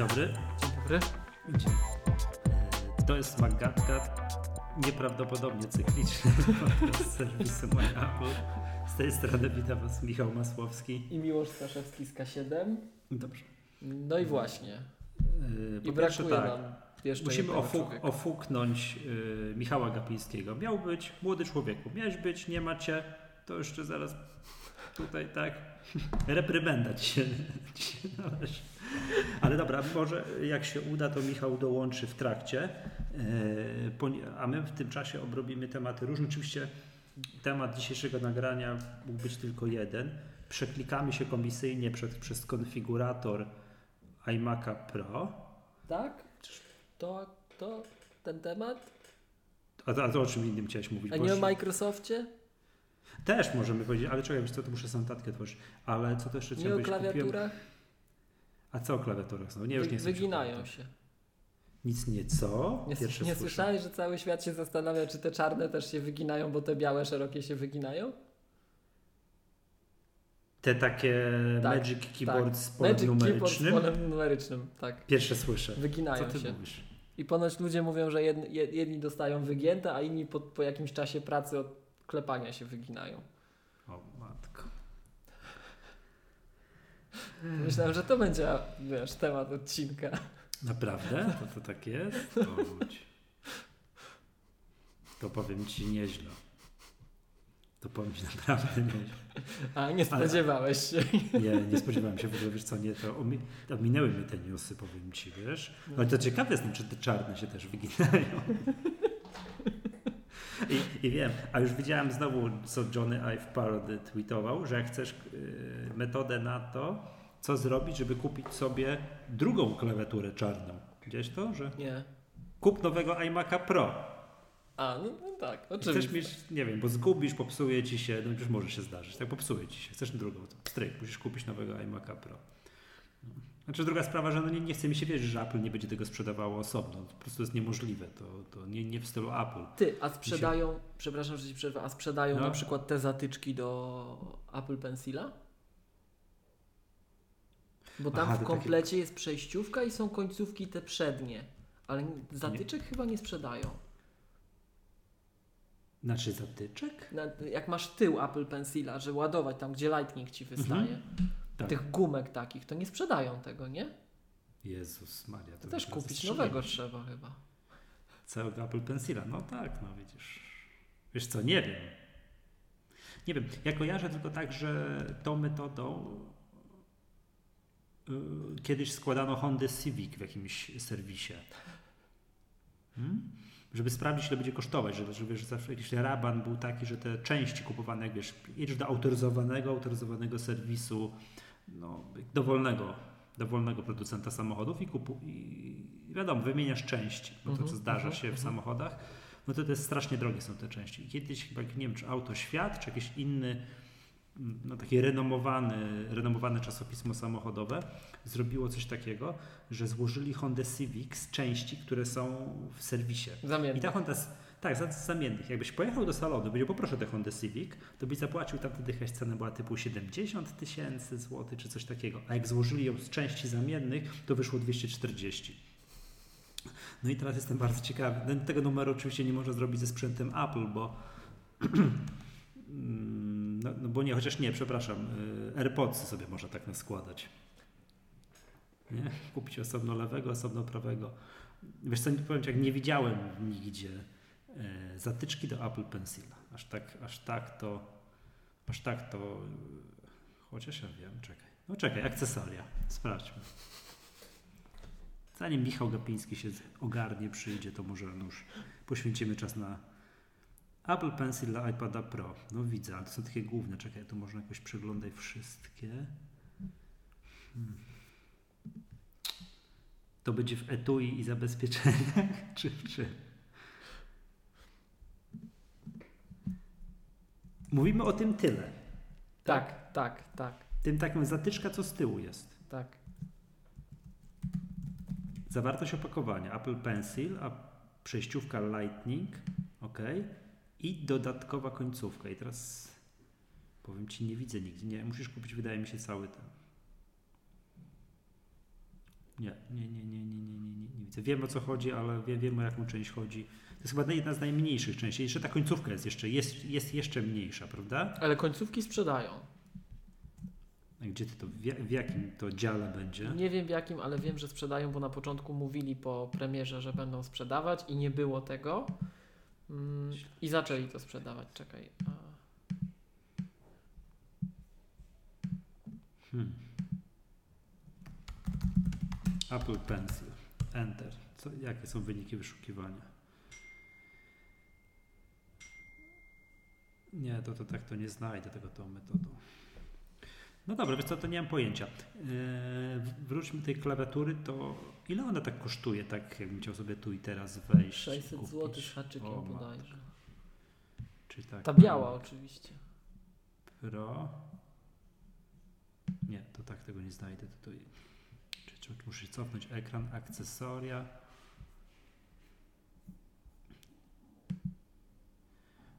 dobry. Dzień dobry. Dzień. E, To jest Magatka, nieprawdopodobnie cykliczny z serwisu My Apple. Z tej strony witam Was Michał Masłowski. I Miłosz Staszewski z K7. Dobrze. No i właśnie. E, I brakuje tak, nam jeszcze musimy ofuk, człowieka. ofuknąć y, Michała Gapińskiego. Miał być młody człowieku, miałeś być, nie macie, to jeszcze zaraz tutaj tak reprymenda ci się, ci się należy. Ale dobra, może jak się uda, to Michał dołączy w trakcie, poni- a my w tym czasie obrobimy tematy różne. Oczywiście temat dzisiejszego nagrania mógł być tylko jeden. Przeklikamy się komisyjnie przed, przez konfigurator iMac'a Pro. Tak? To, to ten temat? A to, a to o czym innym chciałeś mówić? A nie o już- Microsoftie? Też możemy powiedzieć, ale czekaj, co, to muszę sam tatkę tworzyć. Ale co to jeszcze Nie o chciałem powiedzieć? Kupiłem- klawiaturach? A co o klawiaturach? No, nie, już nie chcę wyginają się. Nic nie co? Nie, Pierwsze nie słyszałeś, że cały świat się zastanawia, czy te czarne też się wyginają, bo te białe, szerokie się wyginają? Te takie Tak, Magic Keyboard z polem Magic Keyboard z numerycznym? polem numerycznym, tak. Pierwsze słyszę. Wyginają się. mówisz? I ponoć ludzie mówią, że jedni, jed- jedni dostają wygięte, a inni po, po jakimś czasie pracy od klepania się wyginają. O matko. Myślałem, że to będzie, wiesz, temat odcinka. Naprawdę? To, to tak jest? To, powiem ci nieźle. To powiem ci naprawdę nieźle. A, nie spodziewałeś się. Nie, nie spodziewałem się w ogóle, wiesz co, nie, to omi- ominęły mnie te newsy, powiem ci, wiesz. Ale to ciekawe jestem, czy te czarne się też wyginają. I, I wiem, a już widziałem znowu, co Johnny Ive Parody tweetował, że jak chcesz y, metodę na to, co zrobić, żeby kupić sobie drugą klawiaturę czarną. Widziałeś to, że Nie. kup nowego iMac'a Pro. A, no, no tak, Chcesz oczywiście. mieć, nie wiem, bo zgubisz, popsuje ci się, no już może się zdarzyć, tak popsuje ci się, chcesz drugą, stryk, musisz kupić nowego iMac'a Pro. Znaczy druga sprawa, że no nie, nie chce mi się wierzyć, że Apple nie będzie tego sprzedawało osobno, to po prostu jest niemożliwe, to, to nie, nie w stylu Apple. Ty, a sprzedają, przepraszam, że ci przerwę, a sprzedają No. na przykład te zatyczki do Apple Pencila? Bo tam Aha, w komplecie jest przejściówka i są końcówki te przednie. Ale zatyczek chyba nie sprzedają. Znaczy zatyczek? Na, jak masz tył Apple Pencila, że ładować tam, gdzie Lightning ci wystaje, Tak. tych gumek takich, to nie sprzedają tego, nie? Jezus Maria. To by też kupić nowego trzeba chyba. Całego Apple Pencila, no tak, no widzisz. Wiesz co, nie wiem. Nie wiem, ja kojarzę tylko tak, że tą metodą y, kiedyś składano Honda Civic w jakimś serwisie. Hmm? Żeby sprawdzić, ile będzie kosztować, że, że wiesz, zawsze jakiś raban był taki, że te części kupowane, jak wiesz, jedziesz do autoryzowanego, autoryzowanego serwisu, no, dowolnego, dowolnego producenta samochodów i, kupu, i wiadomo, wymieniasz części, bo to Mhm, co zdarza mhm, się w mhm. samochodach, no to to jest strasznie drogie są te części. I Kiedyś chyba, nie wiem, czy Auto Świat, czy jakiś inny, mm, no takie renomowany, renomowane czasopismo samochodowe zrobiło coś takiego, że złożyli Honda Civic z części, które są w serwisie. I Zamiennie. ta Honda, tak, za- zamiennych. Jakbyś pojechał do salonu, powiedział, poproszę tę Honda Civic, to byś zapłacił tam wtedy jakaś cena była typu 70 tysięcy złotych, czy coś takiego. A jak złożyli ją z części zamiennych, to wyszło 240. No i teraz jestem bardzo ciekawy. No, Tego numeru oczywiście nie można zrobić ze sprzętem Apple, bo no, no bo nie, chociaż nie, przepraszam, y, AirPodsy sobie można tak naskładać. Nie? Kupić osobno lewego, osobno prawego. Wiesz co, powiem ci, jak nie widziałem nigdzie zatyczki do Apple Pencila. Aż tak, aż tak to, aż tak to, y, chociaż ja wiem, czekaj. No czekaj, akcesoria, sprawdźmy. Zanim Michał Gapiński się ogarnie, przyjdzie, to może już poświęcimy czas na Apple Pencil dla iPada Pro. No widzę, ale to są takie główne. Czekaj, tu można jakoś przeglądać wszystkie. Hmm. To będzie w etui i zabezpieczeniach, czy w czym? Mówimy o tym tyle. Tak, tak, tak, Tym takim zatyczka, co z tyłu jest. tak. Zawartość opakowania Apple Pencil, a przejściówka Lightning, ok, i dodatkowa końcówka. I teraz powiem Ci, nie widzę nigdzie. Nie, musisz kupić, wydaje mi się, cały ten. Nie, nie, nie, nie, nie, nie, nie, nie, nie widzę. Wiem o co chodzi, ale wiem, wiem o jaką część chodzi. To jest chyba jedna z najmniejszych części. Jeszcze ta końcówka jest jeszcze, jest, jest jeszcze mniejsza, prawda? Ale końcówki sprzedają. A Gdzie ty to, w, ja- w jakim to dziale będzie? Nie wiem w jakim, ale wiem, że sprzedają, bo na początku mówili po premierze, że będą sprzedawać i nie było tego. Mm, I zaczęli to sprzedawać. Czekaj. A, Hmm. Apple Pencil. Enter. Co, jakie są wyniki wyszukiwania? Nie, to, to tak to nie znajdę tego tą metodą. No dobra, więc co, to nie mam pojęcia. Yy, wróćmy do tej klawiatury, to ile ona tak kosztuje, tak jakbym chciał sobie tu i teraz wejść? 600 kupić? zł z haczykiem O, bodajże. Czy tak? Ta biała oczywiście. Pro. Nie, to tak tego nie znajdę. Czy muszę cofnąć ekran, akcesoria.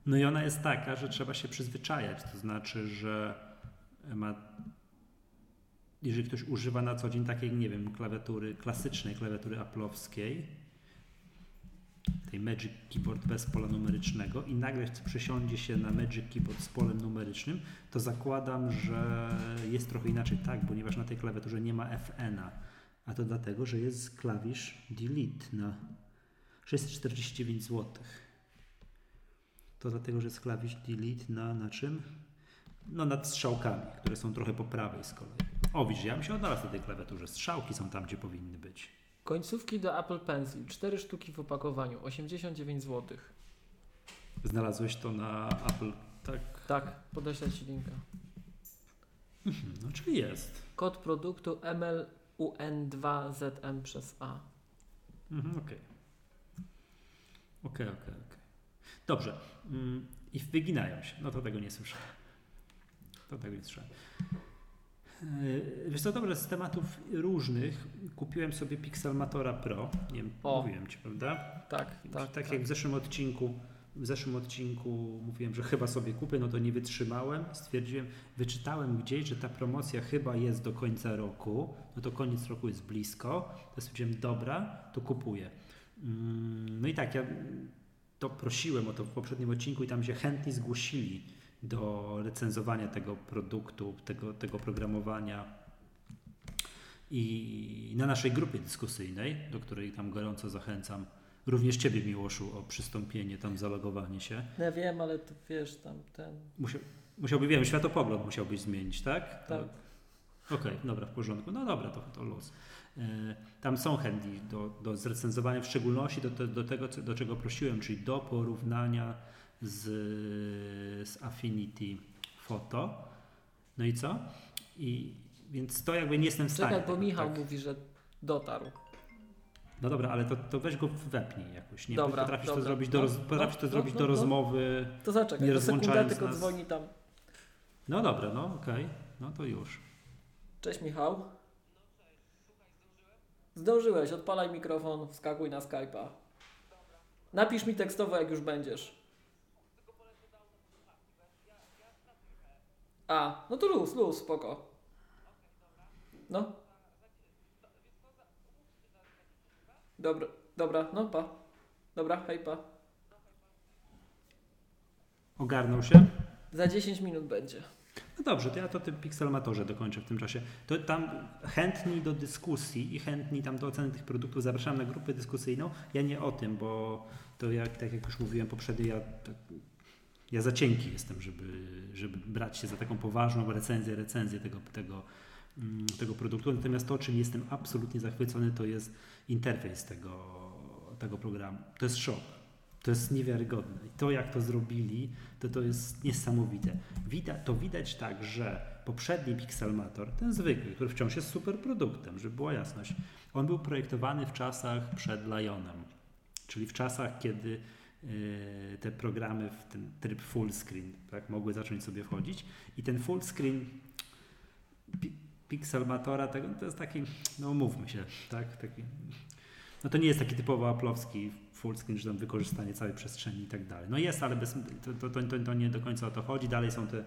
No i ona jest taka, że trzeba się przyzwyczajać. To znaczy, że ma. Jeżeli ktoś używa na co dzień takiej, nie wiem, klawiatury, klasycznej klawiatury aplowskiej, tej Magic Keyboard bez pola numerycznego i nagle przesiądzie się na Magic Keyboard z polem numerycznym, to zakładam, że jest trochę inaczej, tak, ponieważ na tej klawiaturze nie ma FN-a, a to dlatego, że jest klawisz Delete na 649 zł. To dlatego, że jest klawisz Delete na, na czym? No nad strzałkami, które są trochę po prawej z kolei. O, widzisz, ja bym się odnalazł na tej klawiaturze. Strzałki są tam, gdzie powinny być. Końcówki do Apple Pencil. 4 sztuki w opakowaniu. 89 zł. Znalazłeś to na Apple, tak? Tak, podeślę Ci linka. Mhm, no czyli jest. Kod produktu MLUN2ZM przez A. Mhm, okej. Okej, okej, okej. Dobrze. Mm, I wyginają się. No to tego nie słyszałem. To tego nie słyszałem. Yy, Wiesz co, dobrze, z tematów różnych kupiłem sobie Pixelmatora Pro. Nie wiem, O. mówiłem Ci, prawda? Tak, tak. tak, jak w zeszłym odcinku, w zeszłym odcinku mówiłem, że chyba sobie kupię, no to nie wytrzymałem. Stwierdziłem, wyczytałem gdzieś, że ta promocja chyba jest do końca roku. No to koniec roku jest blisko. To stwierdziłem, dobra, to kupuję. Mm, No i tak, ja to prosiłem o to w poprzednim odcinku i tam się chętni zgłosili do recenzowania tego produktu, tego, tego programowania. I na naszej grupie dyskusyjnej, do której tam gorąco zachęcam, również Ciebie, Miłoszu, o przystąpienie, tam zalogowanie się. Ja wiem, ale to wiesz, tam ten. Musiał, musiałby, wiem, światopogląd musiałbyś zmienić, tak? Tak. Okej, dobra, w porządku. No dobra, to, to luz. E, Tam są chętni do, do zrecenzowania, w szczególności do, do, do tego, co, do czego prosiłem, czyli do porównania z, z Affinity Photo. No i co? I, więc to jakby nie jestem w stanie. Czekaj, bo Michał tak? mówi, że dotarł. No dobra, ale to, to weź go wepnij jakoś. Nie Dobra, potrafisz dobra. to zrobić do, No, roz, no, to zrobić no, do no. rozmowy. To zaczekaj, Nie to sekunda tylko nas. dzwoni tam. No dobra, no okej. No to już. Cześć Michał. Zdążyłeś, odpalaj mikrofon, wskakuj na Skype'a. Napisz mi tekstowo, jak już będziesz. A, no to luz, luz, spoko. No. Dobra, dobra, no pa. Dobra, hej pa. Ogarnął się? Za 10 minut będzie. No dobrze, to ja to tym Pixelmatorze dokończę w tym czasie. To tam chętni do dyskusji i chętni tam do oceny tych produktów zapraszam na grupę dyskusyjną. Ja nie o tym, bo to jak, tak jak już mówiłem poprzednio, ja, ja za cienki jestem, żeby, żeby brać się za taką poważną recenzję, recenzję tego, tego, mm, tego produktu. Natomiast to, czym jestem absolutnie zachwycony, to jest interfejs tego, tego programu. To jest szok. To jest niewiarygodne. I to, jak to zrobili, to to jest niesamowite. Wida, to widać tak, że poprzedni Pixelmator, ten zwykły, który wciąż jest super produktem, żeby była jasność, on był projektowany w czasach przed Lionem, czyli w czasach, kiedy yy, te programy w ten tryb full screen tak, mogły zacząć sobie wchodzić i ten full screen pi, Pixelmatora tego, to jest taki, no mówmy się, tak, taki, no to nie jest taki typowo aplowski full screen, że tam wykorzystanie całej przestrzeni i tak dalej. No jest, ale bez, to, to, to, to nie do końca o to chodzi. Dalej są te,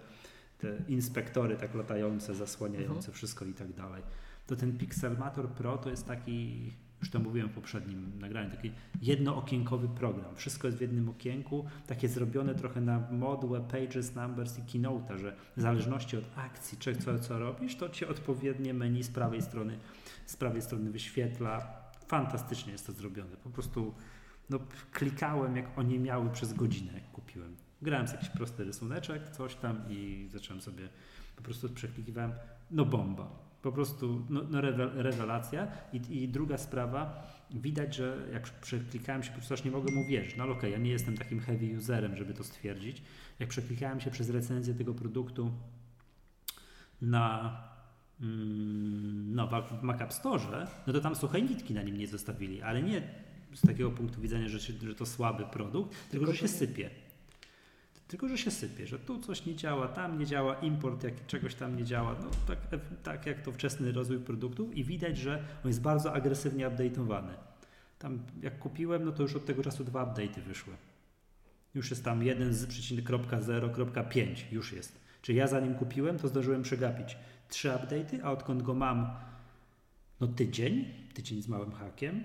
te inspektory tak latające, zasłaniające Mhm. wszystko i tak dalej. to ten Pixelmator Pro to jest taki, już to mówiłem w poprzednim nagraniu, taki jednookienkowy program. Wszystko jest w jednym okienku, takie zrobione trochę na modłę Pages, Numbers i Keynote, że w zależności od akcji, czy co, co robisz, to ci odpowiednie menu z prawej strony, z prawej strony wyświetla. Fantastycznie jest to zrobione. Po prostu no, klikałem jak oni miały przez godzinę, jak kupiłem. Grałem z jakiś prosty rysuneczek, coś tam i zacząłem sobie, po prostu przeklikiwałem, no bomba. Po prostu no, no rewelacja. I, I, druga sprawa, widać, że jak przeklikałem się, po prostu aż nie mogę mu wierzyć. No okej, okay, ja nie jestem takim heavy userem, żeby to stwierdzić. Jak przeklikałem się przez recenzję tego produktu na mm, no, w Mac App Store, no to tam suche nitki na nim nie zostawili, ale nie z takiego punktu widzenia, że, że to słaby produkt, tylko, że się sypie. Tylko, że się sypie, że tu coś nie działa, tam nie działa, import jak czegoś tam nie działa. No, tak, tak jak to wczesny rozwój produktu i widać, że on jest bardzo agresywnie update'owany. Tam jak kupiłem, no to już od tego czasu dwa update'y wyszły. Już jest tam 1.0.5 już jest. Czyli ja zanim kupiłem, to zdążyłem przegapić trzy update'y, a odkąd go mam no tydzień, tydzień z małym hakiem,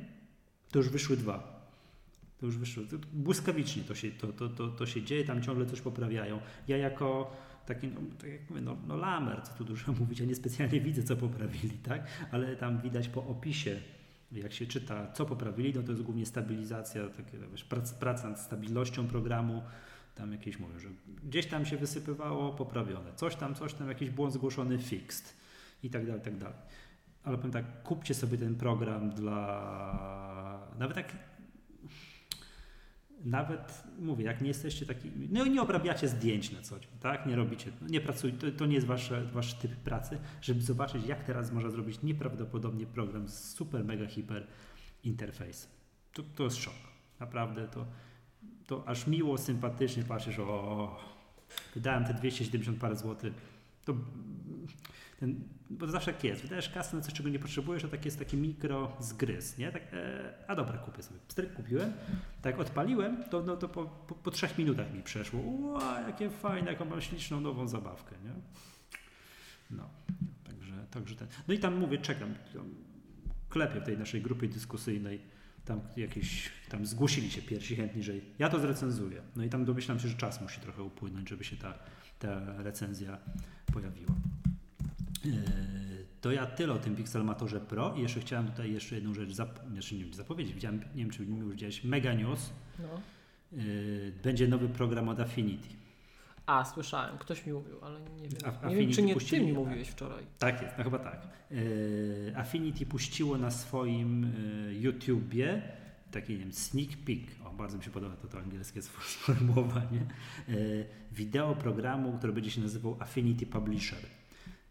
to już wyszły dwa. To już wyszło. To błyskawicznie to się, to, to, to, to się dzieje, tam ciągle coś poprawiają. Ja jako taki, no, tak jak mówię, no, no lamer, co tu dużo mówić, ja nie specjalnie widzę, co poprawili, tak? Ale tam widać po opisie, jak się czyta, co poprawili, no to jest głównie stabilizacja, takie, wiesz, praca, praca nad stabilnością programu, tam jakieś mówię, że gdzieś tam się wysypywało, poprawione, coś tam, coś tam, jakiś błąd zgłoszony, fixed i tak dalej, tak dalej. Ale powiem tak, kupcie sobie ten program dla, nawet tak nawet mówię, jak nie jesteście taki, no nie obrabiacie zdjęć na co dzień, tak? Nie robicie, no nie pracujcie, to, to, nie jest wasze, wasz typ pracy, żeby zobaczyć, jak teraz można zrobić nieprawdopodobnie program z super, mega, hiper interfejsem. To, to jest szok. Naprawdę to, to aż miło, sympatycznie patrzysz, o, wydałem te 270 parę złotych, to ten, bo to zawsze jak jest, wydajesz kasę na coś, czego nie potrzebujesz, a tak jest taki mikro zgryz, nie? Tak, e, a dobra, kupię sobie. Pstryk kupiłem, tak odpaliłem, to, no, to po, po, po, trzech minutach mi przeszło. Ła, jakie fajne, jaką mam śliczną nową zabawkę, nie? No, także, także ten. No i tam mówię, czekam, klepię w tej naszej grupie dyskusyjnej, tam jakieś, tam zgłosili się pierwsi chętni, że ja to zrecenzuję. No i tam domyślam się, że czas musi trochę upłynąć, żeby się ta, ta recenzja pojawiła. E, to ja tyle o tym Pixelmatorze Pro i jeszcze chciałem tutaj jeszcze jedną rzecz zap znaczy, nie wiem, zapowiedzieć. Widziałem, nie wiem, czy mi już widziałeś, Mega News. No. E, będzie nowy program od Affinity. A, słyszałem, ktoś mi mówił, ale nie wiem, A, nie wiem czy nie puścili, ty mi mówiłeś wczoraj. Tak jest, no chyba tak. E, Affinity puściło na swoim YouTubie taki, nie wiem, sneak peek, o, bardzo mi się podoba to, to angielskie sformułowanie, wideo programu, który będzie się nazywał Affinity Publisher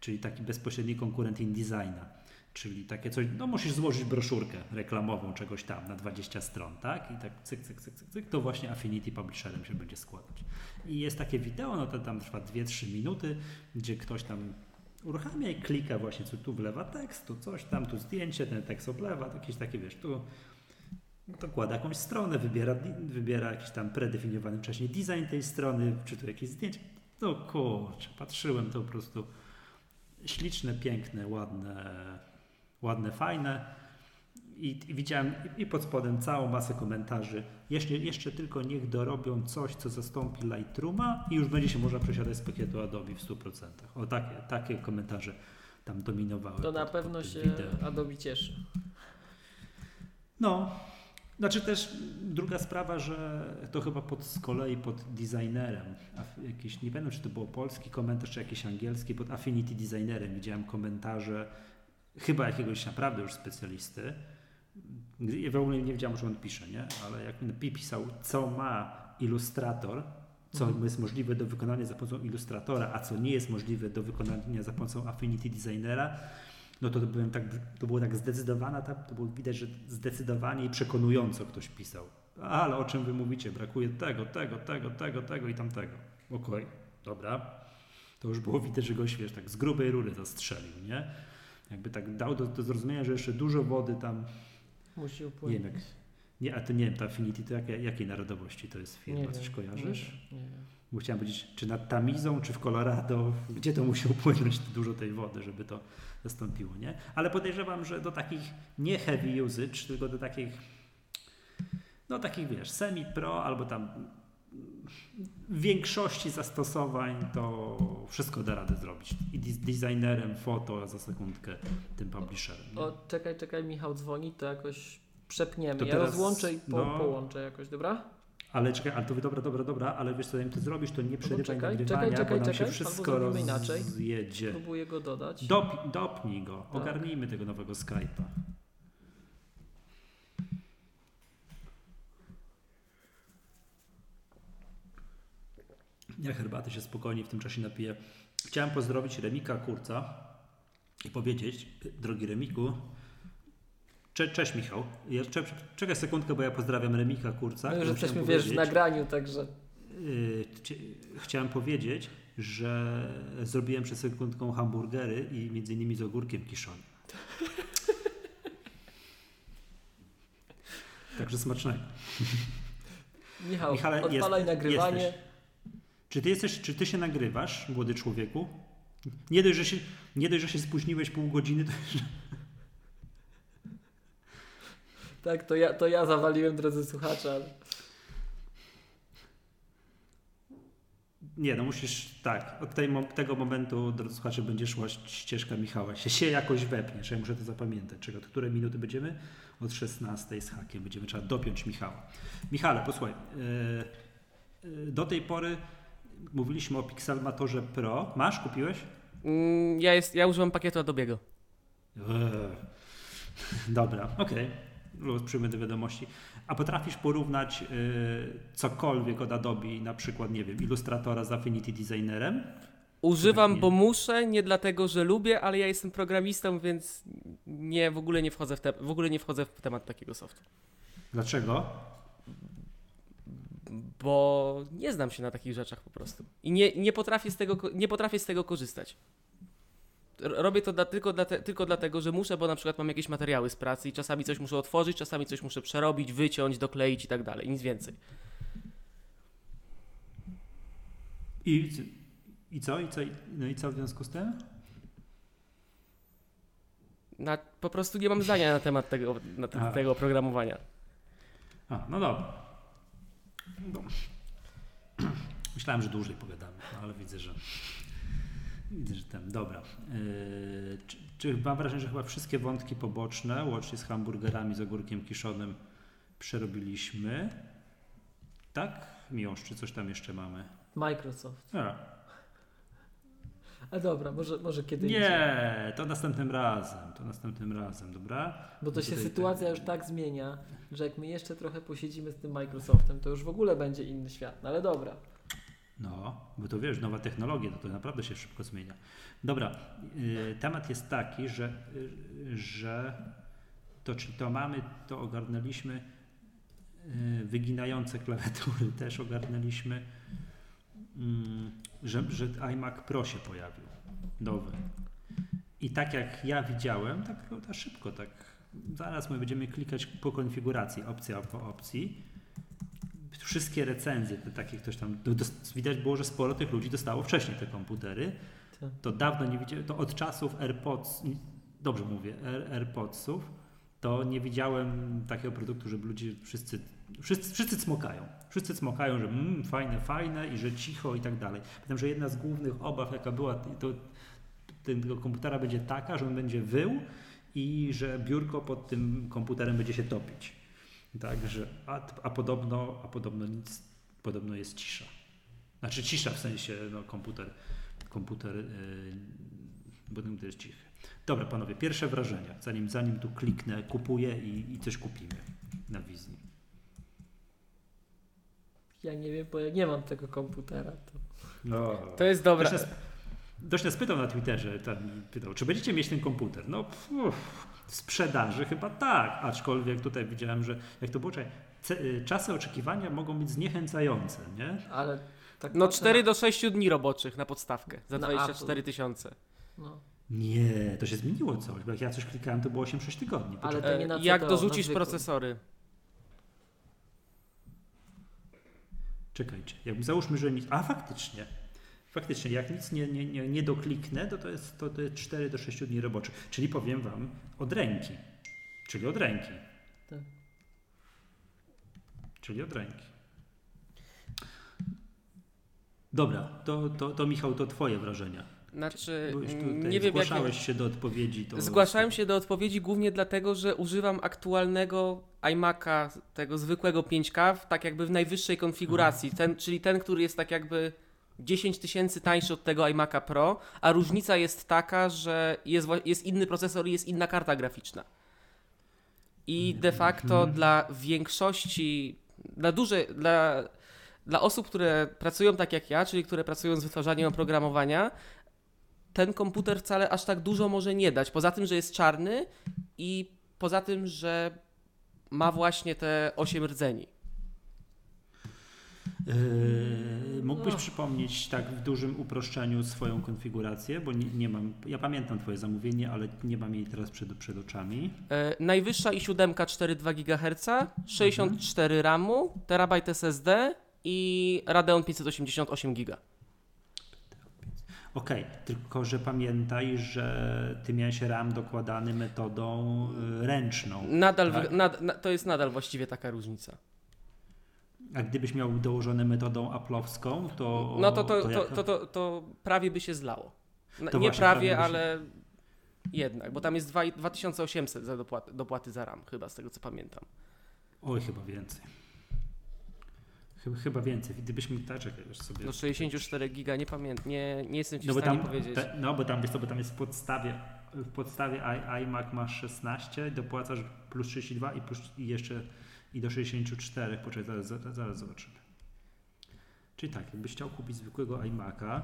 czyli taki bezpośredni konkurent InDesigna. Czyli takie coś, no musisz złożyć broszurkę reklamową czegoś tam na 20 stron, tak? I tak cyk, cyk, cyk, cyk, cyk to właśnie Affinity Publisherem się będzie składać. I jest takie wideo, no to tam trwa 2-3 minuty, gdzie ktoś tam uruchamia i klika właśnie, co tu wlewa tekst, tu coś tam, tu zdjęcie, ten tekst oblewa, jakieś takie, wiesz, tu dokłada jakąś stronę, wybiera, wybiera jakiś tam predefiniowany wcześniej design tej strony, czy tu jakieś zdjęcie. No kurczę, patrzyłem to po prostu śliczne, piękne, ładne, ładne, fajne. I, i widziałem i pod spodem całą masę komentarzy. Jeszcze, jeszcze tylko niech dorobią coś, co zastąpi Lightrooma i już będzie się można przesiadać z pakietu Adobe w 100%. O takie, takie komentarze tam dominowały. To na pod, pewno pod się wideo. Adobe cieszy. No, znaczy też druga sprawa, że to chyba pod, z kolei pod designerem, jakiś, nie wiem czy to było polski komentarz, czy jakiś angielski, pod Affinity Designerem widziałem komentarze chyba jakiegoś naprawdę już specjalisty. Ja w ogóle nie wiedziałem, że on pisze, nie? ale jak pisał, co ma ilustrator, co mhm. jest możliwe do wykonania za pomocą ilustratora, a co nie jest możliwe do wykonania za pomocą Affinity Designera, no to, to, byłem tak, to było tak zdecydowane, to było widać, że zdecydowanie i przekonująco ktoś pisał. Ale o czym wy mówicie? Brakuje tego, tego, tego, tego, tego i tamtego. Okej, okay, dobra. To już było widać, że goś, wiesz, tak z grubej rury zastrzelił, nie? Jakby tak dał do, do zrozumienia, że jeszcze dużo wody tam... Musi upłynąć. Nie wiem, jak, nie, a to nie wiem, ta Affinity to jakiej, jakiej narodowości to jest firma? Nie Coś wiem, kojarzysz? Nie, nie wiem. Bo chciałem powiedzieć, czy nad Tamizą, czy w Colorado, gdzie to musi upłynąć dużo tej wody, żeby to zastąpiło, nie? Ale podejrzewam, że do takich nie heavy usage, tylko do takich, no takich wiesz, semi-pro albo tam w większości zastosowań to wszystko da radę zrobić. I designerem, foto, za sekundkę tym publisherem. Nie? O, czekaj, czekaj, Michał dzwoni, to jakoś przepniemy. To ja teraz, rozłączę i po, no. połączę jakoś, dobra? Ale czekaj, ale to dobra, dobra, dobra, ale wiesz co, zanim to zrobisz, to nie przerywaj czekaj, nagrywania, czekaj, bo nam czekaj, się wszystko rozjedzie. Próbuję go dodać. Dop, dopnij go, Tak. ogarnijmy tego nowego Skype'a. Ja herbaty się spokojnie w tym czasie napiję. Chciałem pozdrowić Remika Kurca i powiedzieć, drogi Remiku, cze, cześć Michał, ja, cze, czekaj sekundkę, bo ja pozdrawiam Remika Kurca. Już Chciałem jesteśmy, wiesz, w nagraniu, także Yy, cie- Chciałem powiedzieć, że zrobiłem przed sekundką hamburgery i między innymi z ogórkiem kiszonym. Także smacznego. Michał, Michale, odpalaj jest- nagrywanie. jesteś. Czy ty, jesteś, czy ty się nagrywasz, młody człowieku? Nie dość, że się, nie dość, że się spóźniłeś pół godziny, to jeszcze... Tak, to ja, to ja zawaliłem, drodzy słuchacze, ale Nie, no musisz, tak, od tej, tego momentu, drodzy słuchacze, będzie szła ścieżka Michała. Się, się jakoś wepniesz, ja muszę to zapamiętać. Czego, od której minuty będziemy? Od 16 z hakiem. Będziemy trzeba dopiąć Michała. Michale, posłuchaj, yy, yy, do tej pory mówiliśmy o Pixelmatorze Pro. Masz? Kupiłeś? Mm, ja, jest, ja używam pakietu Adobe'ego. Eee. Dobra, okej. Luz, Przyjmę do wiadomości. A potrafisz porównać yy, cokolwiek od Adobe, na przykład, nie wiem, Illustratora z Affinity Designerem? Używam, Nie. bo muszę, nie dlatego, że lubię, ale ja jestem programistą, więc nie, w ogóle nie wchodzę w, te, w ogóle nie wchodzę w temat takiego softu. Dlaczego? Bo nie znam się na takich rzeczach po prostu. I nie, nie, potrafię, z tego, nie potrafię z tego korzystać. Robię to dla, tylko, dla te, tylko dlatego, że muszę, bo na przykład mam jakieś materiały z pracy i czasami coś muszę otworzyć, czasami coś muszę przerobić, wyciąć, dokleić i tak dalej. Nic więcej. I, i co? I co? No i co w związku z tym? Na, po prostu nie mam zdania na temat tego, na te, Aha. tego oprogramowania. A, no dobra. Myślałem, że dłużej pogadamy, no, ale widzę, że widzę, że tam. Dobra. Yy, czy, czy mam wrażenie, że chyba wszystkie wątki poboczne, łącznie z hamburgerami z ogórkiem kiszonym, przerobiliśmy? Tak? Miłosz, czy coś tam jeszcze mamy? Microsoft. A, A dobra, może, może kiedy indziej. nie, to następnym razem, to następnym razem, dobra? Bo to się Tutaj sytuacja ten- już tak zmienia, że jak my jeszcze trochę posiedzimy z tym Microsoftem, to już w ogóle będzie inny świat. No ale dobra. No, bo to wiesz, nowa technologia, to, to naprawdę się szybko zmienia. Dobra, y, temat jest taki, że, y, że to, czy to mamy, to ogarnęliśmy, y, wyginające klawiatury też ogarnęliśmy, mm, że, że iMac Pro się pojawił, nowy. I tak jak ja widziałem, tak, tak szybko, tak zaraz my będziemy klikać po konfiguracji, opcja po opcji, wszystkie recenzje, te takie ktoś tam, no, widać było, że sporo tych ludzi dostało wcześniej te komputery. Tak. To dawno nie widziałem, to od czasów AirPods, dobrze mówię, Air, AirPodsów, to nie widziałem takiego produktu, żeby ludzie wszyscy, wszyscy, wszyscy cmokają. Wszyscy cmokają, że mm, fajne, fajne i że cicho i tak dalej. Pamiętam, że jedna z głównych obaw, jaka była, to tego komputera będzie taka, że on będzie wył i że biurko pod tym komputerem będzie się topić. Także, a, a, podobno, a podobno nic, podobno jest cisza. Znaczy cisza w sensie, no komputer, komputer, yy, bo to jest cichy. Dobra panowie, pierwsze wrażenia, zanim, zanim tu kliknę, kupuję i, i coś kupimy na wizji. Ja nie wiem, bo ja nie mam tego komputera. To... No. To jest dobre. Dość nas, pytał na Twitterze, tam pytał, czy będziecie mieć ten komputer? No, uff, w sprzedaży chyba tak, aczkolwiek tutaj widziałem, że jak to było, czekaj, y, czasy oczekiwania mogą być zniechęcające, nie? Ale tak No patrzę 4 do 6 dni roboczych na podstawkę za Na 24 tysiące. Na... No. Nie, to się zmieniło coś, bo jak ja coś klikałem, to było 8-6 tygodni. Ale Poczekaj. to nie na E, Jak dorzucisz procesory? Czekajcie, jakby załóżmy, że nic. A faktycznie. Faktycznie, jak nic nie, nie, nie, nie dokliknę, to to jest, to, to jest 4 do 6 dni roboczych. Czyli powiem Wam od ręki. Czyli od ręki. Tak. Czyli od ręki. Dobra, to, to, to Michał, to Twoje wrażenia. Znaczy, tutaj, nie wiem zgłaszałeś się do odpowiedzi. To Zgłaszałem się do odpowiedzi głównie dlatego, że używam aktualnego iMac'a, tego zwykłego 5K, w- tak jakby w najwyższej konfiguracji, ten, czyli ten, który jest tak jakby 10 tysięcy tańszy od tego iMac'a Pro, a różnica jest taka, że jest, jest inny procesor i jest inna karta graficzna. I de facto Mhm. dla większości, dla dużej, dla, dla osób, które pracują tak jak ja, czyli które pracują z wytwarzaniem oprogramowania, ten komputer wcale aż tak dużo może nie dać. Poza tym, że jest czarny i poza tym, że ma właśnie te 8 rdzeni. Yy, mógłbyś No. przypomnieć tak w dużym uproszczeniu swoją konfigurację, bo nie, nie mam, ja pamiętam Twoje zamówienie, ale nie mam jej teraz przed, przed oczami. E, najwyższa i 7 4,2 GHz, 64 RAMu, terabajt SSD i Radeon 588 GB. Okej, tylko że pamiętaj, że Ty miałeś RAM dokładany metodą y, ręczną, Nadal, Tak. nad, na, to jest nadal właściwie taka różnica. A gdybyś miał dołożone metodą aplowską, to... No to, to, to, to, to, to prawie by się zlało. No, To nie prawie, by się- ale jednak, bo tam jest dwa- 2800 za dopłaty, dopłaty za RAM, chyba z tego co pamiętam. Oj, chyba więcej. Chyba, chyba więcej. Gdybyśmy... Tak, już sobie... Do 64 giga nie pamiętam, nie, nie jestem ci No w stanie tam, powiedzieć. te, no bo tam, wiesz co, bo tam jest w podstawie, w podstawie i- iMac masz 16, dopłacasz plus 32 i, plus, i jeszcze i do 64. Poczekaj, zaraz, zaraz, zaraz zobaczymy. Czyli tak, jakbyś chciał kupić zwykłego iMac'a,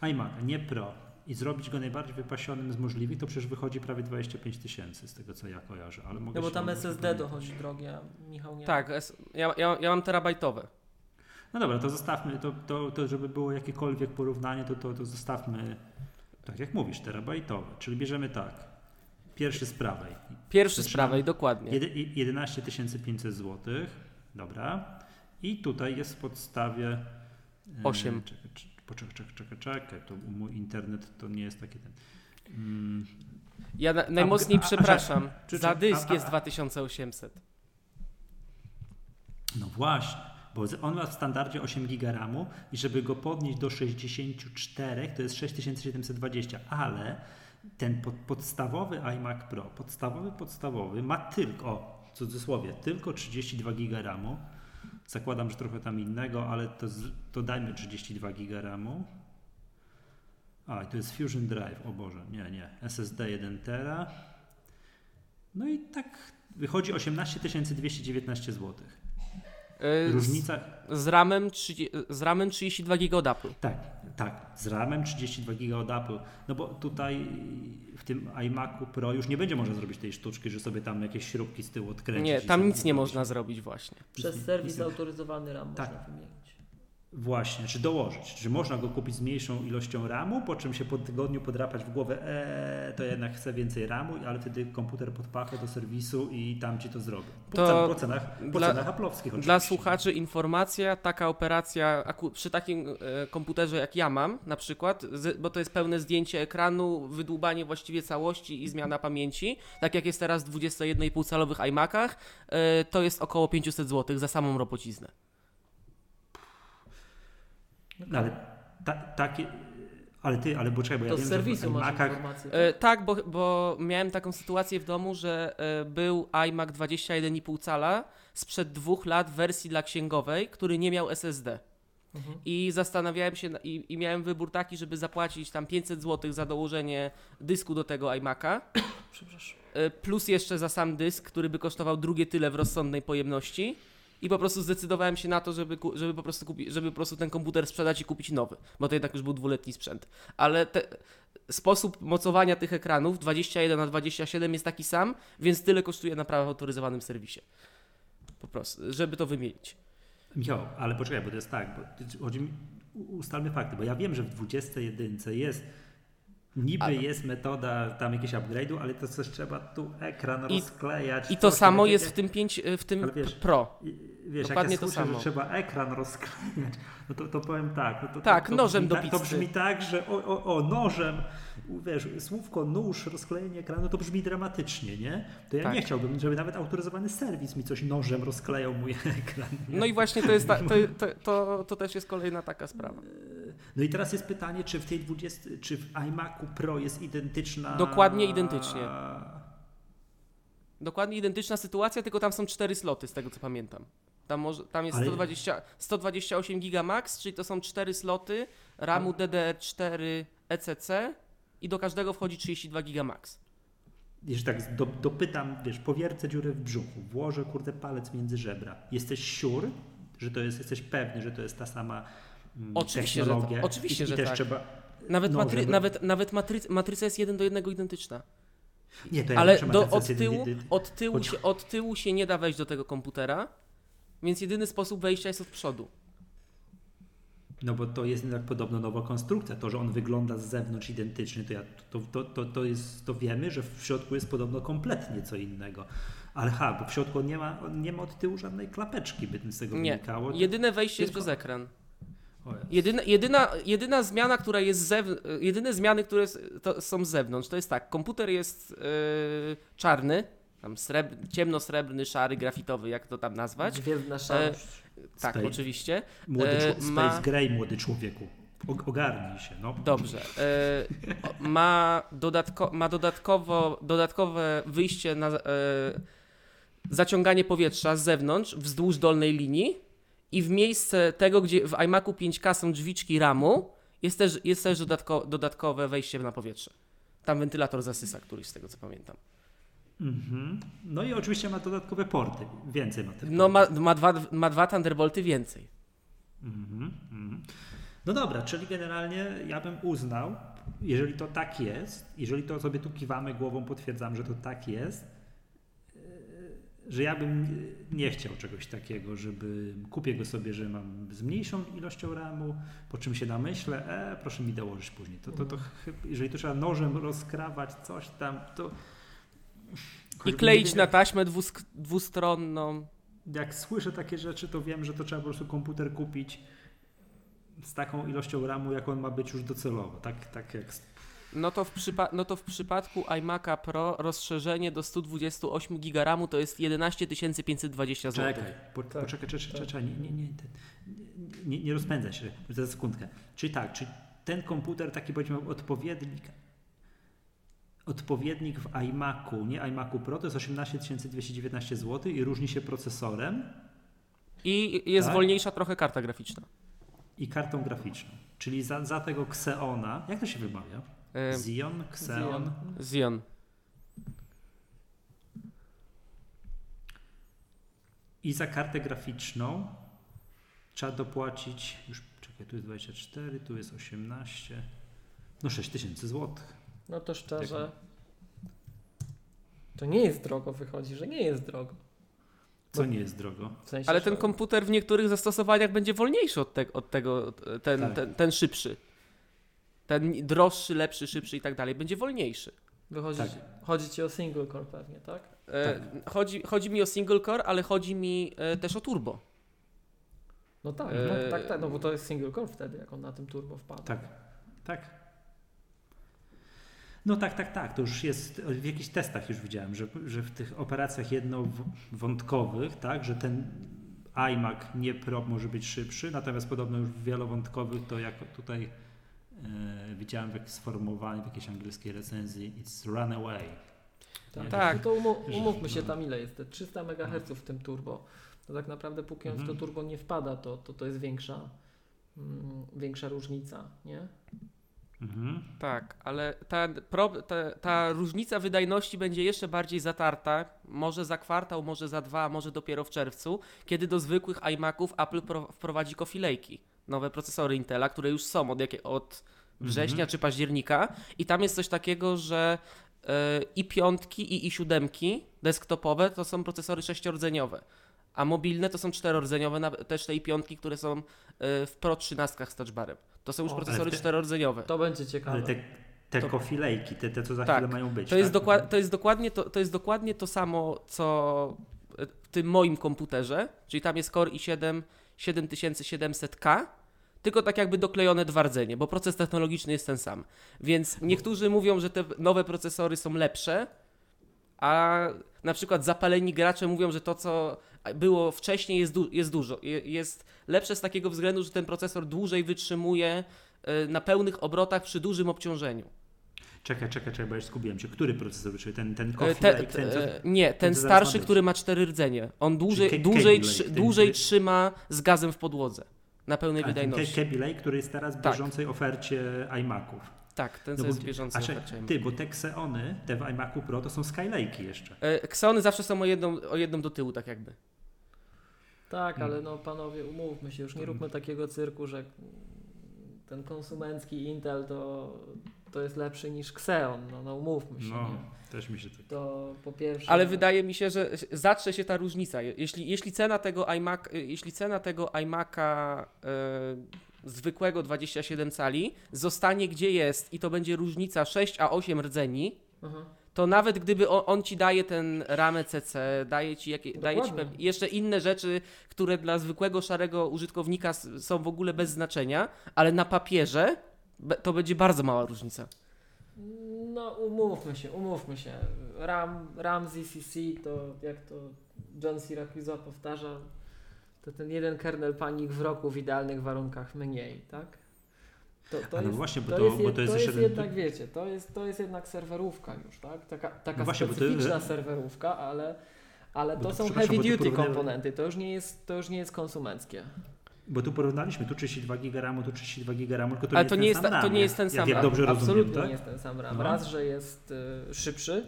iMac'a, nie Pro, i zrobić go najbardziej wypasionym z możliwych, to przecież wychodzi prawie 25 tysięcy z tego, co ja kojarzę. Ale mogę No bo tam SSD dochodzi drogie, a Michał nie. Tak, ja, ja, ja mam terabajtowe. No dobra, to zostawmy, to, to, to żeby było jakiekolwiek porównanie, to, to, to zostawmy, tak jak mówisz, terabajtowe. Czyli bierzemy tak, pierwszy z prawej, Pierwszy z Zaczynamy. prawej, dokładnie. Jedy- 11 500 zł, dobra. I tutaj jest w podstawie... e, Osiem. Czekaj, czekaj, poczekaj, czekaj, czekaj, czekaj, to mój internet to nie jest taki ten... Mm, Ja na, najmocniej a- a- przepraszam, czy- za czy- dysk a- a- jest 2800. No właśnie, bo on ma w standardzie 8 GB RAMu i żeby go podnieść do 64 to jest 6720, ale ten pod, podstawowy iMac Pro, podstawowy, podstawowy ma tylko, o, w cudzysłowie, tylko 32 GB RAMu. Zakładam, że trochę tam innego, ale to, to dajmy 32 GB RAMu. A, i to jest Fusion Drive, o Boże, nie, nie, SSD 1 tera. No i tak wychodzi 18 219 zł. Różnica, Z, z, ramem 30, z ramem 32 giga od Apple. tak, tak, z RAMem 32 GB od Apple. No bo tutaj w tym iMacu Pro już nie będzie można zrobić tej sztuczki, że sobie tam jakieś śrubki z tyłu odkręcić. Nie, tam nic nie zrobić. można zrobić właśnie. Przez serwis autoryzowany RAM Tak. można wymienić. Właśnie, czy dołożyć. Czy można go kupić z mniejszą ilością RAMu, po czym się po tygodniu podrapać w głowę, eee, to jednak chcę więcej RAMu, ale wtedy komputer pod pachę do serwisu i tam ci to zrobią. Po, To po cenach, po dla- cenach aplowskich oczywiście. Dla słuchaczy informacja, taka operacja przy takim e, komputerze jak ja mam na przykład, bo to jest pełne zdjęcie ekranu, wydłubanie właściwie całości i zmiana pamięci, tak jak jest teraz w 21,5 calowych iMacach, e, to jest około 500 zł za samą robociznę. No, ale ta, takie... Ale ty, ale bo czekaj, bo ja To wiem, z że serwisu iMacach informację. E, tak, bo, bo miałem taką sytuację w domu, że e, był iMac 21,5 cala sprzed dwóch lat w wersji dla księgowej, który nie miał SSD. Mhm. I zastanawiałem się, i, i miałem wybór taki, żeby zapłacić tam 500 zł za dołożenie dysku do tego iMac'a, Przepraszam. e, plus jeszcze za sam dysk, który by kosztował drugie tyle w rozsądnej pojemności. I po prostu zdecydowałem się na to, żeby, żeby, po prostu kupi, żeby po prostu ten komputer sprzedać i kupić nowy, bo to jednak już był dwuletni sprzęt. Ale te, sposób mocowania tych ekranów 21 na 27 jest taki sam, więc tyle kosztuje naprawa w autoryzowanym serwisie. Po prostu, żeby to wymienić. Michał, ale poczekaj, bo to jest tak, bo chodzi mi, ustalmy fakty, bo ja wiem, że w 21 jest Niby Ale- jest metoda tam jakiegoś upgrade'u, ale to coś trzeba tu ekran I- rozklejać. I to samo jest w tym 5, w tym wiesz, Pro. Wiesz, Dokładnie jak ja słyszę, samo. że trzeba ekran rozklejać, no to, to powiem tak. No to, Tak, to, to nożem do tak- To pizzy. brzmi tak, że o, o, o nożem, wiesz, słówko nóż, rozklejenie ekranu, to brzmi dramatycznie, nie? To ja Tak. nie chciałbym, żeby nawet autoryzowany serwis mi coś nożem rozklejał mój ekran. Nie? No i właśnie to jest ta, to, to, to, to też jest kolejna taka sprawa. No i teraz jest pytanie, czy w tej 20, czy w iMacu Pro jest identyczna... Dokładnie identycznie. Dokładnie identyczna sytuacja, tylko tam są cztery sloty, z tego co pamiętam. Tam, może, tam jest Ale- 120, 128 giga max, czyli to są cztery sloty RAMu DDR4 ECC i do każdego wchodzi 32 giga max. Wiesz, tak do, dopytam, wiesz, powiercę dziurę w brzuchu, włożę, kurde, palec między żebra. Jesteś sure, że to jest, jesteś pewny, że to jest ta sama Oczywiście, że tak. Oczywiście, I, że i też tak. trzeba... Nawet, No, matry, żeby- nawet, nawet matry, matryca jest jeden do jednego identyczna. Nie, to ja Ale do, od, tyłu, od, tyłu się, od tyłu się nie da wejść do tego komputera, więc jedyny sposób wejścia jest od przodu. No bo to jest jednak podobno nowa konstrukcja. To, że on wygląda z zewnątrz identycznie, to, ja, to, to, to, to, jest, to wiemy, że w środku jest podobno kompletnie co innego. Ale ha, bo w środku on nie ma, on nie ma od tyłu żadnej klapeczki, by z tego Nie. wynikało. Jedyne wejście jest przez ekran. Jedyna, jedyna, jedyna zmiana, która jest zewn... jedyne zmiany, które są z zewnątrz, to jest tak, komputer jest yy, czarny, tam srebr... ciemno-srebrny, szary, grafitowy, jak to tam nazwać. Gwiezdna szarość. Tak, Space. oczywiście. Młody e, człowiek, ma- Space Gray, młody człowieku. Ogarnij się, no. Dobrze. E, ma, dodatko, ma dodatkowo, dodatkowe wyjście na e, zaciąganie powietrza z zewnątrz wzdłuż dolnej linii i w miejsce tego, gdzie w iMacu 5K są drzwiczki ramu, jest też, jest też dodatko, dodatkowe wejście na powietrze. Tam wentylator zasysa któryś z tego co pamiętam. Mhm. No i oczywiście ma dodatkowe porty. Więcej ma tych No ma, ma, dwa, ma dwa Thunderbolty więcej. Mhm, mhm. No dobra, czyli generalnie ja bym uznał, jeżeli to tak jest, jeżeli to sobie tu kiwamy głową, potwierdzam, że to tak jest, że ja bym nie chciał czegoś takiego, żeby kupię go sobie, że mam z mniejszą ilością ramu, po czym się namyślę, e, proszę mi dołożyć później. To, to, to, chyba- jeżeli to trzeba nożem rozkrawać coś tam, to... I kleić na taśmę dwusk- dwustronną. jak słyszę takie rzeczy, to wiem, że to trzeba po prostu komputer kupić z taką ilością RAMu, jak on ma być już docelowo. Tak, tak jak. No to, w przypa- no to w przypadku iMac'a Pro rozszerzenie do 128 GB RAMu to jest 11 520 zł. Czekaj, po, Tak, poczekaj, czekaj, tak. czekaj, nie, nie, nie, nie, nie rozpędzaj się, za sekundkę. Czyli tak, czy ten komputer taki powiedzmy odpowiednik odpowiednik w iMacu, nie iMacu Pro, to jest 18 219 zł i różni się procesorem I jest Tak? wolniejsza trochę karta graficzna. i kartą graficzną. Czyli za, za tego Xeona, jak to się wymawia? E, Xeon, Xeon. Xeon. I za kartę graficzną trzeba dopłacić, już czekaj, tu jest 24, tu jest 18, no 6 tysięcy złotych. No to szczerze. To nie jest drogo, wychodzi, że nie jest drogo. Co nie jest drogo. W sensie, Ale ten komputer w niektórych zastosowaniach będzie wolniejszy od, te, od tego, ten, Tak. ten, ten szybszy. Ten droższy, lepszy, szybszy i tak dalej. Będzie wolniejszy. Wychodzi, Tak. chodzi ci o single core pewnie, tak? E, chodzi, chodzi mi o single core, ale chodzi mi e, też o turbo. No tak, Eee. tak, tak, tak, no bo to jest single core wtedy, jak on na tym turbo wpadł. Tak, tak. No tak, tak, tak. To już jest w jakichś testach już widziałem, że, że w tych operacjach jednowątkowych, tak, że ten iMac nie Pro może być szybszy, natomiast podobno już w wielowątkowych to jak tutaj e, widziałem w sformułowaniu, w jakiejś angielskiej recenzji, it's runaway. Tak, Tak. No to Że- umówmy się no. tam ile jest, te 300 MHz w tym turbo. To tak naprawdę póki on w to Mhm. turbo nie wpada, to to, to jest większa, mm, większa różnica, nie? Mhm. Tak, ale ta, pro, ta, ta różnica wydajności będzie jeszcze bardziej zatarta, może za kwartał, może za dwa, może dopiero w czerwcu, kiedy do zwykłych iMaców Apple pro, wprowadzi Lake'i, nowe procesory Intela, które już są od, jakie, od września Mhm. czy października i tam jest coś takiego, że e, i piątki i i siódemki desktopowe to są procesory sześciordzeniowe, a mobilne to są czterordzeniowe, nawet też te i piątki, które są e, w Pro 13 z touchbarem. To są już O, procesory te- czterordzeniowe. To będzie ciekawe. Ale te, Te To- kofilejki, te, te co za Tak. chwilę mają być. To jest, tak? dokład, to, jest dokładnie to, to jest dokładnie to samo, co w tym moim komputerze, czyli tam jest Core i7 7700K, tylko tak jakby doklejone dwa rdzenie, bo proces technologiczny jest ten sam. Więc niektórzy mówią, że te nowe procesory są lepsze, a na przykład zapaleni gracze mówią, że to, co było wcześniej, jest, du- jest dużo. Je- Jest lepsze z takiego względu, że ten procesor dłużej wytrzymuje y, na pełnych obrotach przy dużym obciążeniu. Czekaj, czekaj, czekaj, bo już zgubiłem się. Który procesor? Czyli ten, ten E, Te, ten, e, nie, ten ma starszy, który ma cztery rdzenie. On dłużej, Ke- dłużej, trzy, ten- dłużej ten- trzyma z gazem w podłodze. Na pełnej A, ten wydajności. Kaby Lake, który jest teraz w Tak. bieżącej ofercie iMaców. Tak, ten No bo- jest w bieżącej a czy- ofercie. Ty, bo te Xeony, te w iMacu Pro, to są Skylake'i jeszcze. E, Xeony zawsze są o jedną, o jedną do tyłu, tak jakby. Tak, ale no panowie, umówmy się, już nie róbmy takiego cyrku, że ten konsumencki Intel to, to jest lepszy niż Xeon. No, no umówmy się. No, Nie? też mi się tak... To po pierwsze. Ale wydaje mi się, że zatrze się ta różnica. Jeśli, jeśli cena tego iMac, e, jeśli cena tego iMac'a e, zwykłego 27 cali zostanie gdzie jest i to będzie różnica 6 a 8 rdzeni, Aha. to nawet gdyby on, on ci daje ten ramę CC, daje ci, jakie, daje ci Dokładnie. pew- jeszcze inne rzeczy, które dla zwykłego szarego użytkownika są w ogóle bez znaczenia, ale na papierze to będzie bardzo mała różnica. No umówmy się, umówmy się. RAM, RAM z ECC to jak to John Siracusa powtarza, to ten jeden kernel panik w roku w idealnych warunkach mniej, tak? To, to no jest, właśnie, bo to, to- jest, bo to jest to jest jeden- jednak, wiecie, to jest, to jest jednak serwerówka już, tak? Taka, taka No właśnie, bo to- specyficzna serwerówka, ale, ale to to- są heavy duty komponenty, to już nie jest, to już nie jest konsumenckie. Bo tu porównaliśmy, tu 32 GB RAMu, tu 32 GB RAMu, tylko to Ale nie to jest nie ten jest sam ta- to RAM, nie jest ten sam jak, jak RAM. dobrze Absolutnie rozumiem, nie tak? jest ten sam RAM. No. Raz, że jest y, szybszy,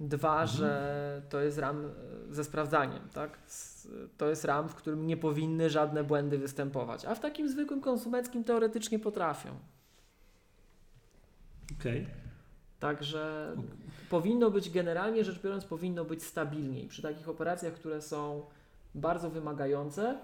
dwa, Mhm. że to jest RAM y, ze sprawdzaniem, tak? To jest RAM, w którym nie powinny żadne błędy występować, a w takim zwykłym konsumenckim teoretycznie potrafią. Okej. Także powinno być, generalnie rzecz biorąc, powinno być stabilniej. Przy takich operacjach, które są bardzo wymagające,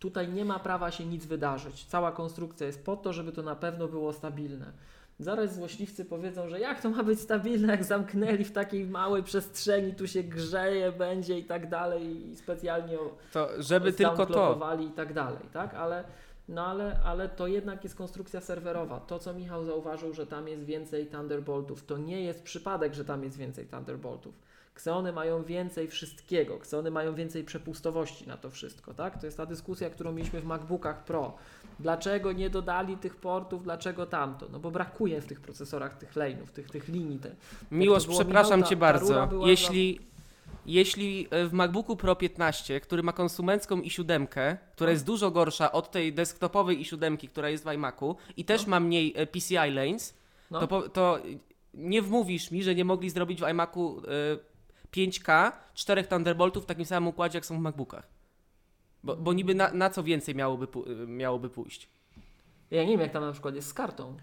tutaj nie ma prawa się nic wydarzyć. Cała konstrukcja jest po to, żeby to na pewno było stabilne. Zaraz złośliwcy powiedzą, że jak to ma być stabilne, jak zamknęli w takiej małej przestrzeni, tu się grzeje, będzie i tak dalej i specjalnie To żeby tylko to. i tak dalej, tak? Ale, no ale, ale to jednak jest konstrukcja serwerowa. To, co Michał zauważył, że tam jest więcej Thunderboltów, to nie jest przypadek, że tam jest więcej Thunderboltów. Xeony mają więcej wszystkiego, Xeony mają więcej przepustowości na to wszystko, tak? To jest ta dyskusja, którą mieliśmy w MacBookach Pro. Dlaczego nie dodali tych portów, dlaczego tamto? No bo brakuje w tych procesorach tych lane'ów, tych, tych linii. Te, Miłosz, było, przepraszam Michał, ta- cię bardzo. Jeśli, jeśli e, w MacBooku Pro 15, który ma konsumencką i7, która No. jest dużo gorsza od tej desktopowej i7, która jest w iMacu i też ma mniej e, PCI lanes, No. to, to nie wmówisz mi, że nie mogli zrobić w iMacu e, 5K czterech Thunderboltów w takim samym układzie, jak są w MacBookach. Bo, bo niby na, na co więcej miałoby, miałoby pójść? Ja nie wiem, jak tam na przykład jest z kartą.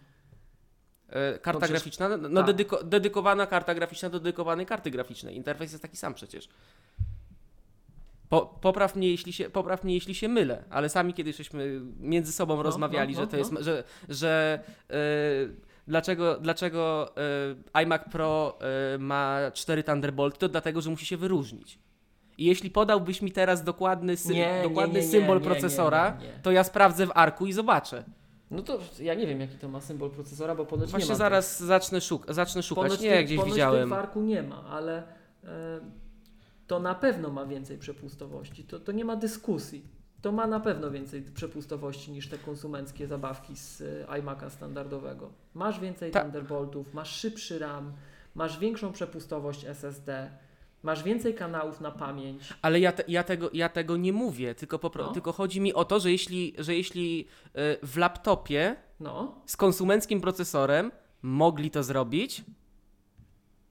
E, Karta No przecież- graficzna? No, no tak. dedyko, dedykowana karta graficzna do dedykowanej karty graficznej. Interfejs jest taki sam przecież. Po, popraw, mnie, jeśli się, popraw mnie, jeśli się mylę, ale sami kiedyś żeśmy między sobą rozmawiali, no, że to no. jest, że, że e, dlaczego, dlaczego e, iMac Pro e, ma 4 Thunderbolty, to dlatego, że musi się wyróżnić. I jeśli podałbyś mi teraz dokładny, sy- Nie, nie, dokładny nie, nie, symbol nie, procesora, nie, nie, nie. to ja sprawdzę w arku i zobaczę. No to ja nie wiem, jaki to ma symbol procesora, bo ponoć nie Właśnie ma. zaraz zacznę, szuk- zacznę szukać. ponoć Nie, tych, gdzieś ponoć widziałem. W arku nie ma, ale e, to na pewno ma więcej przepustowości. To, to nie ma dyskusji. To ma na pewno więcej przepustowości niż te konsumenckie zabawki z e, iMac'a standardowego. Masz więcej Ta- Thunderboltów, masz szybszy RAM, masz większą przepustowość SSD, masz więcej kanałów na pamięć. Ale ja, te, ja, tego, ja tego nie mówię, tylko, No. tylko chodzi mi o to, że jeśli, że jeśli y, w laptopie No, z konsumenckim procesorem mogli to zrobić,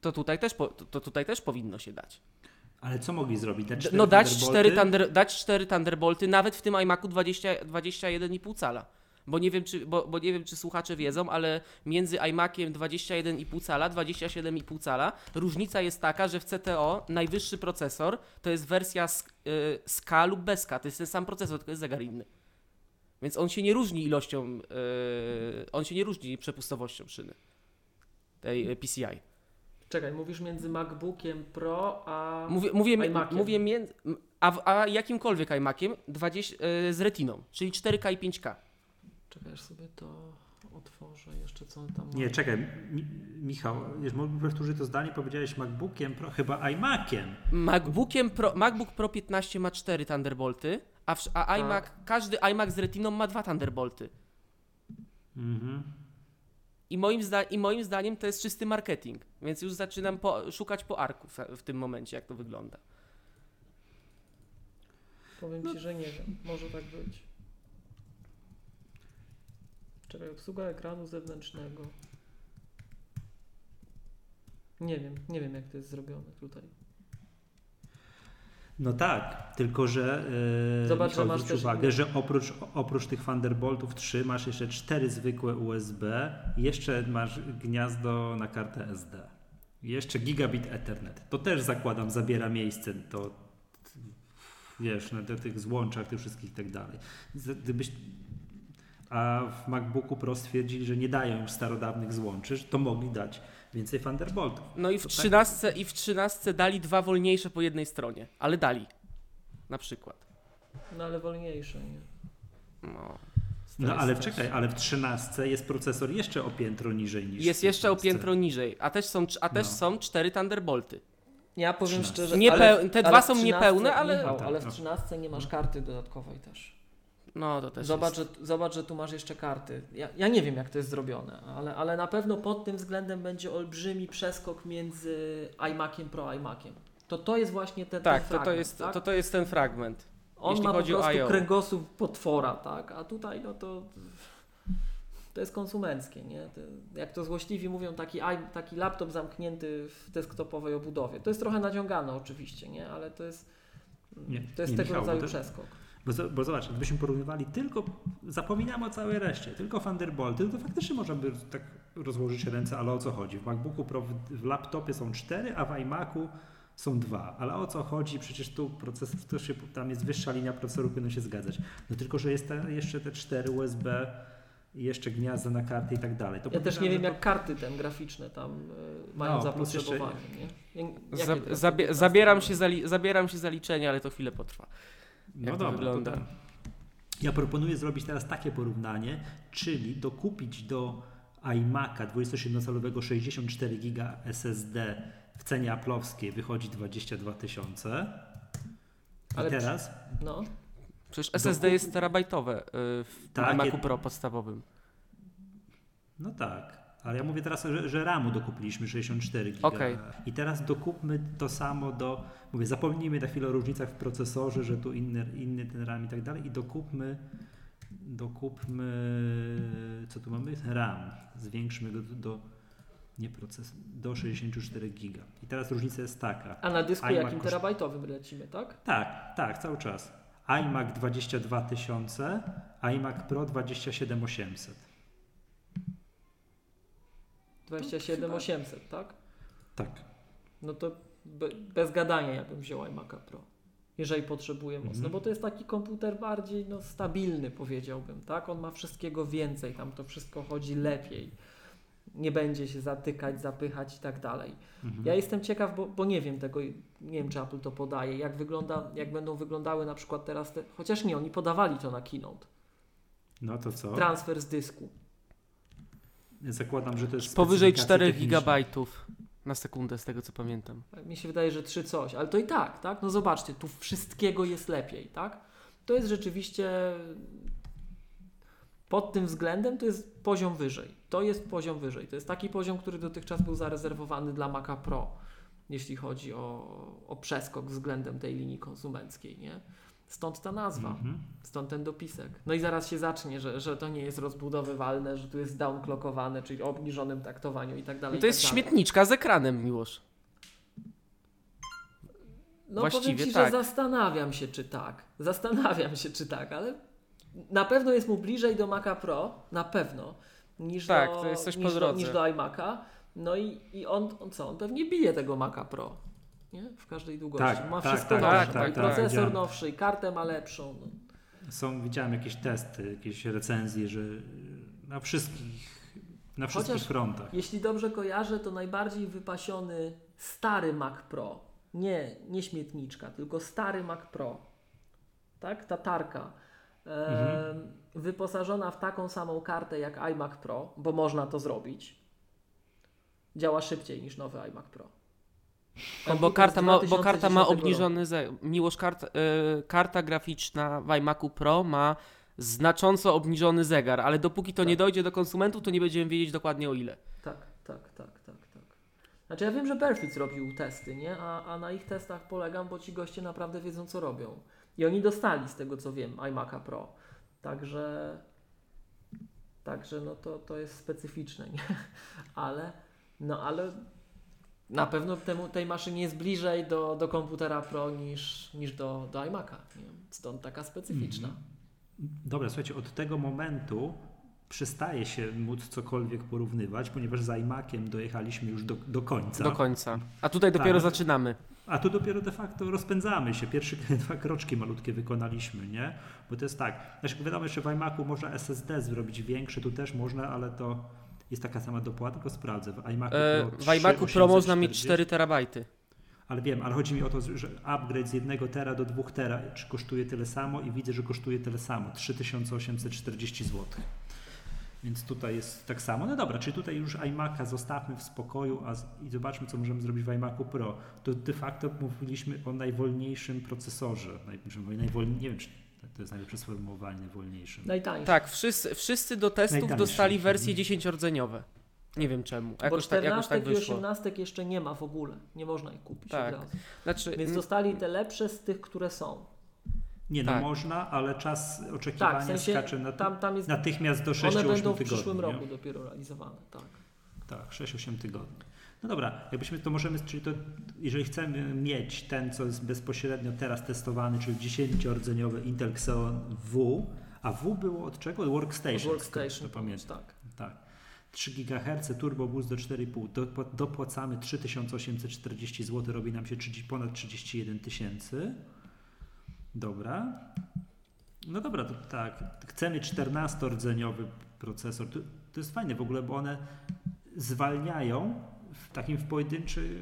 to tutaj też, po, to, to tutaj też powinno się dać. Ale co mogli zrobić? Cztery No dać cztery, thunder, dać cztery Thunderbolty nawet w tym iMacu 20, 21,5 cala. Bo nie, wiem, czy, bo, bo nie wiem, czy słuchacze wiedzą, ale między iMaciem 21,5 cala, 27,5 cala różnica jest taka, że w CTO najwyższy procesor to jest wersja z, y, z K lub bez K. To jest ten sam procesor, tylko jest zegar inny. Więc on się nie różni ilością, y, on się nie różni przepustowością szyny. tej e, PCI. Czekaj, mówisz między MacBookiem Pro a... Mówię, mówię, iMaciem. mówię między, a, a jakimkolwiek iMaciem 20, e, z retiną, czyli 4K i 5K. Czekaj, aż sobie to otworzę jeszcze, co tam Nie, czekaj, Mi, Michał, już mógłbym powtórzyć to zdanie, powiedziałeś MacBookiem Pro, chyba iMaciem. MacBookiem Pro, MacBook Pro 15 ma 4 Thunderbolty, a, w, a Tak. iMac, każdy iMac z retiną ma 2 Thunderbolty. Mhm. I moim, zda, I moim zdaniem to jest czysty marketing, więc już zaczynam po, szukać po arku w, w tym momencie, jak to wygląda. Powiem Ci, że nie wiem. Może tak być. Czekaj, obsługa ekranu zewnętrznego. Nie wiem, nie wiem jak to jest zrobione tutaj. No tak, tylko że yy, Zobacz, że masz też uwagę, że oprócz, oprócz tych Thunderboltów 3 masz jeszcze cztery zwykłe USB, jeszcze masz gniazdo na kartę SD. Jeszcze gigabit Ethernet. To też zakładam zabiera miejsce to wiesz, na tych złączach, tych wszystkich i tak dalej. Gdybyś a w MacBooku Pro stwierdzili, że nie dają już starodawnych złączy, to mogli dać więcej Thunderboltów. No i w To tak. 13, i w 13 dali dwa wolniejsze po jednej stronie, ale dali. Na przykład. No ale wolniejsze, nie? No, No ale też- czekaj, ale w 13 jest procesor jeszcze o piętro niżej niż Jest jeszcze o 15. piętro niżej, a też są, a też No. są cztery Thunderbolty. Ja powiem 13. szczerze, Nie ale, te ale dwa są 13 niepełne, ale- Michał, No tak, ale w no. 13 nie masz karty dodatkowej też. No to też Zobacz jest. że, zobacz, że tu masz jeszcze karty. Ja, ja nie wiem, jak to jest zrobione, ale, ale na pewno pod tym względem będzie olbrzymi przeskok między iMaciem Pro iMaciem. To to jest właśnie ten, Tak, ten to, to, fragment, jest, tak? to, to jest ten fragment. On jeśli ma chodzi po o prostu IO. kręgosłup potwora, tak? A tutaj no to to jest konsumenckie, nie? To, jak to złośliwi mówią, taki, taki laptop zamknięty w desktopowej obudowie. To jest trochę naciągane oczywiście, nie? Ale to jest, Nie, to jest nie, tego Michał, rodzaju to- przeskok. Bo, bo zobacz, gdybyśmy porównywali tylko, zapominamy o całej reszcie, tylko Thunderbolty, to faktycznie można by tak rozłożyć ręce, ale o co chodzi? W MacBooku Pro w, w laptopie są cztery, a w iMacu są dwa. Ale o co chodzi? Przecież tu procesor, to się, tam jest wyższa linia procesorów, powinno się zgadzać. No tylko, że jest te, jeszcze te cztery USB, i jeszcze gniazda na karty i tak dalej. To Ja też nie wiem, że jak karty ten graficzne tam y, mają No, zapotrzebowanie, takie zabieram, się za, li- zabieram się za liczenie, ale to chwilę potrwa. No jak to dobra, wygląda. To tam. Ja proponuję zrobić teraz takie porównanie, czyli dokupić do iMac'a 27-calowego 64 GB SSD w cenie aplowskiej wychodzi 22 tysiące. Ale teraz No, Przecież SSD Dokup- jest terabajtowe y, w Tak, Macu Pro podstawowym. No tak, ale ja mówię teraz, że, że RAMu dokupiliśmy 64 GB. Okej. I teraz dokupmy to samo do. Mówię, zapomnijmy na chwilę o różnicach w procesorze, że tu inny, inny ten RAM i tak dalej. I dokupmy. Dokupmy. Co tu mamy? RAM. Zwiększmy go do. do nie proces, do 64 GB. I teraz różnica jest taka. a na dysku iMac jakim terabajtowym lecimy, tak? Tak, tak, cały czas. iMac 22 tysiące, iMac Pro 27 800. 27800, tak? Tak. No to be, bez gadania ja bym wziął iMac'a Pro. Jeżeli potrzebuję mocno, Mhm. bo to jest taki komputer bardziej no, stabilny, powiedziałbym, tak? On ma wszystkiego więcej, tam to wszystko chodzi lepiej. Nie będzie się zatykać, zapychać i tak dalej. Mhm. Ja jestem ciekaw, bo, bo nie wiem tego, nie wiem czy Apple to podaje, jak wygląda, jak będą wyglądały na przykład teraz te, chociaż nie, oni podawali to na keynote. No to co? Transfer z dysku. Zakładam, że to jest Powyżej specyfikacja 4 techniczna. GB na sekundę, z tego co pamiętam. Mi się wydaje, że trzy coś, ale to i tak, tak? No zobaczcie, tu wszystkiego jest lepiej, tak? To jest rzeczywiście pod tym względem to jest poziom wyżej. To jest poziom wyżej. To jest taki poziom, który dotychczas był zarezerwowany dla Maca Pro, jeśli chodzi o, o przeskok względem tej linii konsumenckiej, nie? Stąd ta nazwa, Mhm. stąd ten dopisek. No i zaraz się zacznie, że, że to nie jest rozbudowywalne, że tu jest downclockowane, czyli o obniżonym taktowaniu i tak dalej. No i to jest tak dalej. śmietniczka z ekranem, Miłosz. No Właściwie powiem Ci, tak. że zastanawiam się, czy tak. Zastanawiam się, czy tak, ale na pewno jest mu bliżej do Maca Pro, na pewno, niż, Tak, do, to jest coś po niż, do, niż do iMac'a. No i, i on, on co? On pewnie bije tego Maca Pro. Nie? W każdej długości. Tak, ma tak, wszystko tak, nowsze. tak, i tak, procesor nowszy, kartę ma lepszą. No. Są, widziałem jakieś testy, jakieś recenzje, że na wszystkich Na wszystkich Chociaż- frontach. Jeśli dobrze kojarzę, to najbardziej wypasiony stary Mac Pro. Nie, nie śmietniczka, tylko stary Mac Pro. Tak? Ta tarka. em, Wyposażona w taką samą kartę jak iMac Pro, bo można to zrobić. Działa szybciej niż nowy iMac Pro. No, bo, karta ma, bo karta ma 2010 roku. obniżony. Ze, miłość kart, y, karta graficzna w iMacu Pro ma znacząco obniżony zegar, ale dopóki to Tak. nie dojdzie do konsumentów, to nie będziemy wiedzieć dokładnie o ile. Tak, tak, tak, tak, tak. Znaczy ja wiem, że Perfit robił testy, nie? A, a na ich testach polegam, bo ci goście naprawdę wiedzą, co robią. I oni dostali, z tego co wiem, iMac'a Pro. Także, także no to, to jest specyficzne, nie? Ale, no ale na pewno temu, tej maszynie jest bliżej do, do komputera Pro niż, niż do, do iMac'a? Stąd taka specyficzna. Mhm. Dobra, słuchajcie, od tego momentu przestaje się móc cokolwiek porównywać, ponieważ z iMaciem dojechaliśmy już do, do końca. Do końca. A tutaj dopiero Tak. zaczynamy. A tu dopiero de facto rozpędzamy się. Pierwsze dwa kroczki malutkie wykonaliśmy, nie? Bo to jest tak. Znaczy, wiadomo, że w iMacu można SSD zrobić większe, tu też można, ale to jest taka sama dopłata, tylko sprawdzę. W iMacu E, Pro w iMacu Pro można mieć 3840, 4 terabajty. Ale wiem, ale chodzi mi o to, że upgrade z 1 tera do 2 tera czy kosztuje tyle samo i widzę, że kosztuje tyle samo. 3840 zł. Więc tutaj jest tak samo. No dobra, czyli tutaj już iMac'a zostawmy w spokoju a z, i zobaczmy, co możemy zrobić w iMacu Pro. To de facto mówiliśmy o najwolniejszym procesorze. Naj, najwolniej, nie wiem, czy to jest najlepsze sformułowanie, najwolniejszym. Najtańszy. Tak, wszyscy, wszyscy do testów Najtańszy. dostali wersje 10-rdzeniowe. Nie wiem czemu. Bo Jakoś tak, jakoś 14 tak i wyszło. 18 jeszcze nie ma w ogóle. Nie można ich kupić Tak. od razu. Znaczy, Więc dostali te lepsze z tych, które są. Nie, no Tak. można, ale czas oczekiwania Tak, w sensie skacze na, tam, tam jest, natychmiast do 6-8 one tygodni. będą w przyszłym nie? roku dopiero realizowane. Tak. Tak, 6-8 tygodni. No dobra, jakbyśmy to możemy, czyli to, jeżeli chcemy mieć ten, co jest bezpośrednio teraz testowany, czyli 10-rdzeniowy Intel Xeon W, a W było od czego? Od Workstation. Workstation, to pamiętam. tak. Tak. 3 GHz, turbo boost do 4,5. Dop- Dopłacamy 3840 zł, robi nam się 30, ponad 31 tysięcy. Dobra. No dobra, to tak. Chcemy 14-rdzeniowy procesor. To, to jest fajne w ogóle, bo one zwalniają w takim w pojedynczy.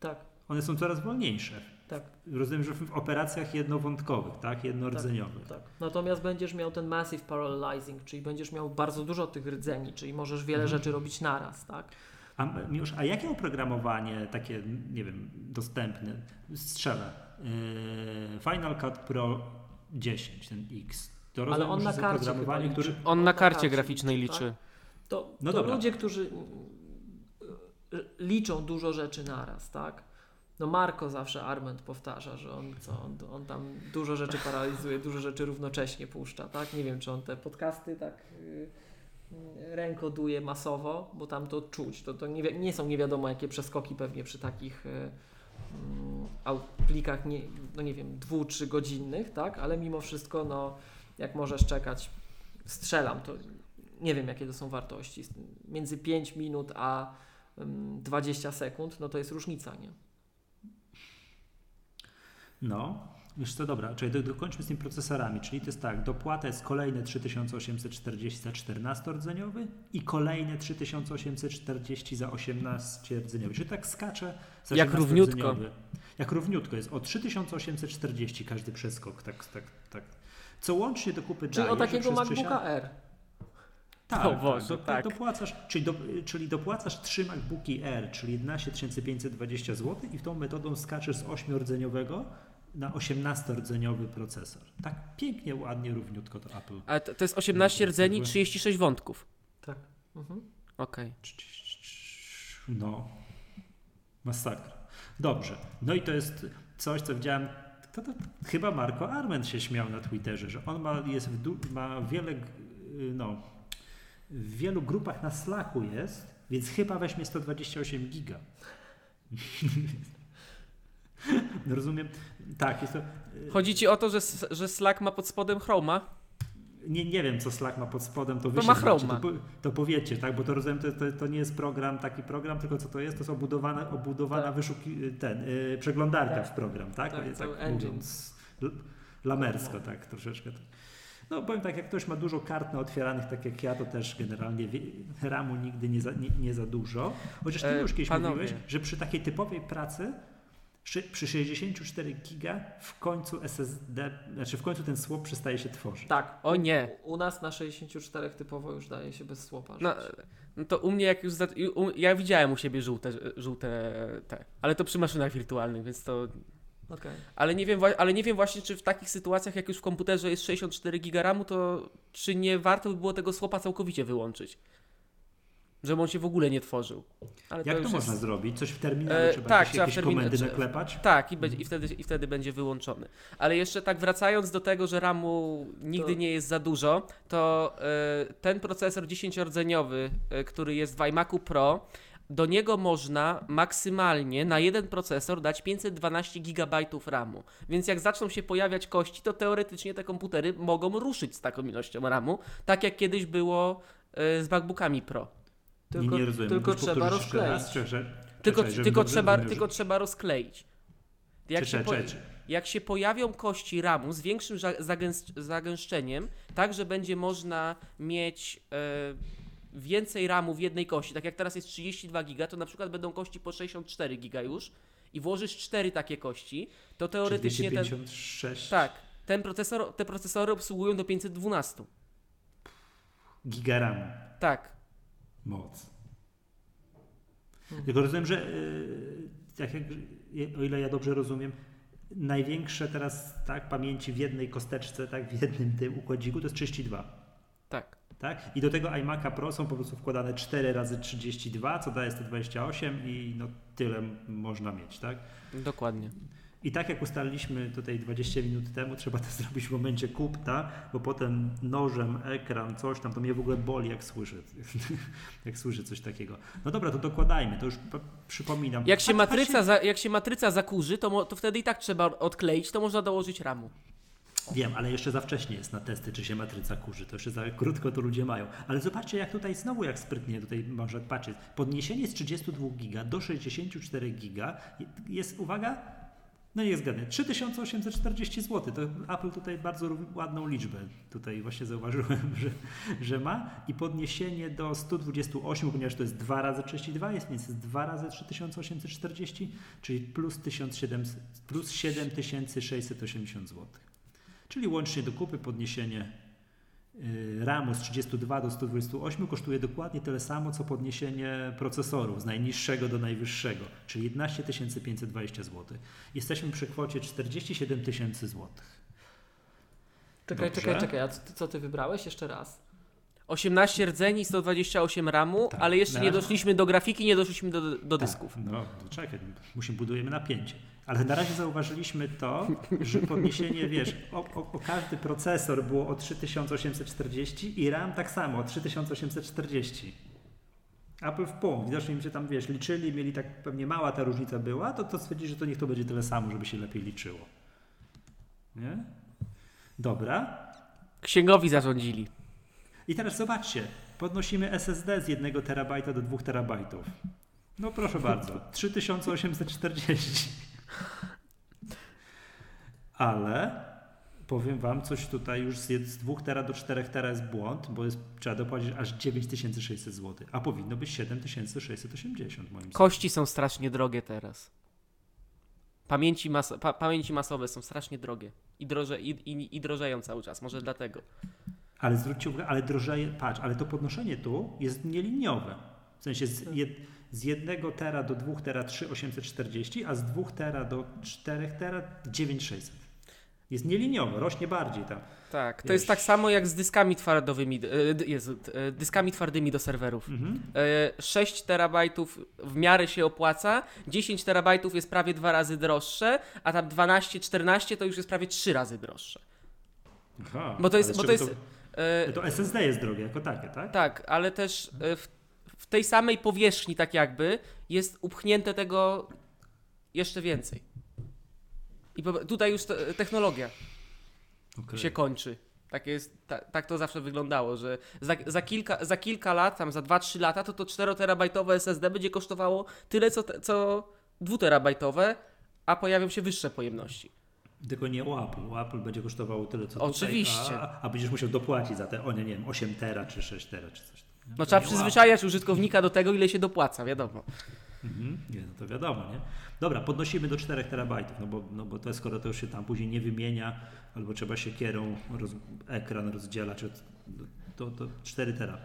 Tak, One są coraz wolniejsze. tak, Rozumiem, że w operacjach jednowątkowych, tak? Jednordzeniowych. tak. Natomiast będziesz miał ten massive parallelizing, czyli będziesz miał bardzo dużo tych rdzeni, czyli możesz wiele Mhm. rzeczy robić naraz, tak? A, Miłosz, a jakie oprogramowanie takie, nie wiem, dostępne? Strzelę. Yy, Final Cut Pro 10, ten X. To Ale rozumiem, on że na jest karcie oprogramowanie, liczy. on on na na karcie graficznej liczy, liczy. To, No to dobra. ludzie, którzy liczą dużo rzeczy naraz, tak? No Marko zawsze Arment powtarza, że on, co, on, on tam dużo rzeczy paralizuje, dużo rzeczy równocześnie puszcza, tak? Nie wiem, czy on te podcasty tak y, rękoduje masowo, bo tam to czuć. To, to nie, nie są nie wiadomo jakie przeskoki pewnie przy takich y, mm, plikach, nie, no nie wiem, dwu, trzy godzinnych, tak? Ale mimo wszystko, no jak możesz czekać, strzelam, to nie wiem jakie to są wartości. Między 5 minut a 20 sekund, no to jest różnica, nie? No, wiesz co, dobra, czyli do, dokończmy z tymi procesorami, czyli to jest tak, dopłata jest kolejne 3840 za 14-rdzeniowy i kolejne 3840 za 18-rdzeniowy, czyli tak skacze za Jak równiutko. 18-rdzeniowy. Jak równiutko jest, o 3840 każdy przeskok, tak, tak, tak. Co łącznie do kupy Czyli daje, o takiego MacBooka R. tak, O Boże, tak, do, tak. Dopłacasz, czyli, do, czyli dopłacasz 3 MacBooki R, czyli 11 520 zł i w tą metodą skaczesz z 8-rdzeniowego na 18-rdzeniowy procesor. Tak pięknie, ładnie, równiutko to Apple. Ale to, to jest 18 rdzeni, 36 wątków. Tak. Mhm. Okej. No, masakra. Dobrze, no i to jest coś, co widziałem, to, to, chyba Marco Arment się śmiał na Twitterze, że on ma, jest ma wiele, no, w wielu grupach na Slacku jest, więc chyba weźmie 128 giga. No rozumiem, tak, jest to... Chodzi ci o to, że, że Slack ma pod spodem Chroma? Nie, nie wiem, co Slack ma pod spodem, to To ma znacie, Chroma. to, to powiecie, tak? Bo to rozumiem, to, to, to nie jest program, taki program, tylko co to jest? To jest obudowana, obudowana Tak. wyszuki, ten, y, przeglądarka Tak. w program, tak? Tak, tak, mówiąc lamersko, tak, troszeczkę. No powiem tak, jak ktoś ma dużo kart na otwieranych, tak jak ja, to też generalnie ramu nigdy nie za, nie, nie za dużo. Chociaż ty E, już kiedyś panowie. mówiłeś, że przy takiej typowej pracy przy, przy 64 giga w końcu SSD, znaczy w końcu ten swap przestaje się tworzyć. Tak. O nie. U, u nas na 64 typowo już daje się bez słopa. No, no to u mnie jak już. Za, u, ja widziałem u siebie żółte, żółte te. Ale to przy maszynach wirtualnych, więc to. Okej. Ale nie, wiem, ale nie wiem właśnie, czy w takich sytuacjach, jak już w komputerze jest 64 giga RAMu, to czy nie warto by było tego słopa całkowicie wyłączyć? Żeby on się w ogóle nie tworzył. Ale Jak to, już można jest... zrobić? Coś w terminalu E, trzeba tak, jakieś, trzeba w jakieś termin- komendy naklepać? Tak, i, będzie, i, wtedy, i wtedy będzie wyłączony. Ale jeszcze tak wracając do tego, że RAMu nigdy To- nie jest za dużo, to e, ten procesor 10-rdzeniowy, e, który jest w iMacu Pro, do niego można maksymalnie na jeden procesor dać 512 GB RAMu. Więc jak zaczną się pojawiać kości, to teoretycznie te komputery mogą ruszyć z taką ilością RAMu, tak jak kiedyś było e, z MacBookami Pro. Tylko, nie, nie rozumiem. tylko trzeba rozkleić. Tylko, tylko, trzeba, tylko trzeba rozkleić. Jak się, po, jak się pojawią kości ramu z większym za- zagęs- zagęszczeniem, tak że będzie można mieć e, więcej ramu w jednej kości, tak jak teraz jest 32 giga, to na przykład będą kości po 64 giga już i włożysz cztery takie kości, to teoretycznie ten, 256 tak, ten procesor, te procesory obsługują do 512. giga RAMu. Tak. Moc. Tylko rozumiem, że yy, tak jak, o ile ja dobrze rozumiem, największe teraz tak pamięci w jednej kosteczce, tak w jednym tym układziku to jest 32. Tak. I do tego iMac'a Pro są po prostu wkładane 4 razy 32, co daje 128 i no tyle można mieć, tak? Dokładnie. I tak jak ustaliliśmy tutaj 20 minut temu, trzeba to zrobić w momencie kupta, bo potem nożem, ekran, coś tam, to mnie w ogóle boli, jak słyszę, jak słyszę coś takiego. No dobra, to dokładajmy, to już przypominam. Jak się, Patrz- matryca jak się matryca zakurzy, to, to wtedy i tak trzeba odkleić, to można dołożyć ramu. Wiem, ale jeszcze za wcześnie jest na testy, czy się matryca kurzy. To jeszcze za krótko to ludzie mają. Ale zobaczcie, jak tutaj znowu, jak sprytnie tutaj może patrzeć. Podniesienie z 32 giga do 64 giga jest, uwaga, no niech zgadnę, 3840 zł. To Apple tutaj bardzo ładną liczbę tutaj właśnie zauważyłem, że, że ma. I podniesienie do 128, ponieważ to jest 2 razy 32, jest więc jest 2 razy 3840, czyli plus 1700, plus 7680 zł. Czyli łącznie do kupy podniesienie y, RAMu z 32 do 128 kosztuje dokładnie tyle samo, co podniesienie procesorów z najniższego do najwyższego, czyli 11 520 zł. Jesteśmy przy kwocie 47 tysięcy złotych. Czekaj, Dobrze. czekaj, czekaj. A co, co ty wybrałeś jeszcze raz? 18 rdzeni, 128 ramu, Tak, ale jeszcze nie doszliśmy do grafiki, nie doszliśmy do, do dysków. Tak, no, to czekaj, musimy budujemy napięcie. Ale na razie zauważyliśmy to, że podniesienie, wiesz, o, o, o każdy procesor było o 3840 i RAM tak samo o 3840. Apple w pół. Widocznie im się tam, wiesz, liczyli, mieli tak pewnie mała ta różnica była, to, to stwierdzili, że to niech to będzie tyle samo, żeby się lepiej liczyło. Nie? Dobra. Księgowi zarządzili. I teraz zobaczcie, podnosimy SSD z 1 terabajta do 2 terabajtów. No proszę bardzo, 3840. Ale powiem Wam, coś tutaj już z z 2 tera do 4 tera jest błąd, bo jest, trzeba dopłacić aż 9600 zł, a powinno być 7680 moim zdaniem. Kości są strasznie drogie teraz. Pamięci, mas pa pamięci masowe są strasznie drogie. I, droże i, i, I drożeją cały czas, może dlatego. Ale zwróćcie uwagę, ale drożeje, patrz, ale to podnoszenie tu jest nieliniowe. W sensie z, jed, z 1 tera do 2 tera 3840, a z 2 tera do 4 tera 9600. Jest nieliniowo, rośnie bardziej tam. Tak, to Wiesz. jest tak samo jak z dyskami twardowymi, e, Jezu, e, dyskami twardymi do serwerów. Mhm. E, 6 terabajtów w miarę się opłaca, 10 terabajtów jest prawie dwa razy droższe, a tam 12-14 to już jest prawie trzy razy droższe. Aha, Bo to jest, bo to jest, e, to, to SSD jest drogie jako takie, tak? tak, ale też e, w, w tej samej powierzchni tak jakby jest upchnięte tego jeszcze więcej. I tutaj już te, technologia Okej. się kończy. Tak, jest, ta, tak to zawsze wyglądało, że za, za, kilka, za kilka lat, tam za 2-3 lata, to to 4-terabajtowe SSD będzie kosztowało tyle, co, te, co 2-terabajtowe, a pojawią się wyższe pojemności. Tylko nie u Apple. U Apple będzie kosztowało tyle, co Oczywiście. tutaj, a, a będziesz musiał dopłacić za te, o nie, nie wiem, 8 tera czy 6 tera czy coś. No trzeba przyzwyczajać użytkownika do tego, ile się dopłaca, wiadomo. Mhm. Nie, no to wiadomo, nie? Dobra, podnosimy do 4 terabajtów, no bo, no bo to skoro to już się tam później nie wymienia, albo trzeba się kierą roz, ekran rozdziela, to, to 4 tera.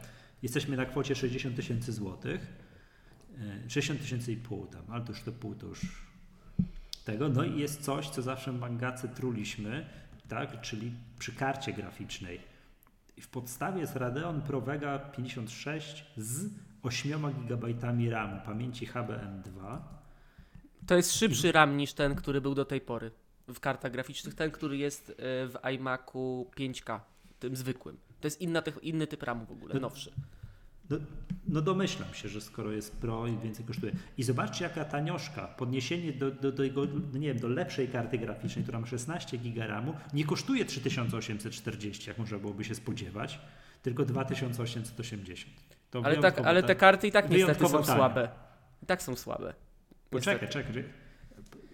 Jesteśmy na kwocie 60 tysięcy złotych. E, 60 tysięcy i pół tam, ale to już to pół to już tego. No i jest coś, co zawsze w Mangace truliśmy, tak? Czyli przy karcie graficznej. I w podstawie jest Radeon Pro Vega 56 z 8 GB RAMu, pamięci HBM2. To jest szybszy RAM niż ten, który był do tej pory w kartach graficznych. Ten, który jest e, w iMacu 5K, tym zwykłym. To jest inna, inny typ RAMu w ogóle, No- nowszy. No, no domyślam się, że skoro jest Pro i więcej kosztuje. I zobaczcie jaka tanioszka, podniesienie do, do, do, jego, no nie wiem, do lepszej karty graficznej, która ma 16 GB RAMu, nie kosztuje 3840, jak można byłoby się spodziewać, tylko 2880. To Ale, tak, ale te karty i tak niestety są tanie. słabe. I tak są słabe. Poczekaj, czekaj. czekaj.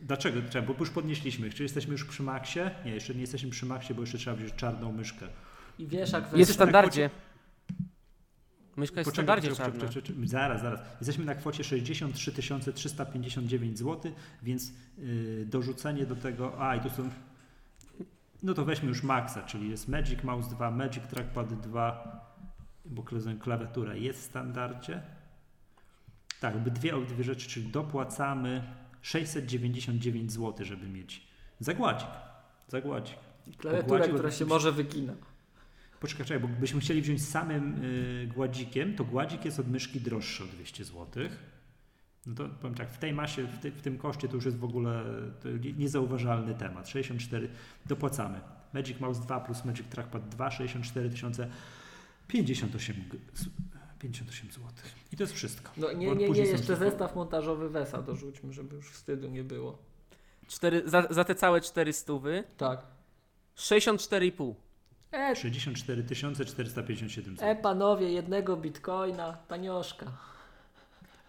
Dlaczego? Czekaj, Bo już podnieśliśmy. Czy jesteśmy już przy maksie? Nie, jeszcze nie jesteśmy przy maksie, bo jeszcze trzeba wziąć czarną myszkę. I wieszak Jest w standardzie. Myszka jest Poczekaj, poczekaj, czarna. poczekaj, poczekaj, Zaraz, zaraz. Jesteśmy na kwocie 63 359 zł, więc yy, dorzucenie do tego. A, i tu są. No to weźmy już maksa, czyli jest Magic Mouse 2, Magic Trackpad 2, bo kla- klawiatura jest w standardzie. Tak, by dwie obydwie rzeczy, czyli dopłacamy 699 zł, żeby mieć zagładzik. Zagładzik. Klawiatura, która się może wygina. Poczekaj, czekaj, bo byśmy chcieli wziąć samym y, gładzikiem, to gładzik jest od myszki droższy o 200 zł. No to powiem tak, w tej masie, w, ty, w tym koszcie to już jest w ogóle niezauważalny temat. 64 dopłacamy. Magic Mouse 2 plus Magic Trackpad 2, 64 tysiące 58, g- s- 58 zł. I to jest wszystko. No nie, nie, nie, jeszcze zestaw montażowy Wesa dorzućmy, żeby już wstydu nie było. Cztery, za, za te całe 400 Tak. 64,5. E, 64 457 zł. e panowie, jednego bitcoina, tanioszka.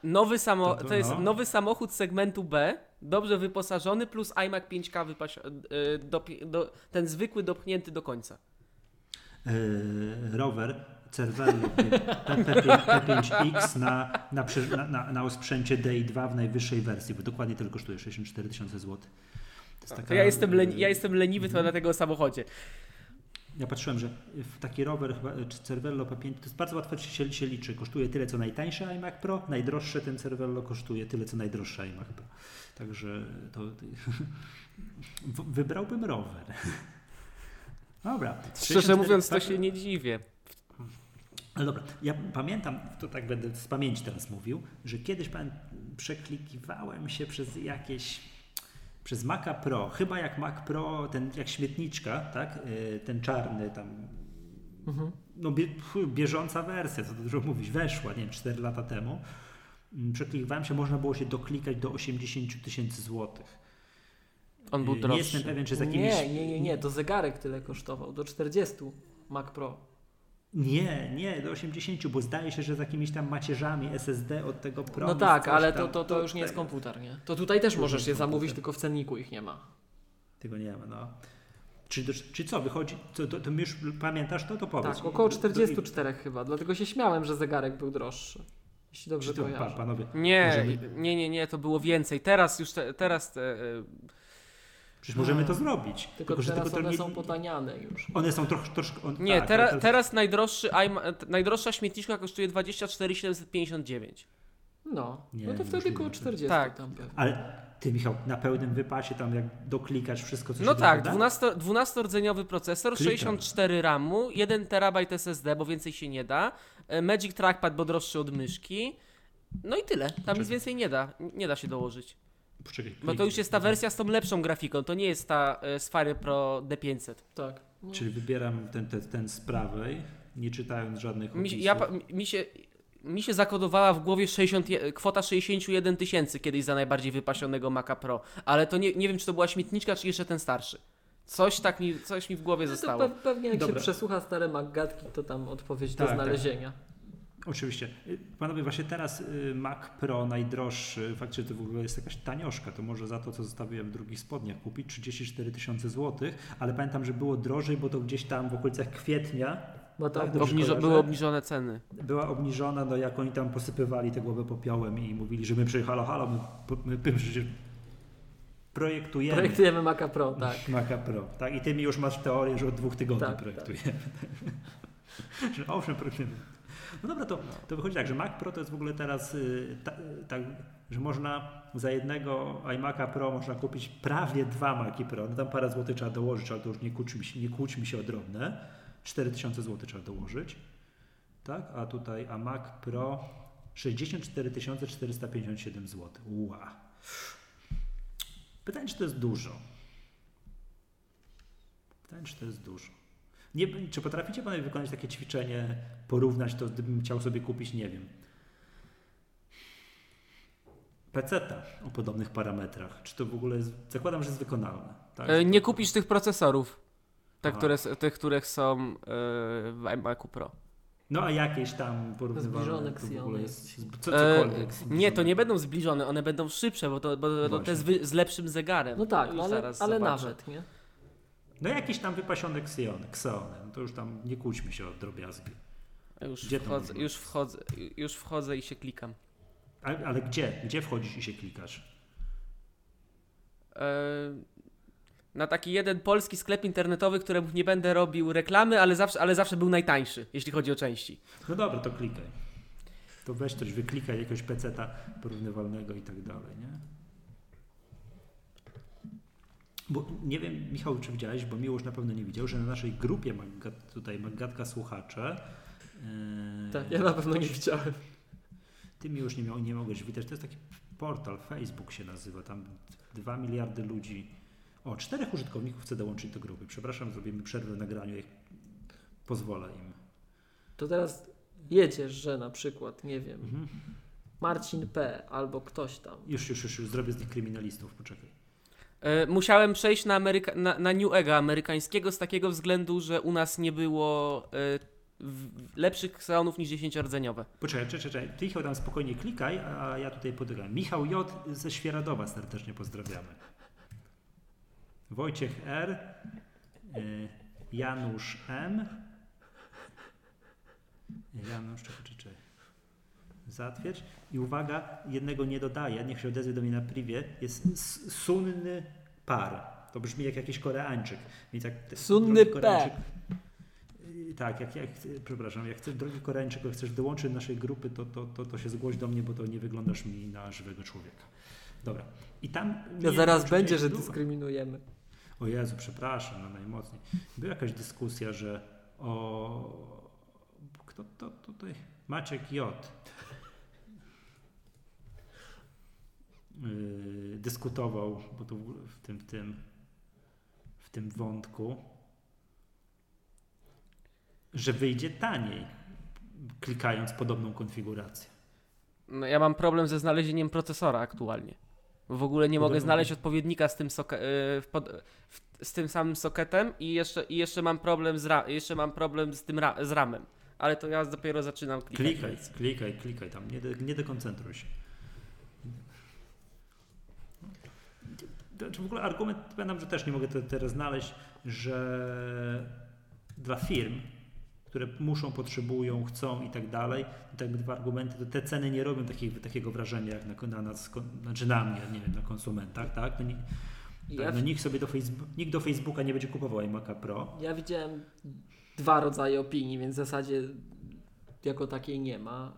Nowy samo, To- to, to jest no. nowy samochód segmentu B, dobrze wyposażony, plus iMac 5K wypas- e, do, do, ten zwykły dopchnięty do końca. e, rower Cervelo P5X na, na, na, na, osprzęcie DI2 w najwyższej wersji, bo dokładnie tyle kosztuje 64 tysiące złotych. To jest taka, ja, jestem leni- e, ja jestem leniwy to na tego samochodzie. Ja patrzyłem, że w taki rower e, czy Cervelo P5 to jest bardzo łatwo się, się liczy. Kosztuje tyle co najtańszy iMac Pro, najdroższy ten Cervelo kosztuje tyle co najdroższy iMac Pro. Także to wybrałbym rower. Dobra. Szczerze 64 mówiąc, to się nie dziwię. No dobra, ja pamiętam, to tak będę z pamięci teraz mówił, że kiedyś pan przeklikiwałem się przez jakieś, przez Maca Pro, chyba jak Mac Pro, ten jak śmietniczka, tak, Yy, ten czarny tam, Mhm. no bie, bieżąca wersja, co dużo mówić, weszła, nie wiem, 4 lata temu. Mm, Przeklikiwałem się, można było się doklikać do 80 tysięcy złotych. On był Nie droższy. jestem pewien, czy z jakimiś... Nie, nie, nie, nie, to zegarek tyle kosztował, do 40 Mac Pro. Nie, nie, do 80, bo zdaje się, że z jakimiś tam macierzami SSD od tego Pro. No tak, ale to, to, to już nie jest komputer, nie? To tutaj też To możesz je zamówić, tylko w cenniku ich nie ma. Tego nie ma, no. Czy, czy co, wychodzi, to, to, to już pamiętasz to, to powiedz. Tak, około To- 44 chyba, dlatego się śmiałem, że zegarek był droższy. Jeśli dobrze to, panowie, Nie, Możemy- nie, nie, nie, to było więcej. Teraz już, te, teraz te, e, przecież możemy to zrobić. Tylko, że teraz to one nie- są potaniane już. One są troszkę... troszkę on, Nie, tak, teraz, teraz najdroższy najdroższa śmietniczka kosztuje 24 759. No, Nie, no to wtedy możliwe, koło że- 40 Tak. tam pewnie. Ale ty, Michał, na pełnym wypasie tam jak doklikasz wszystko, co No się tak, doda? 12, 12-rdzeniowy procesor, Klikam. 64 RAMu, 1 TB SSD, bo więcej się nie da. e, Magic Trackpad, bo droższy od myszki. No i tyle. Tam nic więcej nie da. Nie da się dołożyć. Poczekaj, Bo to już jest ta wersja z tą lepszą grafiką. To nie jest ta e, Sphere Pro D500. Tak. No. Czyli wybieram ten, ten, ten z prawej, nie czytając żadnych Mi, opisów. ja, pa- mi, się, mi się zakodowała w głowie 60, je- kwota 61 tysięcy kiedyś za najbardziej wypasionego Maca Pro. Ale to nie, nie wiem, czy to była śmietniczka, czy jeszcze ten starszy. Coś tak mi, coś mi w głowie No to zostało. pe- pewnie jak Dobra. się przesłucha stare Maggatki, to tam odpowiedź Tak, do znalezienia. Oczywiście. Y, Panowie, właśnie teraz y, Mac Pro najdroższy, faktycznie to w ogóle jest jakaś tanioszka, to może za to, co zostawiłem w drugich spodniach kupić, 34 tysiące złotych, ale pamiętam, że było drożej, bo to gdzieś tam w okolicach kwietnia Bo to Tak, Obniżo, były obniżone ceny. była obniżona, no jak oni tam posypywali te głowy popiołem i mówili, że my przyjechali, halo, halo, my, my, my przecież projektujemy projektujemy Maca Pro, tak. Maca Pro. Tak? I ty mi już masz teorię, że od dwóch tygodni Tak, projektujemy. że owszem, projektujemy. No dobra, to, to wychodzi tak, że Mac Pro to jest w ogóle teraz y, ta, y, tak, że można za jednego iMac'a Pro można kupić prawie dwa Maci Pro. No tam parę złotych trzeba dołożyć, ale to już nie kłóćmy się, nie kłóćmy się o drobne. 4000 zł trzeba dołożyć. Tak? A tutaj a Mac Pro 64 457 zł. Ła. Pytanie, czy to jest dużo? Pytanie, czy to jest dużo? Nie, czy potraficie panowie wykonać takie ćwiczenie, porównać to, gdybym chciał sobie kupić, nie wiem, peceta o podobnych parametrach? Czy to w ogóle jest, zakładam, że jest wykonalne. Tak? E, Nie kupisz tych procesorów, te, Aha. które, tych, których są e, w iMacu Pro. No a jakieś tam porównywalne Zbliżone to w Xiaomi ogóle jest, co, E, cokolwiek. nie, to nie będą zbliżone, one będą szybsze, bo to, bo to, jest z lepszym zegarem. No tak, no ale, zaraz ale nawet, nie? No jakiś tam wypasiony Xeon, Xeon, no to już tam nie kłóćmy się o drobiazgi. Już Gdzie wchodzę, już, wchodzę, już wchodzę i się klikam. Ale, ale gdzie? Gdzie wchodzisz i się klikasz? E, na taki jeden polski sklep internetowy, któremu nie będę robił reklamy, ale zawsze, ale zawsze był najtańszy, jeśli chodzi o części. No dobra, to klikaj. To weź coś, wyklikaj jakiegoś peceta porównywalnego i tak dalej, nie? Bo nie wiem, Michał, czy widziałeś, bo Miłosz na pewno nie widział, że na naszej grupie Maggat, tutaj Maggatka Słuchacze yy, Tak, ja na pewno nie widziałem. Ty mi już nie, miał, nie mogłeś widać. To jest taki portal, Facebook się nazywa. Tam 2 miliardy ludzi. O, czterech użytkowników chce dołączyć do grupy. Przepraszam, zrobimy przerwę w nagraniu. Jak pozwolę im. To teraz jedziesz, że na przykład, nie wiem, Mhm. Marcin P. albo ktoś tam. Już, już, już, już zrobię z nich kryminalistów. Poczekaj. E, musiałem przejść na, Ameryka, na, na New Ega amerykańskiego z takiego względu, że u nas nie było e, lepszych Xeonów niż 10-rdzeniowe. Poczekaj, czekaj, czekaj. Ty Michał tam spokojnie klikaj, a ja tutaj podygam. Michał J. ze Świeradowa serdecznie pozdrawiamy. Wojciech R. y, Janusz M. Janusz, czekaj, czekaj. Zatwierdź. I uwaga, jednego nie dodaję, niech się odezwie do mnie na privie. Jest sunny par. To brzmi jak jakiś Koreańczyk. Więc jak Sunny drogi P. Koreańczyk- Y, Tak, jak, jak, przepraszam, jak chcesz, drogi Koreańczyk, jak chcesz dołączyć do naszej grupy, to, to, to, to się zgłoś do mnie, bo to nie wyglądasz mi na żywego człowieka. Dobra. I tam. Ja zaraz będzie, że dyskryminujemy. O Jezu, przepraszam, no najmocniej. Była jakaś dyskusja, że o. Kto to tutaj? Maciek J. Yy, dyskutował, bo to w tym, w tym, w tym wątku, że wyjdzie taniej, klikając podobną konfigurację. No, ja mam problem ze znalezieniem procesora aktualnie. W ogóle nie mogę znaleźć odpowiednika z tym, soke, y, w pod, w, z tym samym sokietem i jeszcze, i jeszcze mam problem z, ra, jeszcze mam problem z tym ra, z ramem. Ale to ja dopiero zaczynam klikać. Klikaj, klikaj, klikaj tam, nie, de, nie dekoncentruj się. Czy w ogóle argument, pamiętam, że też nie mogę te, teraz znaleźć, że dla firm, które muszą, potrzebują, chcą i tak dalej, to jakby dwa argumenty, to te ceny nie robią takich, takiego wrażenia jak na, na nas, znaczy na mnie, nie wiem, na konsumentach, tak? No, Ja, tak, no nikt sobie do, Facebook, nikt do Facebooka nie będzie kupował iMac'a Pro. ja widziałem dwa rodzaje opinii, więc w zasadzie jako takiej nie ma,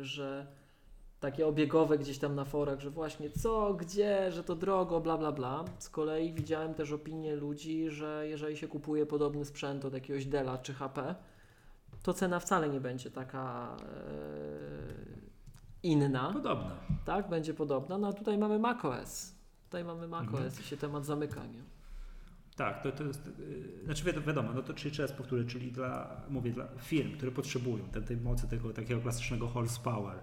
e, że takie obiegowe gdzieś tam na forach, że właśnie co, gdzie, że to drogo, bla bla bla. Z kolei widziałem też opinie ludzi, że jeżeli się kupuje podobny sprzęt od jakiegoś Della czy HP, to cena wcale nie będzie taka e, inna, Podobne. tak? Będzie podobna. No a tutaj mamy macOS. Tutaj mamy macOS Mhm. i się temat zamyka, nie? Tak, to, to jest, yy, znaczy wiadomo, wiadomo, no to czyli raz powtórzę, czyli dla, mówię, dla firm, które potrzebują tej, tej mocy tego takiego klasycznego horsepower,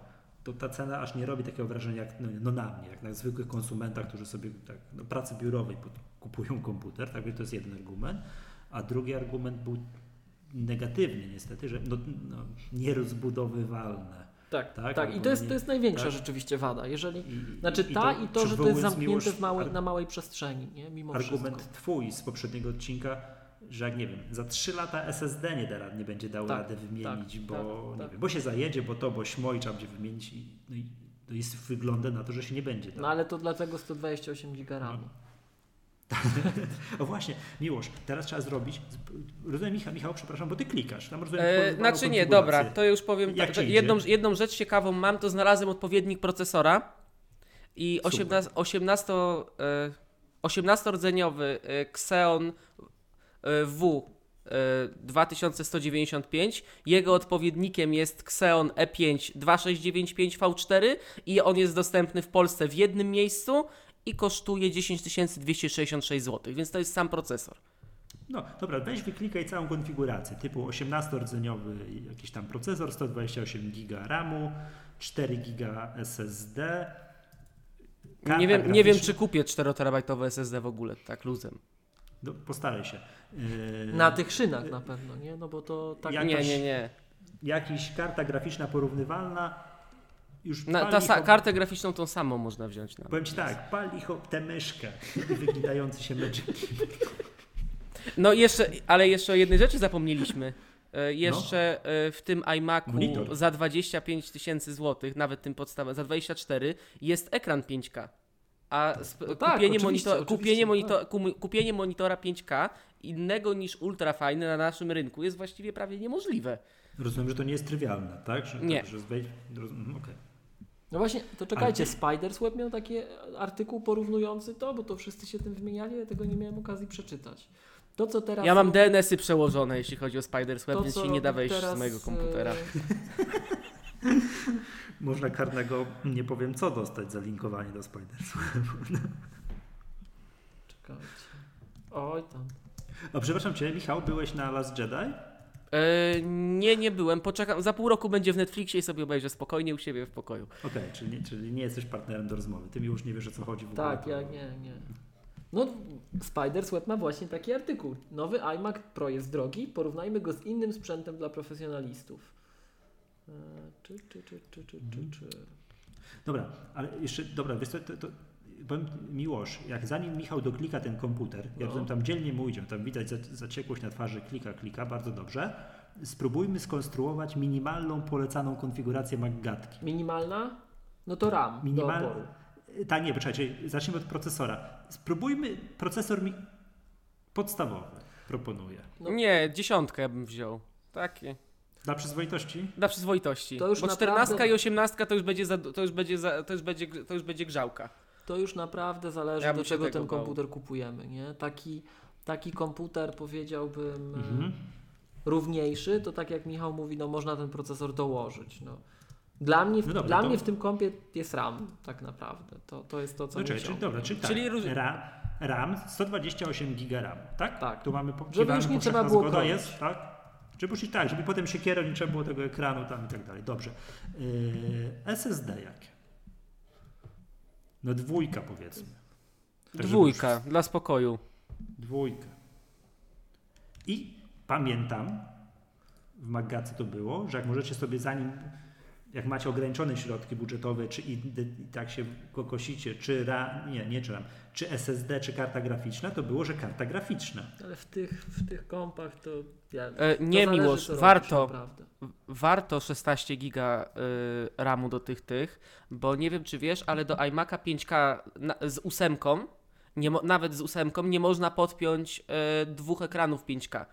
to ta cena aż nie robi takiego wrażenia jak no, no na mnie, jak na zwykłych konsumentach, którzy sobie tak, no, pracy biurowej kupują komputer, tak więc to jest jeden argument, a drugi argument był negatywnie niestety, że no, no, nierozbudowywalne. Tak, Tak, tak. I to jest, nie- to jest największa tak. rzeczywiście wada. Jeżeli, I, znaczy ta i to, że to jest zamknięte małej, ar- na małej przestrzeni, nie? Mimo Argument wszystko. twój z poprzedniego odcinka, że jak nie wiem, za 3 lata SSD nie, da, rad- nie będzie dał Tak, rady wymienić, tak, bo, tak, nie tak. Wiem, bo się zajedzie, bo to, bo śmoj trzeba będzie wymienić i, no i to jest wygląda na to, że się nie będzie dało. No ale to dlatego 128 giga No. RAMu. O właśnie, Miłosz, teraz trzeba zrobić, rozumiem Michał, Michał przepraszam, bo ty klikasz, tam rozumiem E, znaczy nie, dobra, to już powiem Jak tak, jedną, jedną rzecz ciekawą mam, to znalazłem odpowiednik procesora i Super. 18, 18, e, 18-rdzeniowy e, Xeon W e, 2195. Jego odpowiednikiem jest Xeon E E5 2695V4 i on jest dostępny w Polsce w jednym miejscu i kosztuje 10 266 zł, więc to jest sam procesor. No dobra, weź wyklikaj całą konfigurację, typu 18-rdzeniowy jakiś tam procesor, 128 giga RAMu, 4 giga SSD. Nie wiem, nie wiem, czy kupię 4-terabajtowe SSD w ogóle, tak luzem. No, postaraj się. Yy, Na tych szynach na pewno, nie? No bo to tak... Jak- Nie, Jakaś- nie, nie. Jakiś karta graficzna porównywalna, już Na, ta sa- kartę graficzną tą samą można wziąć. Na. Powiem Ci tak, pali cho- tę myszkę i wyginający się meczek. No jeszcze, ale jeszcze o jednej rzeczy zapomnieliśmy. E, Jeszcze e, w tym iMacu Monitor. za 25 tysięcy złotych, nawet tym podstawowym, za 24 jest ekran 5K. A sp- No tak, kupienie, monitor, kupienie, monitor, tak. kupienie monitora 5K innego niż ultrafajny na naszym rynku jest właściwie prawie niemożliwe. Rozumiem, że to nie jest trywialne, tak? Że, Nie. Tak, że roz- mhm, okej. No właśnie, to czekajcie, Ale- Spiders Web miał taki artykuł porównujący to, bo to wszyscy się tym wymieniali, ja tego nie miałem okazji przeczytać. To, co teraz... Ja mam DNS-y przełożone, jeśli chodzi o Spiders Web, to, więc się nie da robi wejść teraz, z mojego komputera. Można karnego, nie powiem co, dostać za linkowanie do Spiders. Czekajcie. Oj tam. A przepraszam Cię, Michał, byłeś na Last Jedi? E, nie, nie byłem. Poczekam. Za pół roku będzie w Netflixie i sobie obejrzę spokojnie u siebie w pokoju. Okej, czyli, nie- czyli nie jesteś partnerem do rozmowy. Ty mi już nie wiesz o co chodzi w ogóle. Tak, ja nie, nie. No, Spiders Web ma właśnie taki artykuł. Nowy iMac Pro jest drogi, porównajmy go z innym sprzętem dla profesjonalistów. E, Czy, czy, czy, czy, czy, Mhm. czy, czy. Dobra, ale jeszcze, dobra, wiesz co, to, to powiem Miłosz, jak zanim Michał doklika ten komputer, ja No. rozumiem, tam dzielnie mu idzie, tam widać za- zaciekłość na twarzy, klika, klika, bardzo dobrze. Spróbujmy skonstruować minimalną polecaną konfigurację MacGatki. Minimalna? No to RAM Minimal- do oporu. Tak, nie, poczekajcie, zacznijmy od procesora. Spróbujmy procesor mi... podstawowy, proponuję. No. Nie, dziesiątkę ja bym wziął. Takie. Dla przyzwoitości? Dla przyzwoitości. To już Bo naprawdę- 14 i 18 to już będzie, za, to już będzie, za, to już będzie, to już będzie grzałka. To już naprawdę zależy, Ja do czego ten bał. komputer kupujemy. Nie? Taki, taki komputer powiedziałbym e, Mhm. równiejszy, to tak jak Michał mówi, no można ten procesor dołożyć. No. Dla, mnie, w- No dobra, dla to- mnie w tym kompie jest RAM tak naprawdę. To, to jest to, co No czekaj, czyli, dobra, czyli tak, Czyli RAM, RAM 128 GB RAM, tak? Tak. Tu mamy po, Żeby już nie trzeba było zgoda kroić. jest, tak? Żeby już i tak, żeby potem się kierą, nie trzeba było tego ekranu tam i tak dalej. Dobrze. Yy, SSD jakie? No dwójka powiedzmy. Tak, Dwójka, dla spokoju. Dwójka. I pamiętam, w Magacy to było, że jak możecie sobie zanim, jak macie ograniczone środki budżetowe, czy i, i tak się kokosicie, czy RAM, nie, nie czy RAM, czy SSD, czy karta graficzna, to było, że karta graficzna. Ale w tych, w tych kompach to... Ja, E, to nie zależy, Miłosz, co robisz, warto, naprawdę. warto 16 giga y, RAMu do tych tych, bo nie wiem czy wiesz, ale do iMac'a 5K na, z ósemką, nie nawet z ósemką nie można podpiąć y, dwóch ekranów 5K.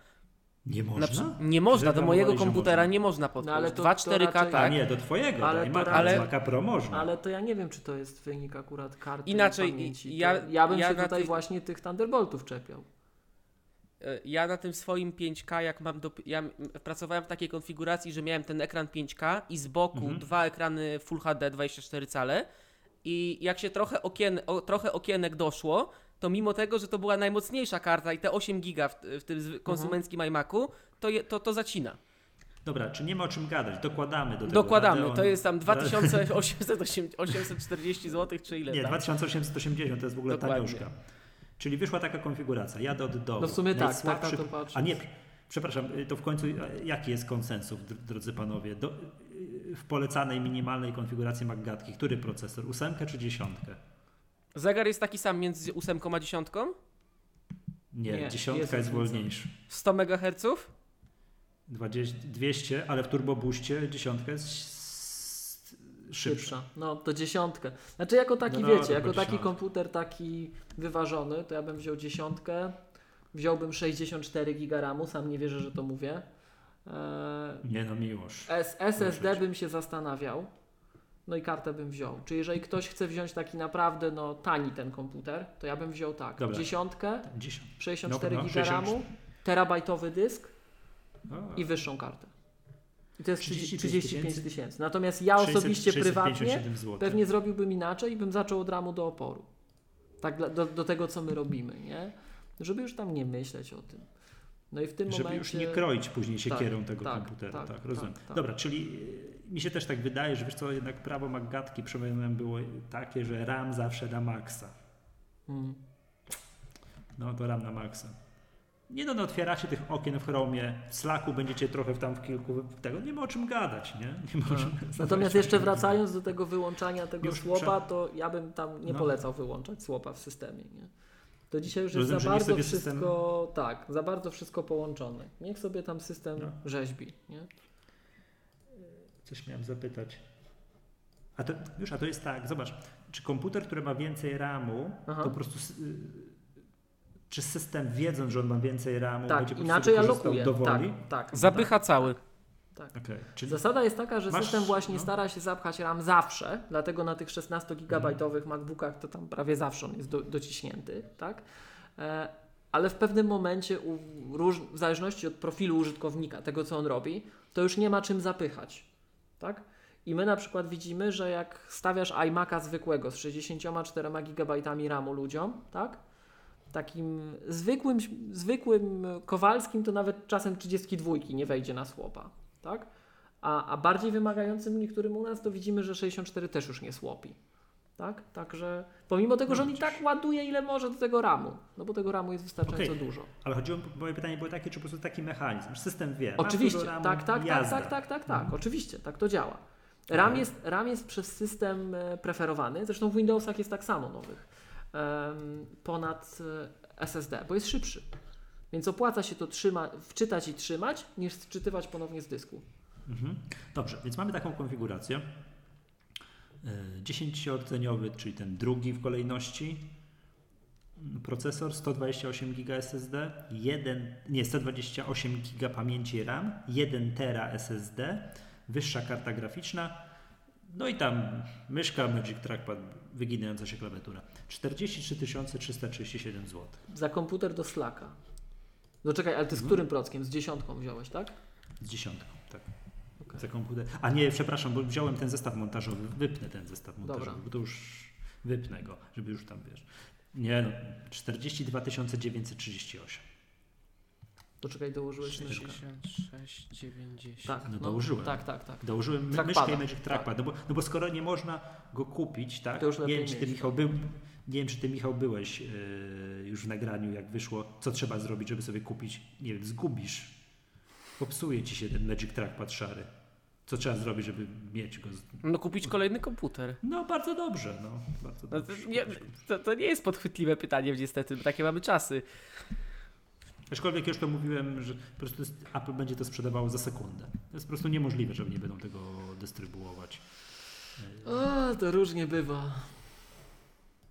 Nie Na można? przy- nie można, do mojego komputera można. nie można podpiąć. ale to- 2 to 4K raczej- A tak. nie, do twojego, Ale to ale, Maca Pro można. Ale to ja nie wiem, czy to jest wynik akurat karty Inaczej, pamięci. ja- ja bym ja się na tutaj tej- właśnie tych Thunderboltów czepiał. Y, Ja na tym swoim 5K, jak mam do, ja pracowałem w takiej konfiguracji, że miałem ten ekran 5K i z boku Mhm. dwa ekrany Full HD 24 cale i jak się trochę, okien, o, trochę okienek doszło, to mimo tego, że to była najmocniejsza karta i te 8 giga w, w tym konsumenckim iMacu, to, je, to, to zacina. Dobra, czy nie ma o czym gadać? Dokładamy do tego. Dokładamy, Radeon- to jest tam 2840 zł czy ile Nie, tam. 2880 to jest w ogóle Dokładnie. taniuszka. Czyli wyszła taka konfiguracja. Jadę od dołu. No w sumie tak, Najsłabszy- tak to patrząc. A nie, Przepraszam, y, to w końcu jaki jest konsensus, dr- drodzy panowie? Do, y, w polecanej minimalnej konfiguracji MacGatki, który procesor? Ósemkę czy dziesiątkę? Zegar jest taki sam między ósemką a dziesiątką? Nie, Nie, dziesiątka jest wolniejsza. 100 MHz? 20, 200, ale w turbobuście dziesiątka jest szybsza. Szybsza. No, to dziesiątkę. Znaczy jako taki, No wiecie, dobra, jako taki dziesiątka. komputer taki wyważony, to ja bym wziął dziesiątkę, wziąłbym 64 giga RAMu, sam nie wierzę, że to mówię. Eee, Nie no, miłość. S- SSD bym się zastanawiał. No i kartę bym wziął. Czy jeżeli ktoś chce wziąć taki naprawdę no, tani ten komputer, to ja bym wziął tak. Dobra. Dziesiątkę, Dziesiąt. 64 No, no, giga 60. RAMu, terabajtowy dysk A, i wyższą kartę. I to jest 35 35 tysięcy. Natomiast ja osobiście 600, prywatnie 657 zł. pewnie zrobiłbym inaczej i bym zaczął od ramu do oporu. Tak do, do tego, co my robimy, nie? Żeby już tam nie myśleć o tym. No i w tym Żeby momencie... już nie kroić później siekierą Tak, tego tak, komputera. Tak, tak, rozumiem. tak, tak. Dobra, czyli mi się też tak wydaje, że wiesz co, jednak prawo Maggatki przemawiałem było takie, że RAM zawsze na maksa. Mm. No to RAM na maksa. Nie no, no otwieracie tych okien w Chromie, w Slacku będziecie trochę tam w kilku, tego nie ma o czym gadać, nie? Nie ma o czym Tak. Natomiast jeszcze wracając do tego wyłączania tego Już słopa, prze- to ja bym tam nie No. polecał wyłączać słopa w systemie. Nie? To dzisiaj już jest Rozumiem, za bardzo wszystko, tak, za bardzo wszystko połączone. Niech sobie tam system No. rzeźbi. Nie? Coś miałem zapytać. A to już, a to jest tak, zobacz, czy komputer, który ma więcej RAMu, Aha. to po prostu y, czy system wiedząc, że on ma więcej RAMu, Tak, będzie po prostu inaczej alokuje. do woli? Tak, tak. Zapycha cały. Okej, czyli Zasada jest taka, że Masz- system właśnie no. stara się zapchać RAM zawsze, dlatego na tych 16-gigabajtowych MacBookach to tam prawie zawsze on jest do, dociśnięty, tak? E, ale w pewnym momencie, u, róż, w zależności od profilu użytkownika, tego co on robi, to już nie ma czym zapychać, tak? I my na przykład widzimy, że jak stawiasz iMac'a zwykłego z 64 GB RAMu ludziom, tak? Takim zwykłym, zwykłym Kowalskim to nawet czasem 32 nie wejdzie na słopa, tak? A, a bardziej wymagającym niektórym u nas to widzimy, że 64 też już nie słopi. Tak? Także pomimo tego, No że on i widzisz. tak ładuje ile może do tego ramu, no bo tego ramu jest wystarczająco Okej. dużo. Ale chodziło, moje pytanie było takie, czy po prostu taki mechanizm, system wie. Oczywiście, RAMu, tak, tak, tak, tak, tak, tak, tak, oczywiście, tak to działa. RAM jest, RAM jest przez system e, preferowany, zresztą w Windowsach jest tak samo nowych, ponad e, SSD, bo jest szybszy. Więc opłaca się to trzyma, wczytać i trzymać, niż wczytywać ponownie z dysku. Mhm. Dobrze, więc mamy taką konfigurację. E, 10-rdzeniowy, czyli ten drugi w kolejności. Procesor 128 GB SSD, 1, nie 128 GB pamięci RAM, 1 tera SSD, wyższa karta graficzna, no i tam myszka Magic Trackpad, wyginająca się klawiatura. 43 337 zł. Za komputer do Slacka. No czekaj, ale ty z Mhm. którym prockiem? Z dziesiątką wziąłeś, tak? Z dziesiątką. Za komputer. A nie, przepraszam, bo wziąłem ten zestaw montażowy. Wypnę ten zestaw montażowy, Dobra. bo to już wypnę go, żeby już tam wiesz. Nie no, 42 938. To czekaj, dołożyłeś myszkę. 66, 90. Tak, No dołożyłem. Tak, tak, tak. Dołożyłem Trackpada. myszkę i Magic Trackpad, no, bo, no bo skoro nie można go kupić, tak? To już nie wiem, czy ty. Michał był, nie wiem, czy ty Michał byłeś yy, już w nagraniu, jak wyszło, co trzeba zrobić, żeby sobie kupić, nie wiem, zgubisz. Popsuje ci się ten Magic Trackpad szary. Co trzeba zrobić, żeby mieć go? No kupić kolejny komputer. No bardzo dobrze, no. Bardzo No, to, dobrze. nie, to, to nie jest podchwytliwe pytanie niestety, bo takie mamy czasy. Aczkolwiek już to mówiłem, że po prostu Apple będzie to sprzedawało za sekundę. To jest po prostu niemożliwe, że nie będą tego dystrybuować. Yy, O, to różnie bywa.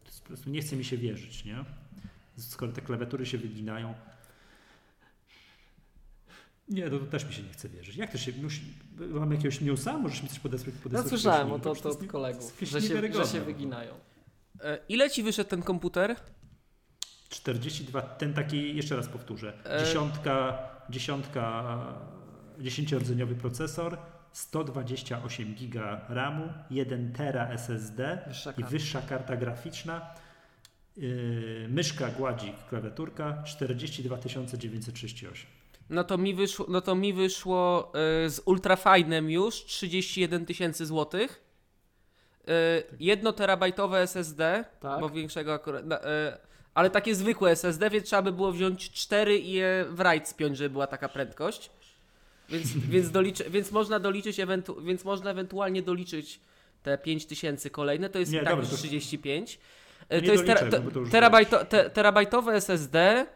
To jest po prostu nie chce mi się wierzyć, nie? Skoro te klawiatury się wyginają. Nie, no to też mi się nie chce wierzyć. Jak to się. Mam jakiegoś newsa? Możesz mi coś podesłać? Ja podesłać słyszałem o to, to od kolegów, że się, że się wyginają. E, ile ci wyszedł ten komputer? 42, ten taki, jeszcze raz powtórzę. E- Dziesiątka, dziesiątka, dziesięciordzeniowy procesor, 128 giga RAMu, 1 tera SSD Wyższa i wyższa karta graficzna. Yy, myszka, gładzik, klawiaturka 42 938. No to mi wyszło, no to mi wyszło e, z ultrafajnem już 31 tysięcy złotych. E, jedno terabajtowe SSD, Tak. bo większego akurat. E, Ale takie zwykłe SSD, więc trzeba by było wziąć 4 i je w RAID spiąć, żeby była taka prędkość. Więc, więc, doliczy, więc, można doliczyć ewentu, więc można ewentualnie doliczyć te 5000 kolejne, to jest Nie, tak dobra, już to- 35. to nie To jest tera, bo to już terabajto, te, terabajtowe SSD,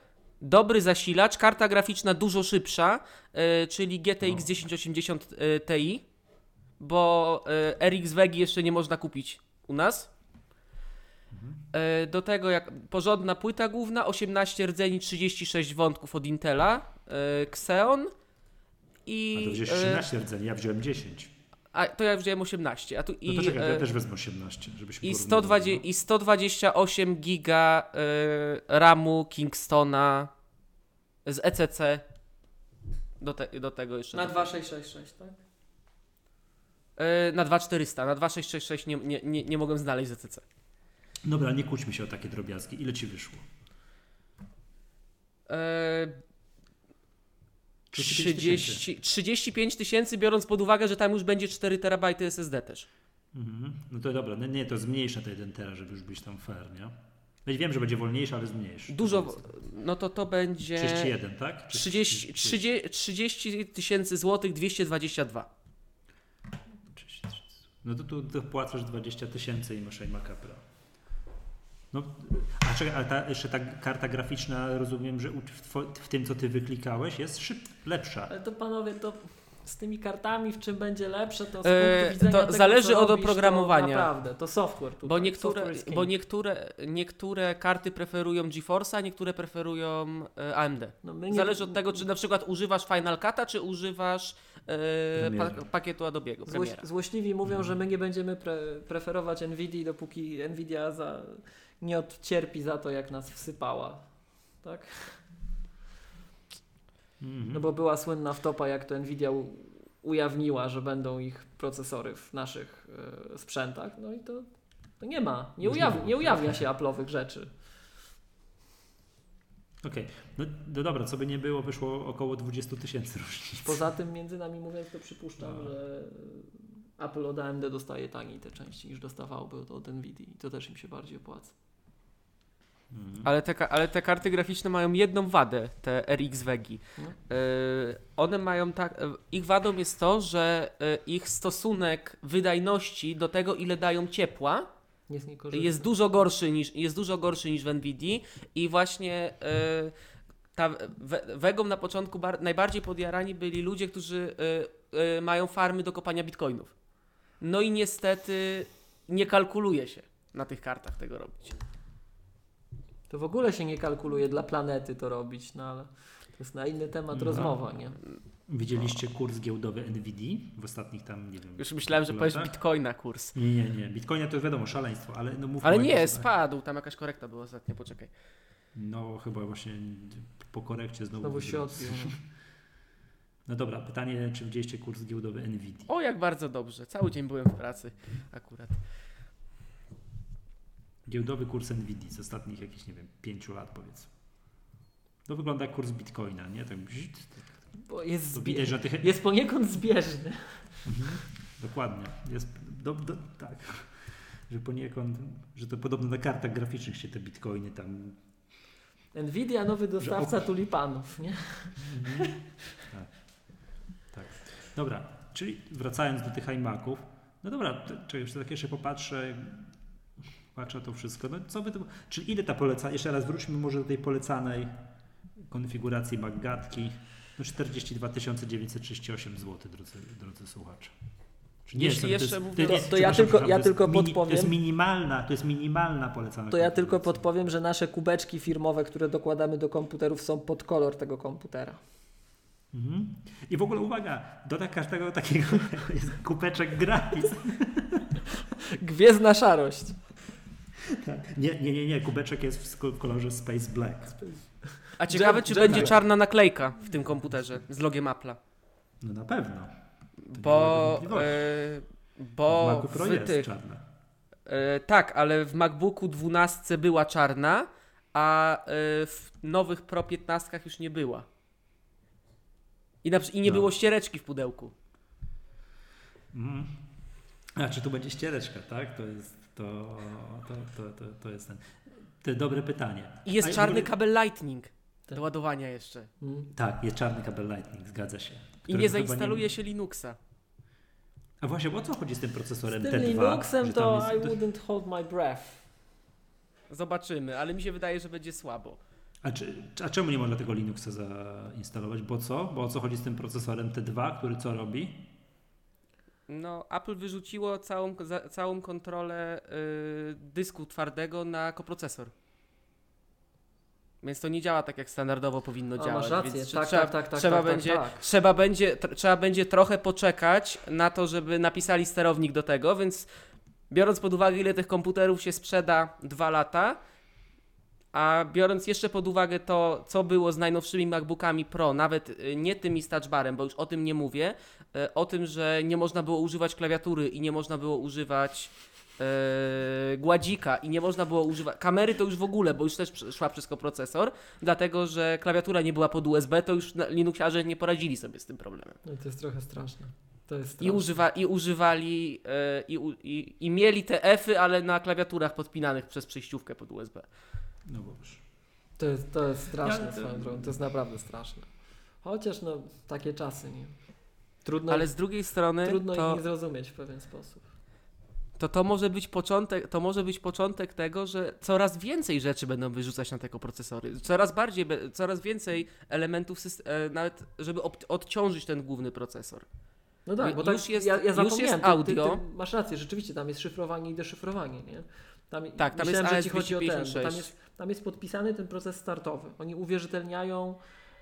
dobry zasilacz, karta graficzna dużo szybsza, e, czyli GTX No. 1080 e, Ti, bo e, RX Vegi jeszcze nie można kupić u nas. Mhm. Do tego jak porządna płyta główna, 18 rdzeni, 36 wątków od Intela, Xeon i... A to wziąłeś e, 13 rdzeni, ja wziąłem 10. a to ja wziąłem 18, a tu No i, to czekaj, to e, ja też wezmę 18, żebyśmy i, porównywali, 120, no. i 128 giga e, RAMu Kingstona z ECC do, te, do tego jeszcze. Na do- 2666, tak? E, na 2400, na 2666 nie, nie, nie, nie mogłem znaleźć z ECC. Dobra, nie kłóćmy się o takie drobiazgi. Ile ci wyszło? 35 30, 35 tysięcy, biorąc pod uwagę, że tam już będzie 4 terabajty SSD też. Mhm. No to dobra, no nie, to zmniejsza te 1 tera, żeby już być tam fair, nie? Wiem, że będzie wolniejszy, ale zmniejszy. Dużo, no to to będzie 31, tak? Czy- 30 czy- 30 30 tysięcy złotych 222. 33. No to tu dopłacasz 20 tysięcy i masz iMac'a Pro. No, a czekaj, ale ta, jeszcze ta karta graficzna, rozumiem, że w, two, w tym, co ty wyklikałeś, jest szyb, lepsza. Ale to panowie, to z tymi kartami w czym będzie lepsze, to z punktu E, widzenia to tego, zależy co od robisz, oprogramowania. To naprawdę, to software tutaj. Bo niektóre, bo niektóre, niektóre karty preferują GeForce'a, niektóre preferują e, AMD. No my nie- Zależy od tego, czy na przykład używasz Final Cut'a, czy używasz e, pa, pakietu Adobe'ego, Złoś, złośliwi mówią, No. że my nie będziemy pre, preferować Nvidia, dopóki Nvidia za, nie odcierpi za to, jak nas wsypała. Tak? Mhm. No bo była słynna wtopa, jak to Nvidia ujawniła, że będą ich procesory w naszych e, sprzętach. No i to, to nie ma. Nie, nie ujawnia się Apple'owych rzeczy. Okej, no, no dobra, co by nie było, wyszło około 20 tysięcy różnic. Poza tym, między nami mówiąc, to przypuszczam, No. że Apple od AMD dostaje taniej te części niż dostawałoby od, od Nvidia. I to też im się bardziej opłaca. Mhm. Ale te, ale te karty graficzne mają jedną wadę, te RX Vegi. No. E, one mają tak. e, Ich wadą jest to, że e, ich stosunek wydajności do tego, ile dają ciepła, Jest jest dużo gorszy niż, jest dużo gorszy niż w Nvidia i właśnie ta we, Wegą na początku bar, najbardziej podjarani byli ludzie, którzy mają farmy do kopania bitcoinów. No i niestety nie kalkuluje się na tych kartach tego robić. To w ogóle się nie kalkuluje dla planety to robić, no ale to jest na inny temat No. rozmowa, nie? Widzieliście kurs giełdowy NVIDII w ostatnich tam, nie wiem... Już myślałem, że powiesz bitcoina kurs. Nie, nie, nie. Bitcoina to wiadomo, szaleństwo, ale no mówmy Ale nie, spadł, tam jakaś korekta była ostatnio, poczekaj. No chyba właśnie po korekcie znowu... Znowu się odbił. No. No dobra, pytanie, czy widzieliście kurs giełdowy NVIDII? O, jak bardzo dobrze, cały dzień byłem w pracy akurat. Giełdowy kurs NVIDII z ostatnich jakichś, nie wiem, pięciu lat powiedzmy. To wygląda jak kurs Bitcoina, nie? Tak, Bo jest, to widać, że tych... jest poniekąd zbieżny. Mhm, dokładnie. Jest, do, do, tak. Że poniekąd, że to podobno na kartach graficznych się te bitcoiny tam... Nvidia nowy dostawca tulipanów, nie? Mhm. tak. tak. Dobra, czyli wracając do tych iMaców, no dobra, czekaj, jeszcze tak jeszcze popatrzę, patrzę to wszystko, no co by to... Czyli ile ta poleca... Jeszcze raz wróćmy może do tej polecanej konfiguracji Maggatki. No 42 938 zł, drodzy, drodzy słuchacze. Czy Jeśli to jeszcze jest- mówię- To- to przepraszam, ja tylko- ja to jest tylko mini- To podpowiem. jest minimalna, to jest minimalna polecana To ja tylko podpowiem, że nasze kubeczki firmowe, które dokładamy do komputerów są pod kolor tego komputera. Mhm. I w ogóle uwaga, do każdego takiego jest kubeczek gratis. Gwiezdna szarość. Nie, nie, nie, nie, kubeczek jest w w kolorze Space Black. A ciekawe, czy będzie czarna naklejka w tym komputerze z logiem Apple'a. No na pewno. Bo, W bo Macu Pro w jest tych, czarna. e, tak, ale w MacBooku 12 była czarna, a e, w nowych Pro 15 już nie była. I, na, I nie No. było ściereczki w pudełku. Mhm. A czy tu będzie ściereczka, tak? To jest, to, to, to, to, to jest ten. To dobre pytanie. I jest A czarny ogóle- kabel Lightning Tak. do ładowania jeszcze. Mm. Tak, jest czarny kabel Lightning, zgadza się. I nie zainstaluje się Linuxa. A właśnie, bo o co chodzi z tym procesorem Z T2? tym Linuxem że to tam I jest- wouldn't hold my breath. Zobaczymy, ale mi się wydaje, że będzie słabo. A, czy, a czemu nie można tego Linuxa zainstalować? Bo co? Bo o co chodzi z tym procesorem T2, który co robi? No, Apple wyrzuciło całą, za, całą kontrolę y, dysku twardego na koprocesor. Więc to nie działa tak, jak standardowo powinno A, działać. rację, Więc tak, trzeba, tak, tak, tak, trzeba, tak, tak, będzie, tak. Trzeba, będzie, tr- trzeba będzie trochę poczekać na to, żeby napisali sterownik do tego, więc biorąc pod uwagę, ile tych komputerów się sprzeda, dwa lata, a biorąc jeszcze pod uwagę to, co było z najnowszymi MacBookami Pro, nawet y, nie tymi z touchbarem, bo już o tym nie mówię, o tym, że nie można było używać klawiatury i nie można było używać y, gładzika i nie można było używać kamery to już w ogóle, bo już też szła przez koprocesor, dlatego że klawiatura nie była pod USB, to już Linuxiarze nie poradzili sobie z tym problemem. No i to jest trochę straszne. To jest I, używa, i używali y, i, i, i mieli te F-y, ale na klawiaturach podpinanych przez przejściówkę pod USB. No boż. To jest, to jest straszne Ja- drogą, to jest naprawdę straszne. Chociaż no, takie czasy, nie? Trudno, Ale z drugiej strony trudno to, ich nie zrozumieć w pewien sposób. to to może być początek, to może być początek tego, że coraz więcej rzeczy będą wyrzucać na te procesory. Coraz bardziej, coraz więcej elementów, e, nawet żeby odciążyć ten główny procesor. No tak, bo tak, już jest- ja, ja już jest audio. Ty, ty masz rację, rzeczywiście tam jest szyfrowanie i deszyfrowanie, nie? Tam, Tak, tam myślałem, jest że ci chodzi o ten, tam 256. jest, tam jest podpisany ten proces startowy. Oni uwierzytelniają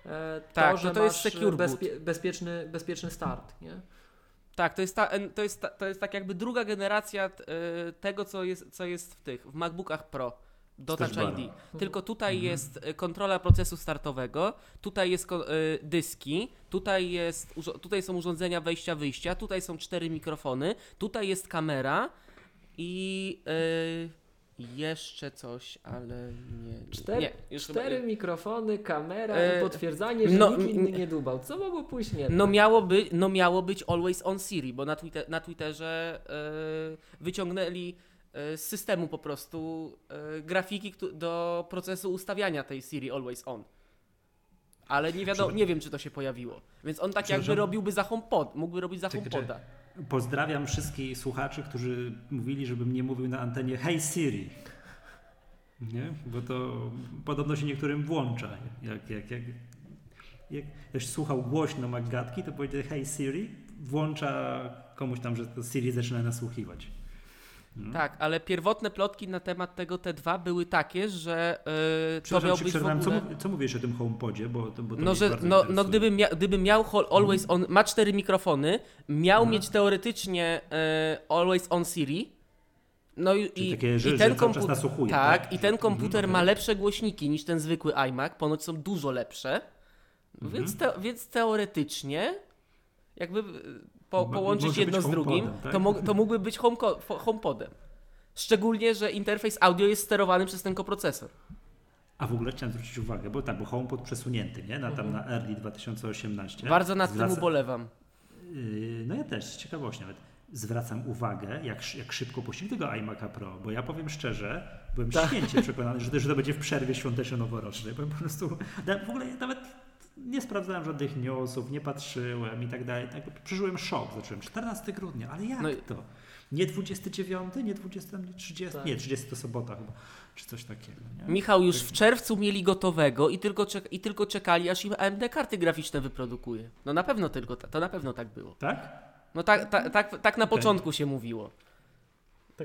to, Tak, że to to jest secure bezpie, bezpieczny, bezpieczny start, nie? Tak, to jest, ta, to jest, ta, to jest tak jakby druga generacja t- e, tego, co jest, co jest w tych, w MacBookach Pro. Do Touch. ID. Tylko tutaj Mhm. jest e, kontrola procesu startowego, tutaj jest e, dyski, tutaj, jest, tutaj są urządzenia wejścia-wyjścia, tutaj są cztery mikrofony, tutaj jest kamera i jeszcze coś, ale nie. Cztery, nie już chyba- cztery mikrofony, kamera E, i potwierdzanie, że no, nikt inny nie dubał. Co mogło pójść nie No tak? miało, by, no miało być Always on Siri, bo na, Twitter, na Twitterze e, wyciągnęli e, z systemu po prostu e, grafiki do procesu ustawiania tej Siri Always on. Ale nie wiadomo, nie wiem czy to się pojawiło. Więc on tak jakby robiłby za HomePod, mógłby robić za HomePoda. Pozdrawiam wszystkich słuchaczy, którzy mówili, żebym nie mówił na antenie Hey Siri. Nie? Bo to podobno się niektórym włącza. Jak, jak, jak, jak ktoś słuchał głośno Maggatki, to powiedział Hey Siri, włącza komuś tam, że to Siri zaczyna nasłuchiwać. No. Tak, ale pierwotne plotki na temat tego T2 były takie, że e, to miał być w ogóle... co, co mówisz o tym HomePodzie? Bo bo No, że, no, no gdybym, mia, gdybym miał hol- Always On, ma cztery mikrofony, miał Mhm. mieć teoretycznie e, Always On Siri. No i, i, takie, że- i ten komputer. nasłuchuje, Tak, tak? i ten Mhm, komputer ma lepsze głośniki niż ten zwykły iMac, ponoć są dużo lepsze. Mhm. Więc, te, więc teoretycznie, jakby po, Mo- połączyć jedno z drugim, tak? to, mógł, to mógłby być fo- HomePodem. Szczególnie, że interfejs audio jest sterowany przez ten koprocesor. A w ogóle chciałem zwrócić uwagę, bo tak, bo HomePod przesunięty, nie? Na, tam na Early 2018. Bardzo nad tym Zwraca- ubolewam. Yy, No ja też, z ciekawości nawet. Zwracam uwagę, jak, jak szybko puścili tego iMac'a Pro, bo ja powiem szczerze, byłem Tak. święcie przekonany, że to, że to będzie w przerwie świąteczno-noworocznej. Byłem po prostu, w ogóle nawet nie sprawdzałem żadnych newsów, nie patrzyłem i tak dalej. Tak, przeżyłem szok, zacząłem 14 grudnia, ale jak No i- to? Nie 29, nie 20, nie 30, Tak. nie 30 to sobota chyba, czy coś takiego. Nie? Michał, już w czerwcu mieli gotowego i tylko, czek- i tylko czekali, aż im AMD karty graficzne wyprodukuje. No na pewno tylko, ta- to na pewno tak było. Tak? No tak, tak, tak, tak na początku się mówiło. To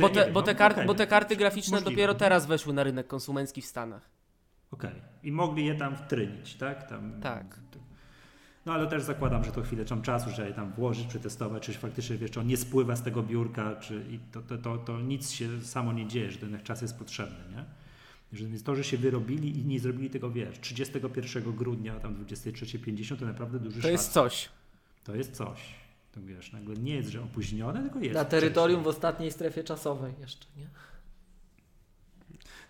Bo te, wiem, bo no, te, kar- bo te karty graficzne Możliwe. dopiero teraz weszły na rynek konsumencki w Stanach. Okej. I mogli je tam wtrynić, tak? Tam, Tak. No ale też zakładam, że to chwilę tam czasu, że je tam włożyć, przetestować, czy faktycznie wiesz, czy on nie spływa z tego biurka, czy i to, to, to, to nic się samo nie dzieje, że ten czas jest potrzebny, nie? Więc to, że się wyrobili i nie zrobili tego, wiesz, 31 grudnia, tam 23.50, to naprawdę duży To szacunek. jest coś. To jest coś. To wiesz, nagle nie jest, że opóźnione, tylko jest. Na terytorium w wcześniej. ostatniej strefie czasowej jeszcze, nie?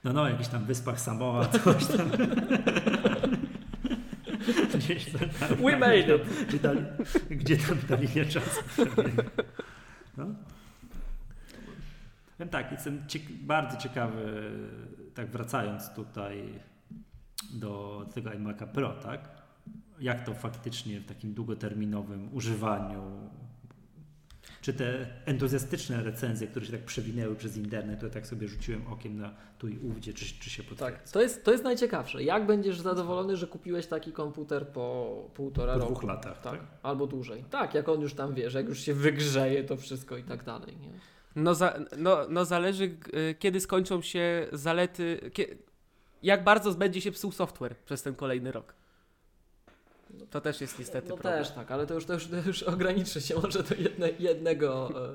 No, no, jakichś tam wyspach Samoa, coś tam. Gdzieś tam, tam, We made it. Gdzie, dali, gdzie tam ta linia czasu przebiega. No. Powiem tak, jestem bardzo ciekawy, tak wracając tutaj do tego iMac'a Pro, tak? Jak to faktycznie w takim długoterminowym używaniu, czy te entuzjastyczne recenzje, które się tak przewinęły przez internet, to tak sobie rzuciłem okiem na tu i ówdzie, czy, czy się potwierdza. Tak, to jest, to jest najciekawsze. Jak będziesz zadowolony, że kupiłeś taki komputer po półtora Po roku? dwóch latach, tak? Albo dłużej. Tak, jak on już tam wiesz, jak już się wygrzeje to wszystko i tak dalej. Nie? No, za, no, no zależy, y, kiedy skończą się zalety. Kie, jak bardzo będzie się psuł software przez ten kolejny rok. To też jest niestety No problem. też tak, ale to już, to już, to już ograniczy się może do jedne, jednego e,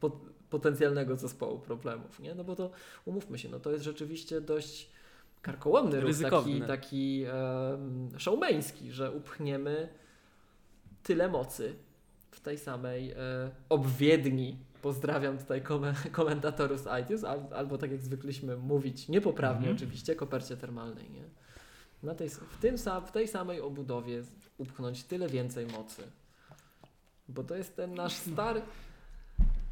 pot, potencjalnego zespołu problemów, nie? No bo to, umówmy się, no to jest rzeczywiście dość karkołomny ruch, taki, Ryzykowny. taki um, showmeński, że upchniemy tyle mocy w tej samej e, obwiedni. Pozdrawiam tutaj kom komentatorów z iTunes, al, albo tak jak zwykliśmy mówić, niepoprawnie Mhm. oczywiście, kopercie termalnej, nie? Na tej, w, tym, w tej samej obudowie upchnąć tyle więcej mocy. Bo to jest ten nasz stary,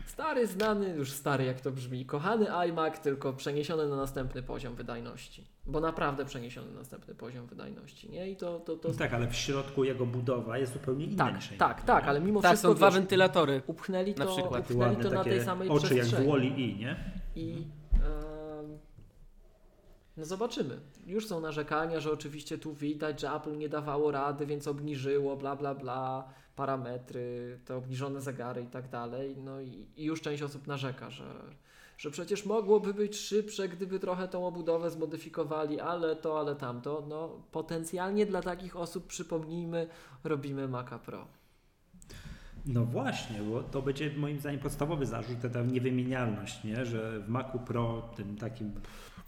stary, znany, już stary jak to brzmi, kochany iMac, tylko przeniesiony na następny poziom wydajności. Bo naprawdę przeniesiony na następny poziom wydajności, nie? I to, to, to No tak, ale w środku jego budowa jest zupełnie inna tak, niż tak, tak, ale mimo Tak, wszystko są dwa wiesz, wentylatory. upchnęli na to, przykład. Takie upchnęli to na tej samej oczy jak przestrzeni. w Wall-E i, nie? I no zobaczymy. Już są narzekania, że oczywiście tu widać, że Apple nie dawało rady, więc obniżyło, bla bla bla, parametry, te obniżone zegary i tak dalej. No i, i już część osób narzeka, że, że przecież mogłoby być szybsze, gdyby trochę tą obudowę zmodyfikowali, ale to, ale tamto. No potencjalnie dla takich osób, przypomnijmy, robimy Maca Pro. No właśnie, bo to będzie moim zdaniem podstawowy zarzut, ta niewymienialność, nie? że w Macu Pro, tym takim,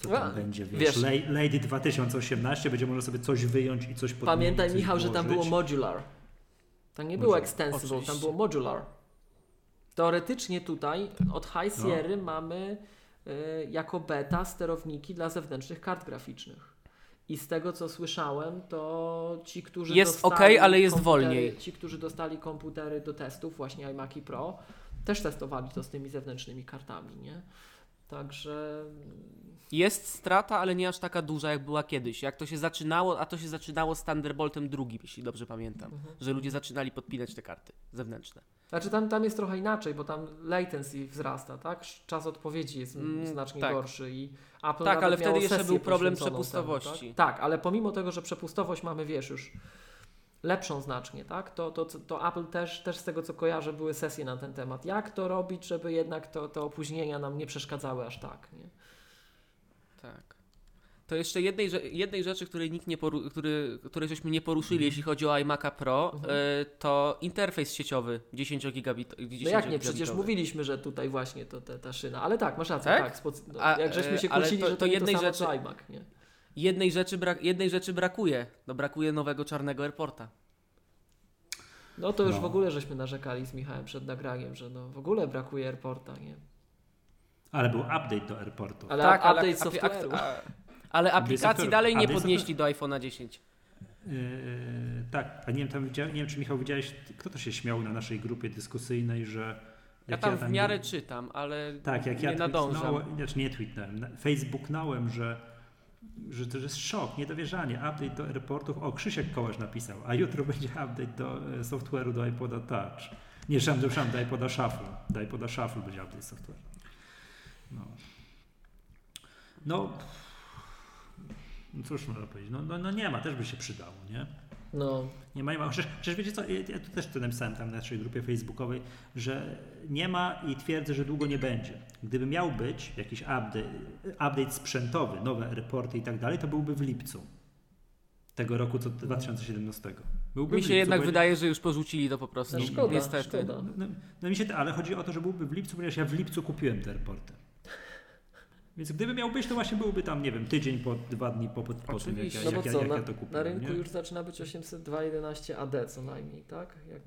co tam A, będzie, wiesz, wiesz- Lady- Lady 2018, będzie można sobie coś wyjąć i coś podmienić. Pamiętaj coś Michał, że tam było włożyć. modular. Tam nie było Modular. extensible, tam Oczywiście. było modular. Teoretycznie tutaj od No. High Sierra mamy y, jako beta sterowniki dla zewnętrznych kart graficznych. I z tego co słyszałem, to ci, którzy Jest dostali okej, ale jest komputery- wolniej. Ci, którzy dostali komputery do testów, właśnie iMac Pro, też testowali to z tymi zewnętrznymi kartami, nie? Także Jest strata, ale nie aż taka duża, jak była kiedyś. Jak to się zaczynało, a to się zaczynało z Thunderboltem drugim, jeśli dobrze pamiętam. Mhm. Że ludzie zaczynali podpinać te karty zewnętrzne. Znaczy tam, tam jest trochę inaczej, bo tam latency wzrasta, tak? Czas odpowiedzi jest Mm, znacznie tak. gorszy i Apple Tak, ale wtedy jeszcze był problem przepustowości. Temu, tak? tak, ale pomimo tego, że przepustowość mamy, wiesz, już lepszą znacznie, tak? To, to, to Apple też, też z tego co kojarzę były sesje na ten temat. Jak to robić, żeby jednak to, te opóźnienia nam nie przeszkadzały aż tak, nie? Tak. To jeszcze jednej, jednej rzeczy, której nikt nie poru- który, której żeśmy nie poruszyli, jeśli chodzi o iMac'a Pro, Mhm. y, to interfejs sieciowy 10 gigabit. 10 No jak nie, przecież mówiliśmy, że tutaj właśnie to te, ta szyna, ale tak, masz rację, Tak? tak, spoc- no, jak żeśmy się e, ale kłócili, to- że to, to nie jednej to rzeczy- iMac, nie? Jednej rzeczy, brak, jednej rzeczy brakuje. No brakuje nowego czarnego airporta. No to już No. w ogóle żeśmy narzekali z Michałem przed nagraniem, że no w ogóle brakuje airporta, nie? Ale był update do airportu. Ale tak, update ale, software'u. a- ale aplikacji dalej nie podnieśli do iPhone'a 10. Yy, tak, a nie wiem, tam nie wiem, czy Michał widziałeś, kto to się śmiał na naszej grupie dyskusyjnej, że Ja jak tam w miarę nie- czytam, ale Tak, jak nie ja nadążam. tweetnąłem, znaczy nie tweetnąłem, na- facebooknąłem, że, że to jest szok, niedowierzanie, update do airportów. O, Krzysiek Kołasz napisał, a jutro będzie update do e, software'u do iPoda Touch. Nie, przepraszam, do iPoda Shuffle. Do iPoda Shuffle będzie update software. No. No, no cóż można powiedzieć, no, no, no nie ma, też by się przydało, nie? No, Nie ma, nie ma. Przecież, przecież wiecie co, ja, ja tu też to napisałem tam na naszej grupie facebookowej, że nie ma i twierdzę, że długo nie będzie. Gdyby miał być jakiś update, update sprzętowy, nowe reporty i tak dalej, to byłby w lipcu tego roku co 2017. Byłby mi się lipcu, jednak wydaje, że już porzucili to po prostu. No szkoda, Niestety. szkoda. No, no, no mi się, ale chodzi o to, że byłby w lipcu, ponieważ ja w lipcu kupiłem te reporty. Więc gdyby miał być, to właśnie byłby tam, nie wiem, tydzień po, dwa dni po, po, po tym, jak, no jak, bo ja- co, jak na, ja to kupiłem. na rynku nie? już zaczyna być 802.11 AD co najmniej, tak? Jak,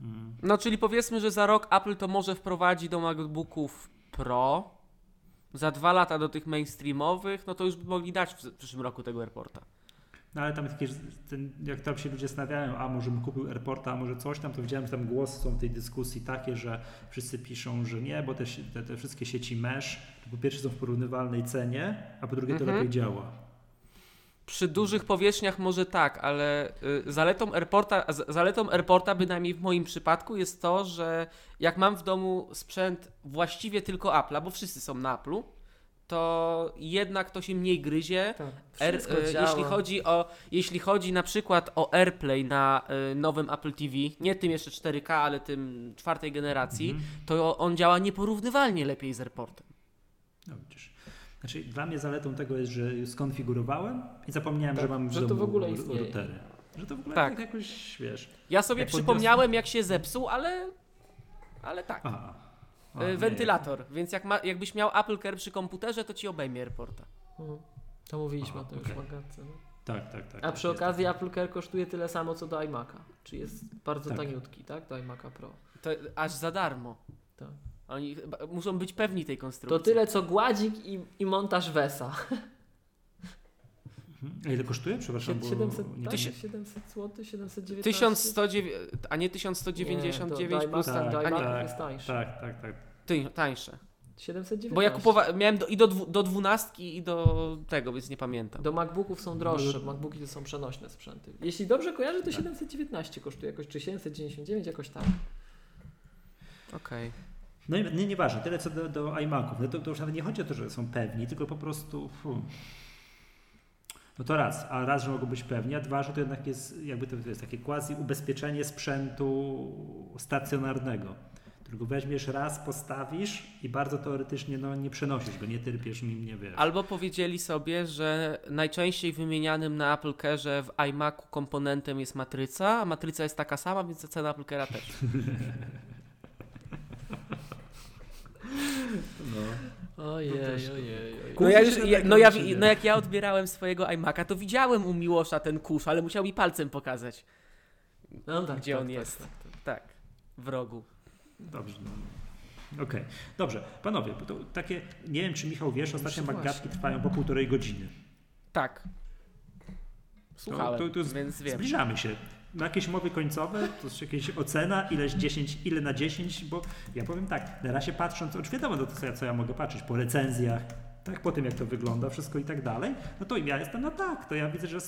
Mm. No, czyli powiedzmy, że za rok Apple to może wprowadzi do MacBooków Pro. Za dwa lata do tych mainstreamowych, no to już by mogli dać w przyszłym roku tego airporta. No ale tam jakieś, ten, jak tam się ludzie stawiają, a może bym kupił AirPorta, a może coś tam, to widziałem, że tam głosy są w tej dyskusji takie, że wszyscy piszą, że nie, bo te, te, te wszystkie sieci mesh, to po pierwsze są w porównywalnej cenie, a po drugie to Mhm. lepiej działa. Przy dużych powierzchniach może tak, ale y, zaletą AirPorta, zaletą AirPorta, bynajmniej w moim przypadku, jest to, że jak mam w domu sprzęt właściwie tylko Apple'a, bo wszyscy są na Apple'u, to jednak to się mniej gryzie. Tak. Air, działa. jeśli, chodzi o, jeśli chodzi na przykład o AirPlay na y, nowym Apple TV, nie tym jeszcze 4K, ale tym czwartej generacji, Mhm. to on działa nieporównywalnie lepiej z AirPortem. No widzisz. Znaczy, dla mnie zaletą tego jest, że już skonfigurowałem i zapomniałem, Tak, że mam w że to w ogóle istnieje. routery. Że to w ogóle Tak. tak, jakoś, wiesz... Ja sobie Jak przypomniałem, jak się zepsuł, ale, ale tak. A, a, nie. wentylator, więc jak ma, jakbyś miał Apple Care przy komputerze, to ci obejmie AirPorta. Mhm. To mówiliśmy o tym okej. już w. No. Tak, tak, tak. A tak, przy okazji tak. Apple Care kosztuje tyle samo co do iMac'a. Czy jest bardzo Tak. taniutki, tak? Do iMac'a Pro. To aż za darmo. Tak. Oni chyba muszą być pewni tej To konstrukcji. tyle co gładzik i, i montaż Wesa. A ile kosztuje? Przepraszam, bo 700, nie tak? Tysię- 700 zł, 719. 1109, a nie 1199 Nie, plus do, tak, tak, tak, jest tańszy. Tak, tak, tak. ty, tańsze. 719. Bo ja kupowałem, miałem do, i do, dwu, do dwunastki i do tego, więc nie pamiętam. Do MacBooków są droższe, No, MacBooki to są przenośne sprzęty. Jeśli dobrze kojarzę, to 719 kosztuje jakoś, czy 799, jakoś tak. Okej. No i nie, nieważne, tyle co do, do iMaców. No to, to już nawet nie chodzi o to, że są pewni, tylko po prostu. fu. No to raz, a raz, że mogą być pewni, a dwa, że to jednak jest jakby to jest takie quasi ubezpieczenie sprzętu stacjonarnego. Którego weźmiesz raz, postawisz i bardzo teoretycznie no, nie przenosisz go, nie tyrpiesz nim, nie wiesz. Albo powiedzieli sobie, że najczęściej wymienianym na Apple Care w iMacu komponentem jest matryca, a matryca jest taka sama, więc cena Apple Care'a też. No. Ojej, ojej, ojej. No, ja już, ja, no, ja, no jak ja odbierałem swojego iMac'a, to widziałem u Miłosza ten kurz, ale musiał mi palcem pokazać, No tak, gdzie tak, on tak, jest. tak, tak. Tak, w rogu. Dobrze. No. Okej, dobrze. Panowie, to takie, nie wiem czy Michał wiesz, ostatnio Właśnie. magatki trwają po półtorej godziny. Tak. Słuchałem, to, to z- więc wiem. Zbliżamy się. Na jakieś mowy końcowe, to jest jakaś ocena, ileś 10, ile na 10, bo ja powiem tak, na razie patrząc, oczywiście wiadomo, no to co ja, mogę patrzeć po recenzjach, tak, po tym jak to wygląda, wszystko i tak dalej, no to ja jestem na tak, to ja widzę, że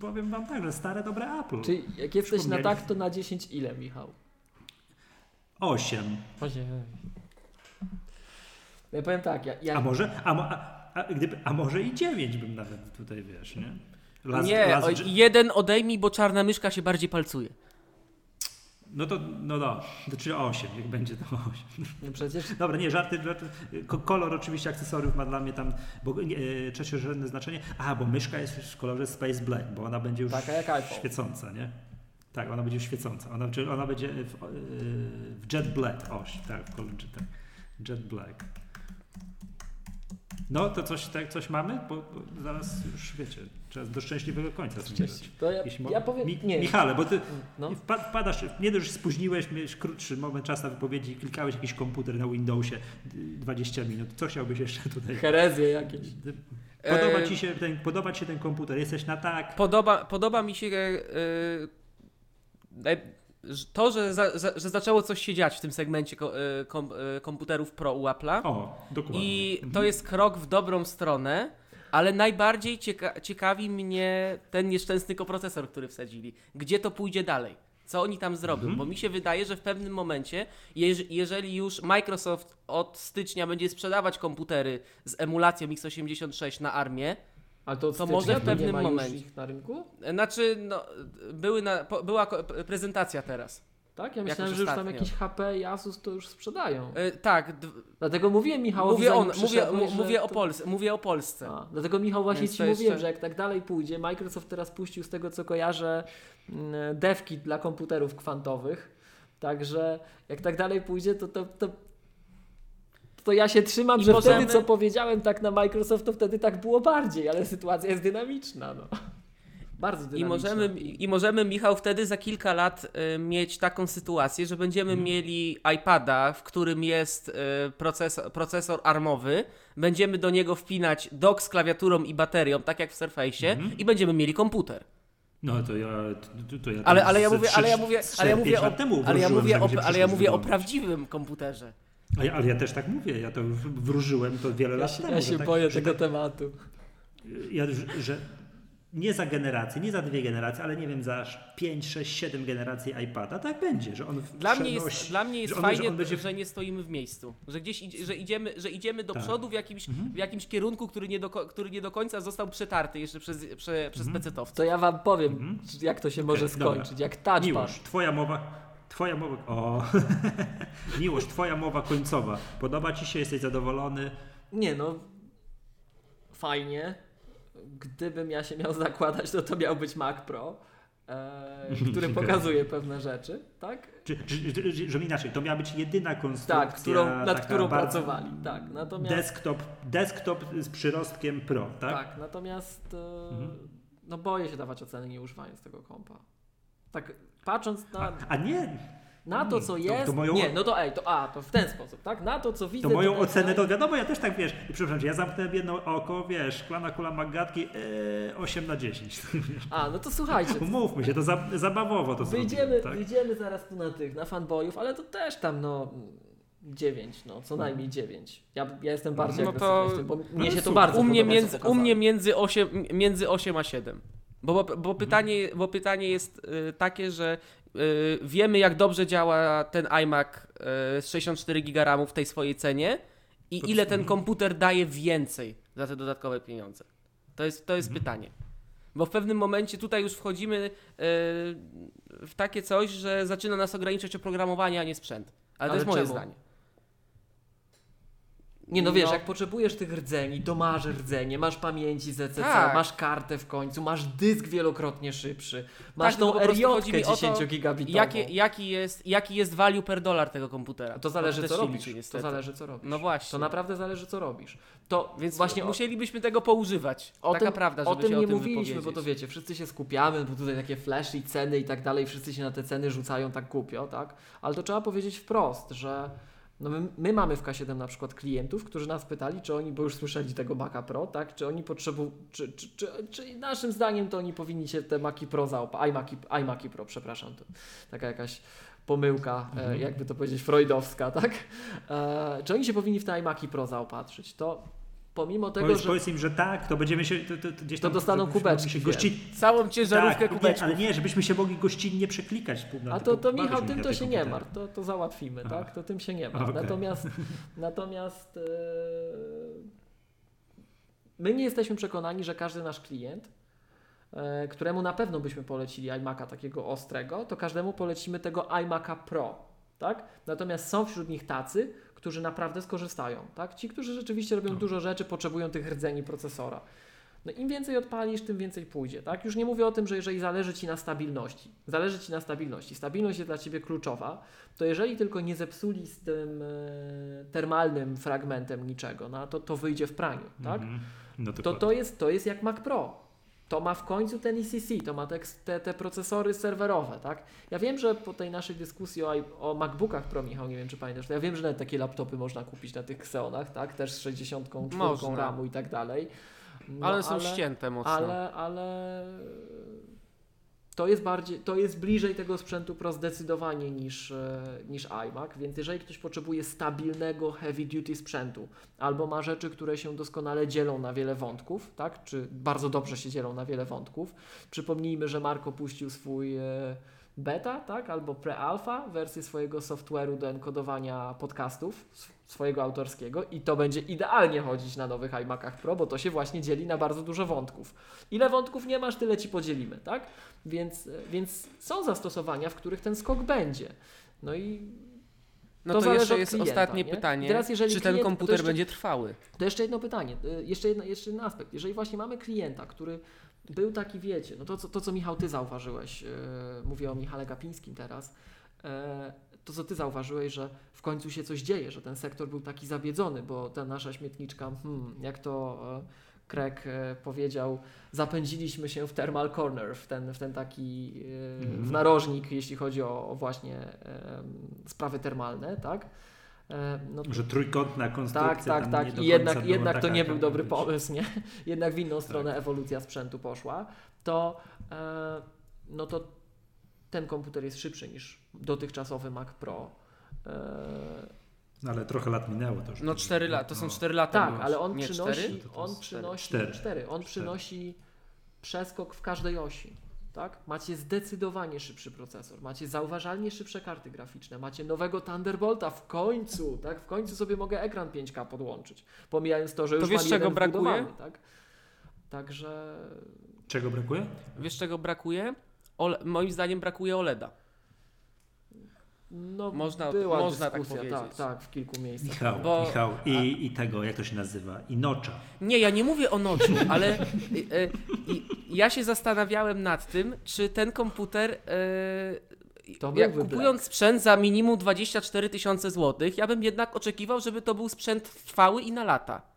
powiem wam tak, że stare, dobre Apple. Czyli jak jesteś na tak, to na 10 ile, Michał? 8. Ojej. Ja powiem tak, ja, ja A może, a, a, a, gdyby, a może i 9 bym nawet tutaj, wiesz, nie? Last- nie, last o, jeden odejmij, bo czarna myszka się bardziej palcuje. No to, no no, to czyli 8, jak będzie to 8. no przecież Dobra, nie, żarty, żarty. Ko- Kolor oczywiście akcesoriów ma dla mnie tam bo, nie, e, trzeciorzędne znaczenie. A, bo myszka jest w kolorze Space Black, bo ona będzie już taka jak świecąca, nie? Tak, ona będzie już świecąca. Ona, czyli ona będzie w, e, w Jet Black. O, tak, w kolorze tak. Jet Black. No to coś, tak, coś mamy? Bo, bo zaraz już wiecie, trzeba do szczęśliwego końca zmierzać. To ja, Jeśli ja powiem, Mi, nie, Michale, bo ty no. wpa- wpadasz, nie dość, że spóźniłeś, miałeś krótszy moment czasu na wypowiedzi, klikałeś jakiś komputer na Windowsie y, 20 minut. Co chciałbyś jeszcze tutaj? herezje jakieś. Podoba E, ci się ten, podoba ci się ten komputer? Jesteś na tak? Podoba, podoba mi się że to, że, za, że zaczęło coś się dziać w tym segmencie ko, kom, komputerów Pro u Apple'a. O, dokładnie. I Mhm. to jest krok w dobrą stronę, ale najbardziej cieka ciekawi mnie ten nieszczęsny koprocesor, który wsadzili. Gdzie to pójdzie dalej? Co oni tam zrobią? Mhm. Bo mi się wydaje, że w pewnym momencie, jeż jeżeli już Microsoft od stycznia będzie sprzedawać komputery z emulacją x86 na armię, Ale to, To może w pewnym momencie. ich na rynku? znaczy, no, były na, po, była prezentacja teraz. Tak? Ja myślałem, że już tam jakieś HP i Asus to już sprzedają. E, tak, Dlatego mówiłem Michałowi, mówię, on, mówię, że mówię, o to- Pols mówię o Polsce. A, dlatego Michał właśnie Więc ci to mówiłem, jeszcze- że jak tak dalej pójdzie, Microsoft teraz puścił z tego co kojarzę mm, devki dla komputerów kwantowych. Także jak tak dalej pójdzie, to to, to, to ja się trzymam, I że możemy- wtedy co powiedziałem tak na Microsoft, to wtedy tak było bardziej, ale sytuacja jest dynamiczna. No. Bardzo I możemy, I możemy, Michał, wtedy za kilka lat y, mieć taką sytuację, że będziemy Mhm. mieli iPada, w którym jest y, procesor, procesor armowy, będziemy do niego wpinać dock z klawiaturą i baterią, tak jak w Surface'ie, Mhm. i będziemy mieli komputer. No to ja. To, to ja Ale, ale ja mówię, ale ja mówię, ale ja mówię, o, temu ale ja mówię, o, ale ja mówię o prawdziwym komputerze. Ja, ale ja też tak mówię, ja to wróżyłem to wiele Ja lat się, temu. ja się tak, boję tego tematu. ja, że nie za generację, nie za dwie generacje, ale nie wiem, za 5, 6, 7 generacji iPada, tak będzie, że on w Dla mnie jest, dla mnie jest że on- fajnie, że on będzie- że nie stoimy w miejscu. Że gdzieś idzie, że idziemy, że idziemy do Tak. przodu w jakimś, w jakimś kierunku, który nie, do, który nie do końca został przetarty jeszcze przez, prze, przez Mhm. pecetowców. To ja wam powiem, Mhm. jak to się może Okej, dobra. skończyć. Jak touchpad. Miłosz, twoja mowa, twoja mowa, o, Miłosz, twoja mowa końcowa, podoba ci się, jesteś zadowolony? Nie no, fajnie. Gdybym ja się miał zakładać, to to miał być Mac Pro, e, który pokazuje pewne rzeczy, tak? Czy, czy, czy, inaczej, to miała być jedyna konstrukcja, Tak, którą, nad którą pracowali. Tak, natomiast, Desktop, desktop z przyrostkiem Pro, tak? tak, natomiast e, Mhm. no boję się dawać oceny nie używając tego kompa. Tak, patrząc na, A nie, na to, co to- jest. to moją- Nie, no to ej, to a, to w ten sposób, tak? Na to, co widzę. to moją tutaj, ocenę, to wiadomo, ja też tak wiesz, przepraszam cię, ja zamknąłem jedno oko, wiesz, szklana kula Magatki, e, 8 na 10. A, no to słuchajcie. Umówmy się, to za, zabawowo to Wyjdziemy, zrobiłem, tak? wyjdziemy zaraz tu na tych, na fanboyów, ale to też tam no 9, no co najmniej 9. Ja, ja jestem bardziej No to- w tym, bo no mnie się to bardzo U mnie, podoba, między, u mnie między, 8, między 8 a 7. Bo, bo, bo, pytanie, bo pytanie jest y, takie, że wiemy jak dobrze działa ten iMac y, z 64 GB w tej swojej cenie i ile ten komputer daje więcej za te dodatkowe pieniądze. To jest, to jest Mhm. pytanie. Bo w pewnym momencie tutaj już wchodzimy y, w takie coś, że zaczyna nas ograniczać oprogramowanie, a nie sprzęt. Ale, to Ale jest moje czemu? zdanie. Nie no wiesz, No. jak potrzebujesz tych rdzeni, to masz rdzenie, masz pamięci ZCC, Tak. masz kartę w końcu, masz dysk wielokrotnie szybszy, masz tylko tą o to, 10 gigabitową. Jakie, jaki, jest, jaki jest value per dollar tego komputera? To zależy też co robisz. liczy To zależy co robisz. No właśnie. To naprawdę zależy co robisz. To Więc właśnie właśnie musielibyśmy tego poużywać. O Taka tym, prawda, o żeby tym się nie o tym mówiliśmy, bo to wiecie, wszyscy się skupiamy, bo tutaj takie flash i ceny i tak dalej, wszyscy się na te ceny rzucają tak głupio, tak? Ale to trzeba powiedzieć wprost, że no my, my mamy w K7 na przykład klientów, którzy nas pytali, czy oni, bo już słyszeli tego Maca Pro, tak? Czy oni potrzebują, czy, czy, czy, czy naszym zdaniem to oni powinni się te Maci Pro zaopatrzyć, iMaci, iMaci Pro, przepraszam, to taka jakaś pomyłka, e, jakby to powiedzieć, freudowska, tak? E, czy oni się powinni w te iMaci Pro zaopatrzyć? To pomimo tego, Powiedz, że powiedz im, że tak, to będziemy się, to, to, to gdzieś To tam dostaną żebyśmy kubeczki, mogli się wiem. gości... Całą ciężarówkę tak, kubeczków. Ale nie, żebyśmy się mogli gościnnie przeklikać. Na A to, to Michał, mi tym to się nie martw, to, to załatwimy, Aha. tak? To tym się nie martw. Okej. Natomiast, natomiast e, my nie jesteśmy przekonani, że każdy nasz klient, e, któremu na pewno byśmy polecili iMac'a takiego ostrego, to każdemu polecimy tego iMac'a Pro, tak? Natomiast są wśród nich tacy, którzy naprawdę skorzystają, tak? Ci, którzy rzeczywiście robią No. dużo rzeczy, potrzebują tych rdzeni procesora. No im więcej odpalisz, tym więcej pójdzie, tak? Już nie mówię o tym, że jeżeli zależy Ci na stabilności, zależy Ci na stabilności, stabilność jest dla Ciebie kluczowa, to jeżeli tylko nie zepsuli z tym e, termalnym fragmentem niczego, no to, to wyjdzie w praniu, tak? Mhm. No To, to, jest, to jest jak Mac Pro. To ma w końcu ten ECC, to ma te, te, procesory serwerowe, tak? Ja wiem, że po tej naszej dyskusji o, o MacBookach Pro, Michał, nie wiem czy pamiętasz, to ja wiem, że nawet takie laptopy można kupić na tych Xeonach, tak? Też z 64 Można. RAMu i tak dalej. No, ale są ścięte mocno. ale, ale to jest bardziej, to jest bliżej tego sprzętu Pro zdecydowanie niż, e, niż iMac, więc jeżeli ktoś potrzebuje stabilnego heavy duty sprzętu, albo ma rzeczy, które się doskonale dzielą na wiele wątków, tak, czy bardzo dobrze się dzielą na wiele wątków, przypomnijmy, że Marko puścił swój e, beta, tak, albo pre-alpha, wersję swojego software'u do enkodowania podcastów, sw- swojego autorskiego i to będzie idealnie chodzić na nowych iMacach Pro, bo to się właśnie dzieli na bardzo dużo wątków. Ile wątków nie masz, tyle ci podzielimy, tak? Więc, więc są zastosowania, w których ten skok będzie. No i No to to, jeszcze jest klienta, ostatnie nie? pytanie. Teraz czy ten klient- to komputer jeszcze- będzie trwały? to jeszcze jedno pytanie, y, jeszcze, jedno, jeszcze jeden aspekt. Jeżeli właśnie mamy klienta, który był taki, wiecie, no to, co- to co Michał, ty zauważyłeś, yy, mówię o Michale Gapińskim teraz, yy, to co ty zauważyłeś, że w końcu się coś dzieje, że ten sektor był taki zabiedzony, bo ta nasza śmietniczka, hmm, jak to Craig e, powiedział, zapędziliśmy się w thermal corner, w ten, w ten taki Mhm. w narożnik, jeśli chodzi o, o właśnie sprawy termalne, tak? E, no, Że trójkątna konstrukcja tak, tak, tam tak. nie do I jednak, jednak to taka, nie był dobry być. pomysł, nie? Jednak w inną Tak. stronę ewolucja sprzętu poszła. To, e, no to ten komputer jest szybszy niż dotychczasowy Mac Pro. E, No ale trochę lat minęło to już. No 4 lata, to są No. 4 lata. tak, ale on nie, przynosi, 4? To to on przynosi cztery. cztery. On Cztery. przynosi przeskok w każdej osi. Tak? Macie zdecydowanie szybszy procesor, macie zauważalnie szybsze karty graficzne, macie nowego Thunderbolta w końcu, tak? W końcu sobie mogę ekran 5K podłączyć. Pomijając to, że To już wiesz, mam czego brakuje? tak? Także Czego brakuje? Wiesz czego brakuje? Ole, moim zdaniem brakuje OLEDa. No, Można- była można tak dyskusja, tak, powiedzieć. tak, w kilku miejscach. Michał, Bo- Michał i, i tego, jak to się nazywa? I nocza. Nie, ja nie mówię o noczu, ale y, y, y, ja się zastanawiałem nad tym, czy ten komputer. y, To jak kupując sprzęt za minimum 24 tysiące złotych, ja bym jednak oczekiwał, żeby to był sprzęt trwały i na lata.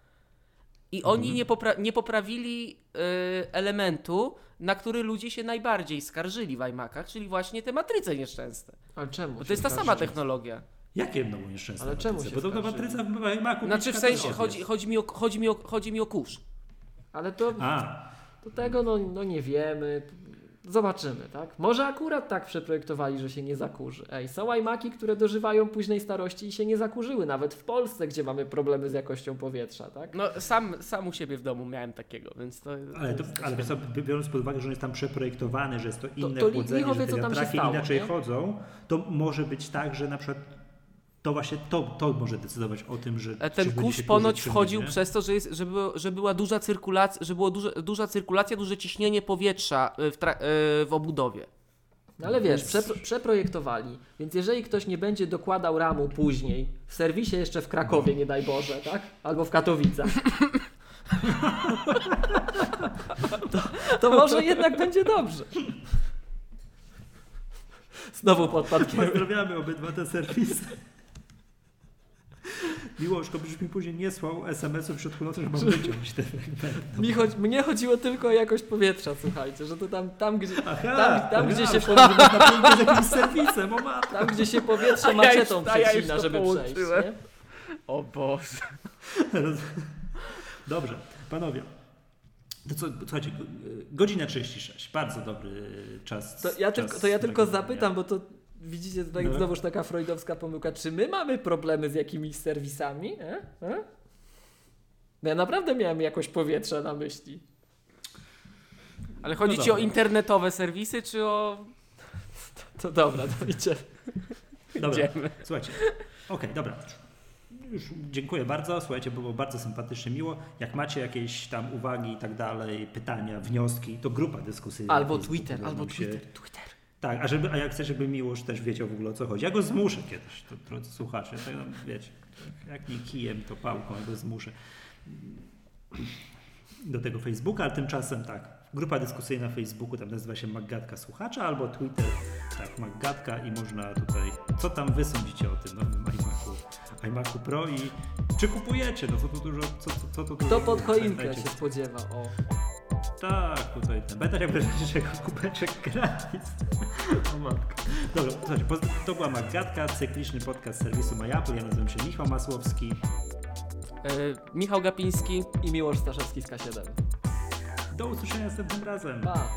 I oni Mhm. nie, popra- nie poprawili y, elementu, na który ludzie się najbardziej skarżyli w iMacach, czyli właśnie te matryce nieszczęsne. Ale czemu? Bo to jest ta sama technologia. Jakie no nieszczęsne Ale czemu matryce? się Bo to, skarżyli? matryca w Macu Znaczy w 5K sensie chodzi, chodzi, mi, o, chodzi, mi, o, chodzi mi o kurz. Ale to, A, to tego no, no nie wiemy. Zobaczymy, tak? Może akurat tak przeprojektowali, że się nie zakurzy. Ej, są iMaki, które dożywają późnej starości i się nie zakurzyły, nawet w Polsce, gdzie mamy problemy z jakością powietrza, tak? No sam, sam u siebie w domu miałem takiego, więc to... ale, to, ale biorąc pod uwagę, że on jest tam przeprojektowany, że jest to inne to li- chłodzenie, że te wiatraki inaczej nie? chodzą, to może być tak, że na przykład to właśnie to, to może decydować o tym, że E, Ten kurz ponoć wchodził nie. przez to, że, jest, że, było, że była duża cyrkulacja, że było duże, duża cyrkulacja, duże ciśnienie powietrza y, w, tra- y, w obudowie. No ale wiesz, przepro- przeprojektowali, więc jeżeli ktoś nie będzie dokładał ramu później, w serwisie jeszcze w Krakowie, nie daj Boże, tak? Albo w Katowicach, to, to może jednak będzie dobrze. Znowu podpadł kierunek. Pozdrawiamy obydwa te serwisy. Miłoszko, byś mi później nie słał SMS-ów w środku nocy, że mam wyciąć te fragmenty. Mi chodzi, mnie chodziło tylko o jakość powietrza, słuchajcie, że to tam, tam, gdzie, Aha, tam, tam, gdzie się, napięcie z jakimś serwisem, o matko. tam, gdzie się powietrze ja maczetą ja już przecina, to żeby przejść. połączyłem. Nie? O Boże. Dobrze, panowie. To co, słuchajcie, go- godzina 36, bardzo dobry czas. To ja czas tylko, to ja tylko zapytam, bo to widzicie tutaj No. znowuż taka freudowska pomyłka. Czy my mamy problemy z jakimiś serwisami? E? E? No ja naprawdę miałem jakoś powietrze na myśli. Ale chodzi No ci o dobra. internetowe serwisy, czy o... To dobra, to idzie. Dobra, Idziemy. słuchajcie. Okej, dobra. Już dziękuję bardzo. Słuchajcie, było bardzo sympatycznie, miło. Jak macie jakieś tam uwagi i tak dalej, pytania, wnioski, to grupa dyskusyjna. na Albo Twitter, albo Twitter. Twitter. Tak, a, żeby, a jak chcesz, żeby Miłosz też wiedział w ogóle o co chodzi. Ja go zmuszę kiedyś, to drodzy słuchacze. Tak, no, wiecie, jak nie kijem, to pałką, ja go zmuszę do tego Facebooka, ale tymczasem tak, grupa dyskusyjna na Facebooku, tam nazywa się Maggatka Słuchacza, albo Twitter, tak, Maggatka i można tutaj, co tam wy sądzicie o tym nowym iMacu, iMacu Pro i czy kupujecie, no co tu dużo, co, co, co tu dużo Kto pod choinkę się spodziewa? O. Tak, tutaj ten. Będę jak będziesz jako kubeczek gratis. O matko. Dobra, słuchajcie, to była Magatka, cykliczny podcast serwisu MyApple. Ja nazywam się Michał Masłowski. Y, Michał Gapiński. I Miłosz Staszewski z K7. Do usłyszenia następnym razem. Pa!